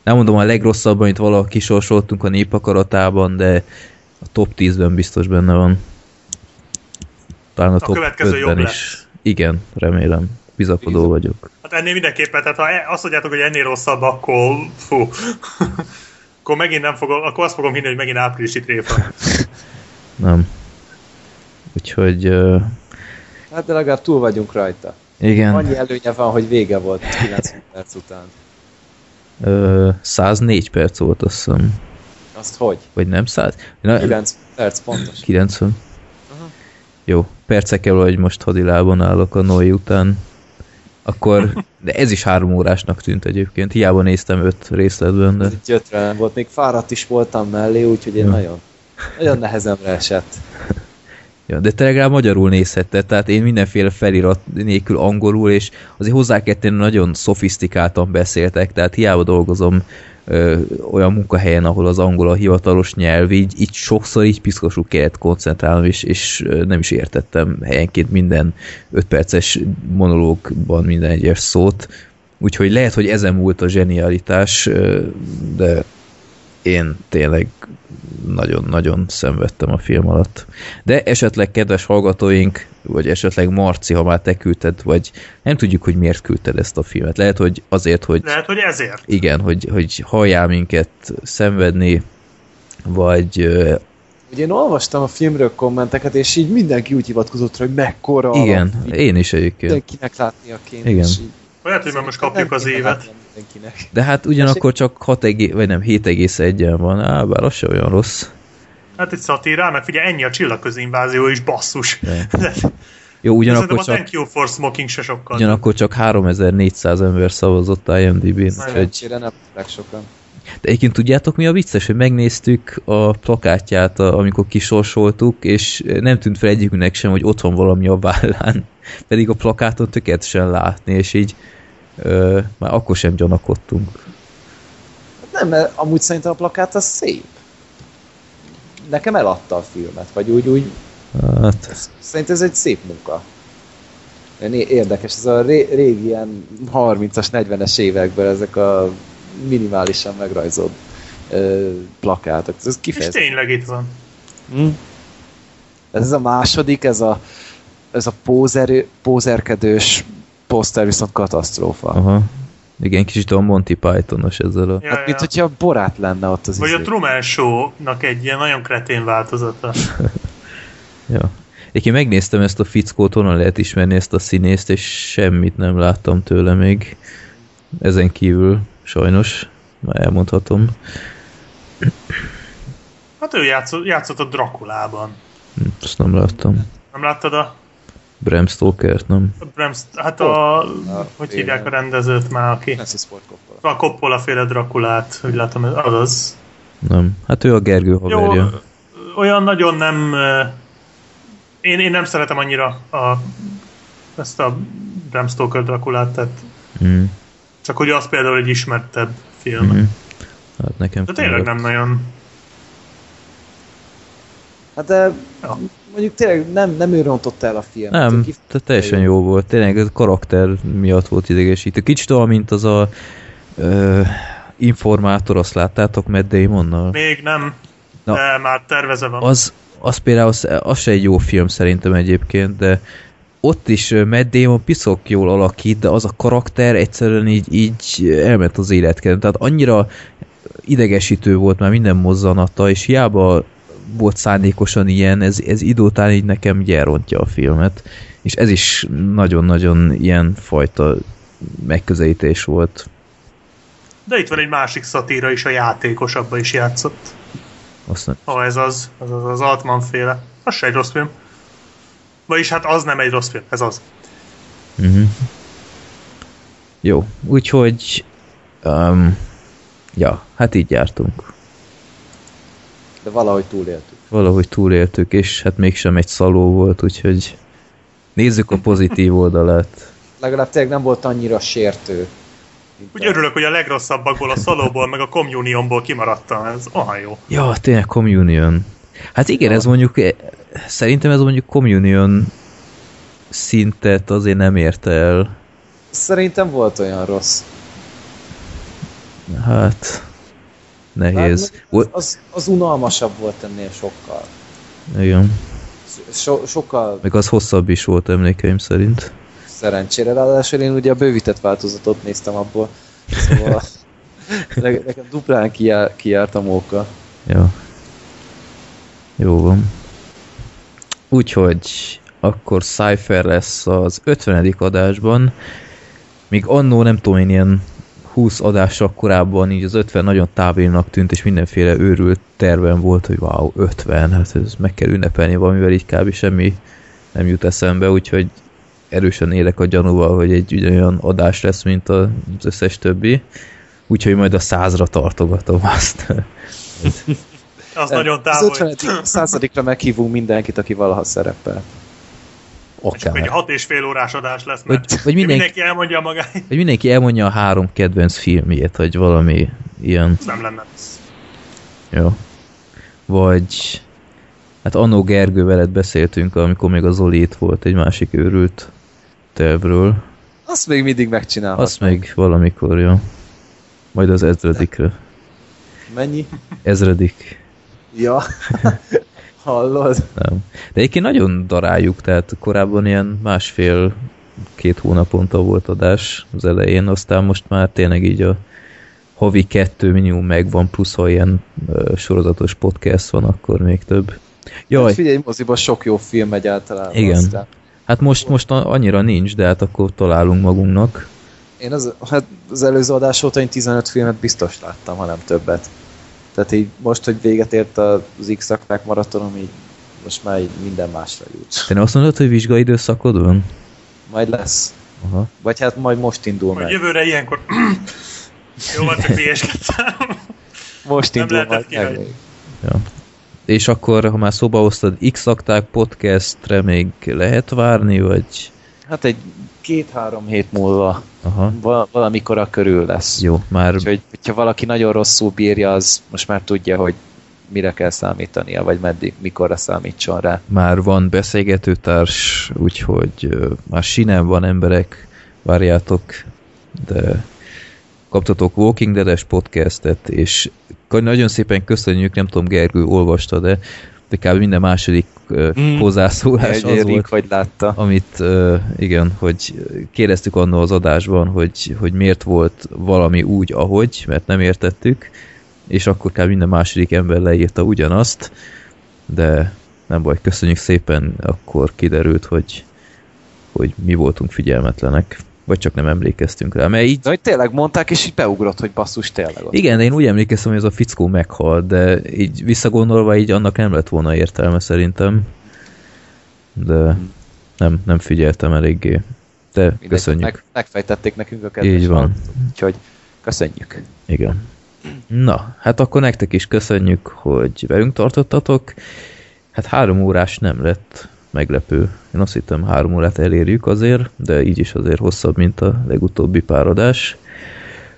Nem mondom a legrosszabb, amit valaha kisorsoltunk a népakaratában, de a top 10-ben biztos benne van. Talán a, A top következő 5-ben jobb is. lesz. Igen, remélem. Bizakodó Bízom. vagyok. Hát ennél mindenképpen, tehát ha e- azt mondjátok, hogy ennél rosszabb, akkor fú. *laughs* akkor megint nem fogom, akkor azt fogom hinni, hogy megint áprilisi tréfa. *laughs* Nem. Úgyhogy, ö, Hát de legalább túl vagyunk rajta. igen, Annyi előnye van, hogy vége volt 90 perc után. ö, 104 perc volt azt hiszem. Azt hogy? Vagy nem 100? Na, 90 perc pontos. 90. Jó, percekkel, hogy most hadilában állok a Noé után. Akkor, de ez is három órásnak tűnt egyébként. Hiába néztem öt részletben, de Ez egy gyötrelem volt. Még fáradt is voltam mellé, úgyhogy én Ja. nagyon, nagyon nehezemre esett. Ja, de te legalább magyarul nézhetted, tehát én mindenféle felirat nélkül angolul, és azért hozzá kell tenni, nagyon szofisztikáltan beszéltek, tehát hiába dolgozom ö, olyan munkahelyen, ahol az angol a hivatalos nyelv, így, így sokszor így piszkosul kellett koncentrálnom, és, és nem is értettem helyenként minden öt perces monológban minden egyes szót, úgyhogy lehet, hogy ezen múlt a zsenialitás, de én tényleg nagyon-nagyon szenvedtem a film alatt. De esetleg kedves hallgatóink, vagy esetleg Marci, ha már te küldted, vagy nem tudjuk, hogy miért küldted ezt a filmet. Lehet, hogy azért, hogy Lehet, hogy ezért. igen, hogy, hogy halljál minket szenvedni, vagy Ugye én olvastam a filmről kommenteket, és így mindenki úgy hivatkozott hogy mekkora igen, alap, én is egyébként. mindenkinek látnia kéne. Igen. Lehet, hogy most kapjuk az évet. látnia Mindenkinek. De hát ugyanakkor csak 6, egé- vagy nem, 7,1-en van, á, bár az se olyan rossz. Hát egy szatírá, meg figyelj, ennyi a csillagközi invázió is, basszus. *laughs* Jó, Ugyanakkor csak, Thank you for smoking se sokkal. ugyanakkor csak 3400 ember szavazott IMDb-n. Szerencsére nem sokan. De egyébként tudjátok mi a vicces, hogy megnéztük a plakátját, amikor kisorsoltuk, és nem tűnt fel egyikünknek sem, hogy ott van valami a vállán. *laughs* Pedig a plakáton tökéletesen látni, és így ö, már akkor sem gyanakodtunk. Nem, mert amúgy szerintem a plakát az szép. Nekem eladta a filmet, vagy úgy, úgy Hát, Szerintem ez egy szép munka. Érdekes, ez a ré, régi ilyen 30-as, 40-es években ezek a minimálisan megrajzolt ö, plakátok. Ez És kifejezetten. tényleg itt van. Hm? Ez a második, ez a, ez a pózer, pózerkedős poszter viszont katasztrófa. aha. Igen, kicsit a Monty Pythonos ezzel a... Ja, Hát, ja. mint hogyha borát lenne ott az Vagy a izé. Truman Show-nak egy ilyen nagyon kretén változata. *laughs* Ja. Egyébként megnéztem ezt a fickót, honnan lehet ismerni ezt a színészt, és semmit nem láttam tőle még. Ezen kívül sajnos, már elmondhatom. Hát ő játszott, játszott a Drakulában. Hm, Azt nem láttam. Nem láttad a Bram Stoker-t, nem? Bram, hát a, Ah, hogy igen. hívják a rendezőt már, aki Francis Ford Coppola. a Coppola féle Drakulát, úgy látom, az az. Nem. Hát ő a Gergő Jó, haverja. olyan nagyon nem... Én, én nem szeretem annyira a, ezt a Bram Stoker Drakulát, tehát Mm. csak hogy az például egy ismertebb film. Mhm. Hát nekem De tényleg nem nagyon. Hát de Ja. Mondjuk tényleg nem, nem ő rontotta el a filmet. Nem, kif- tehát teljesen jó volt. Tényleg a karakter miatt volt idegesítő. Kicsit olyan, mint az a ö, informátor, azt láttátok Matt Damonnal? Még nem, Na. de már tervezve van. Az, az például, az, az se egy jó film szerintem egyébként, de ott is Matt Damon piszok jól alakít, de az a karakter egyszerűen így, így elment az életkedven. Tehát annyira idegesítő volt már minden mozzanata, és hiába volt szándékosan ilyen, ez, ez idő után így nekem így elrontja a filmet. És ez is nagyon-nagyon ilyen fajta megközelítés volt. De itt van egy másik szatíra is, a játékos abba is játszott. Azt nem, Ha ez az, az az, az Altman féle. Az se egy rossz film. Vagyis hát az nem egy rossz film, ez az. Uh-huh. Jó, úgyhogy um, ja, hát így jártunk. De valahogy túléltük. Valahogy túléltük, és hát mégsem egy szaló volt, úgyhogy nézzük a pozitív oldalát. Legalább tényleg nem volt annyira sértő. Úgy a- örülök, hogy a legrosszabbakból, a szalóból, meg a communionból kimaradtam. Ez olyan jó. Ja, tényleg Communion. Hát igen, ez mondjuk, eh, szerintem ez mondjuk Communion szintet azért nem érte el. Szerintem volt olyan rossz. Hát, nehéz. Volt, az, az unalmasabb volt ennél sokkal. igen. So, sokkal Meg az hosszabb is volt emlékeim szerint. szerencsére, ráadásul én ugye a bővített változatot néztem abból. Szóval *laughs* ne- nekem duplán kijár, kijárt a móka. Ja. Jó van. Úgyhogy akkor Cypher lesz az 50. adásban. Míg annó nem tudom én ilyen 20 adással korábban így az 50 nagyon távolnak tűnt, és mindenféle őrült terven volt, hogy wow, 50, hát ez meg kell ünnepelni valamivel, így kb. semmi nem jut eszembe, úgyhogy erősen élek a gyanúval, hogy egy ugyanolyan adás lesz, mint az összes többi. Úgyhogy majd a százra tartogatom azt. *laughs* Az nagyon Az távol. 50. századikra meghívunk mindenkit, aki valaha szerepel. Csak egy hat és fél órás adás lesz, mert Vagy, vagy mindenki, mindenki elmondja magáit. Hogy mindenki elmondja a három kedvenc filmjét, vagy valami ilyen. Nem lenne. Jó. Vagy... Hát annó Gergő veled beszéltünk, amikor még az Zoli itt volt egy másik őrült tervről. Azt még mindig megcsinálhat. Azt még valamikor, jó. Majd az ezredikre. Mennyi? Ezredik. Ja. *laughs* Hallod? Nem. De egyébként nagyon daráljuk, tehát korábban ilyen másfél két hónaponta volt adás az elején, aztán most már tényleg így a havi kettő minimum megvan, plusz ha ilyen ö, sorozatos podcast van, akkor még több. Hát Jaj, figyelj, moziban sok jó film megy általában. Igen. Aztán. hát most, most annyira nincs, de hát akkor találunk magunknak. Én az, hát az előző adás óta én 15 filmet biztos láttam, ha nem többet. Tehát így most, hogy véget ért az x maratonom, így most már így minden másra jut. Te nem azt mondod, hogy vizsgai időszakod van? Majd lesz. Aha. Vagy hát majd most indul Majd meg. jövőre ilyenkor... *clears throat* Jó, van, csak hülyeskedtem. Most Nem indul majd meg. kihagyni. Ja. És akkor, ha már szóba hoztad, x podcastre még lehet várni, vagy... Hát egy két-három hét múlva Aha. val- valamikor a körül lesz. Jó, már Úgyhogy, hogyha valaki nagyon rosszul bírja, az most már tudja, hogy mire kell számítania, vagy meddig, mikorra számítson rá. már van beszélgetőtárs, úgyhogy már sinem van emberek, várjátok, de kaptatok Walking Dead-es podcastet, és nagyon szépen köszönjük, nem tudom, Gergő olvasta, de, de kb. minden második Mm. hozzászólás Egy az volt, vagy látta. amit igen, hogy kérdeztük annól az adásban, hogy, hogy miért volt valami úgy, ahogy, mert nem értettük, és akkor kb. minden második ember leírta ugyanazt, de nem baj, köszönjük szépen, akkor kiderült, hogy, hogy mi voltunk figyelmetlenek, vagy csak nem emlékeztünk rá, mert így De hogy tényleg mondták, és így beugrott, hogy basszus, tényleg ott. igen, de én úgy emlékeztem, hogy ez a fickó meghalt, de így visszagondolva így annak nem lett volna értelme szerintem. De nem, nem figyeltem eléggé. De Mindegy, köszönjük. Meg, megfejtették nekünk a kedves Így van. hallgatók, Úgyhogy köszönjük. Igen. Na, hát akkor nektek is köszönjük, hogy velünk tartottatok. Hát három órás nem lett meglepő. Én azt hittem három órát elérjük azért, de így is azért hosszabb, mint a legutóbbi páradás.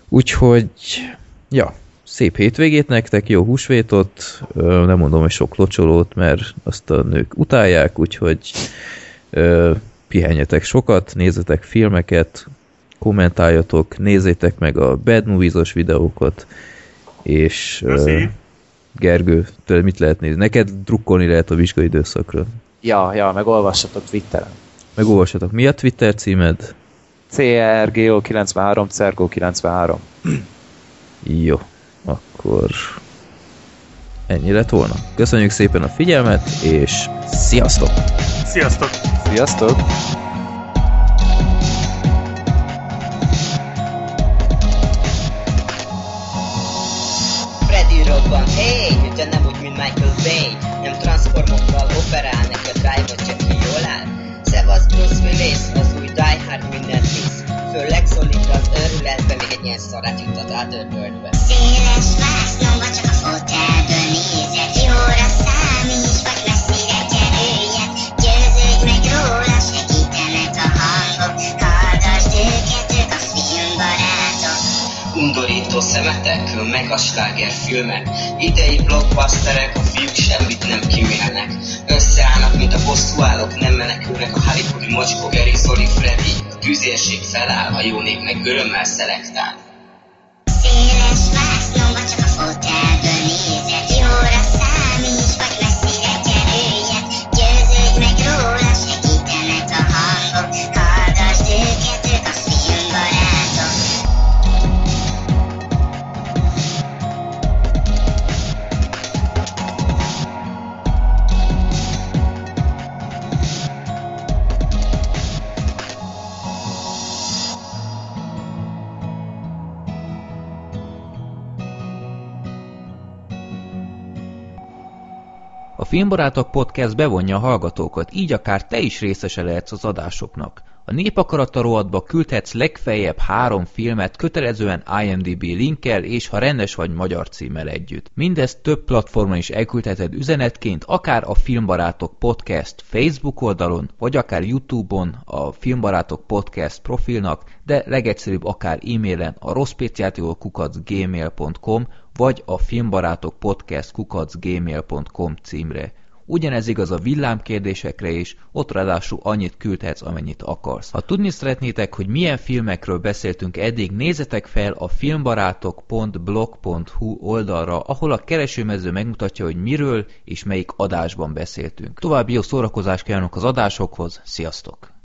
Úgyhogy, ja, szép hétvégét nektek, jó húsvétot, nem mondom, hogy sok locsolót, mert azt a nők utálják, úgyhogy pihenjetek sokat, nézzetek filmeket, kommentáljatok, nézzétek meg a Bad Movies-os videókat, és Köszi. Gergő, tőled mit lehet nézni? Neked drukkolni lehet a vizsgai időszakra. Ja, ja, meg olvassatok Twitteren. Megolvassatok. Mi a Twitter címed? CRGO93, CERGO93. Jó, akkor ennyi lett volna. Köszönjük szépen a figyelmet, és sziasztok! Sziasztok! Sziasztok! Freddy robban, hey, Willis, az új Die Hard mindent visz Főleg szólítva az őrületbe, még egy ilyen szarát juttat át Otherworldbe Széles vásznomba csak a fotelből Undorító szemetek, meg a slágerfilmek Idei blockbusterek, a fiúk semmit nem kimélnek Összeállnak, mint a bosszúállók, nem menekülnek a Hollywoodi mocskó Geri, Zoli, Freddy. A tűzérség feláll, a jó nép meg örömmel szelektál. Széles vásznomba csak a fotelből nézed A Filmbarátok Podcast bevonja a hallgatókat, így akár te is részese lehetsz az adásoknak. A Népakarata rovatba küldhetsz legfeljebb három filmet kötelezően IMDB linkkel és ha rendes vagy magyar címmel együtt. Mindezt több platformon is elküldheted üzenetként, akár a Filmbarátok Podcast Facebook oldalon, vagy akár Youtube-on a Filmbarátok Podcast profilnak, de legegyszerűbb akár e-mailen a rosszpéciátiolkukacgmail.com vagy a filmbarátok podcast kukacgmail.com címre. Ugyanez igaz a villámkérdésekre is, ott ráadásul annyit küldhetsz, amennyit akarsz. Ha tudni szeretnétek, hogy milyen filmekről beszéltünk eddig, nézzetek fel a filmbarátok.blog.hu oldalra, ahol a keresőmező megmutatja, hogy miről és melyik adásban beszéltünk. További jó szórakozást kívánok az adásokhoz, sziasztok!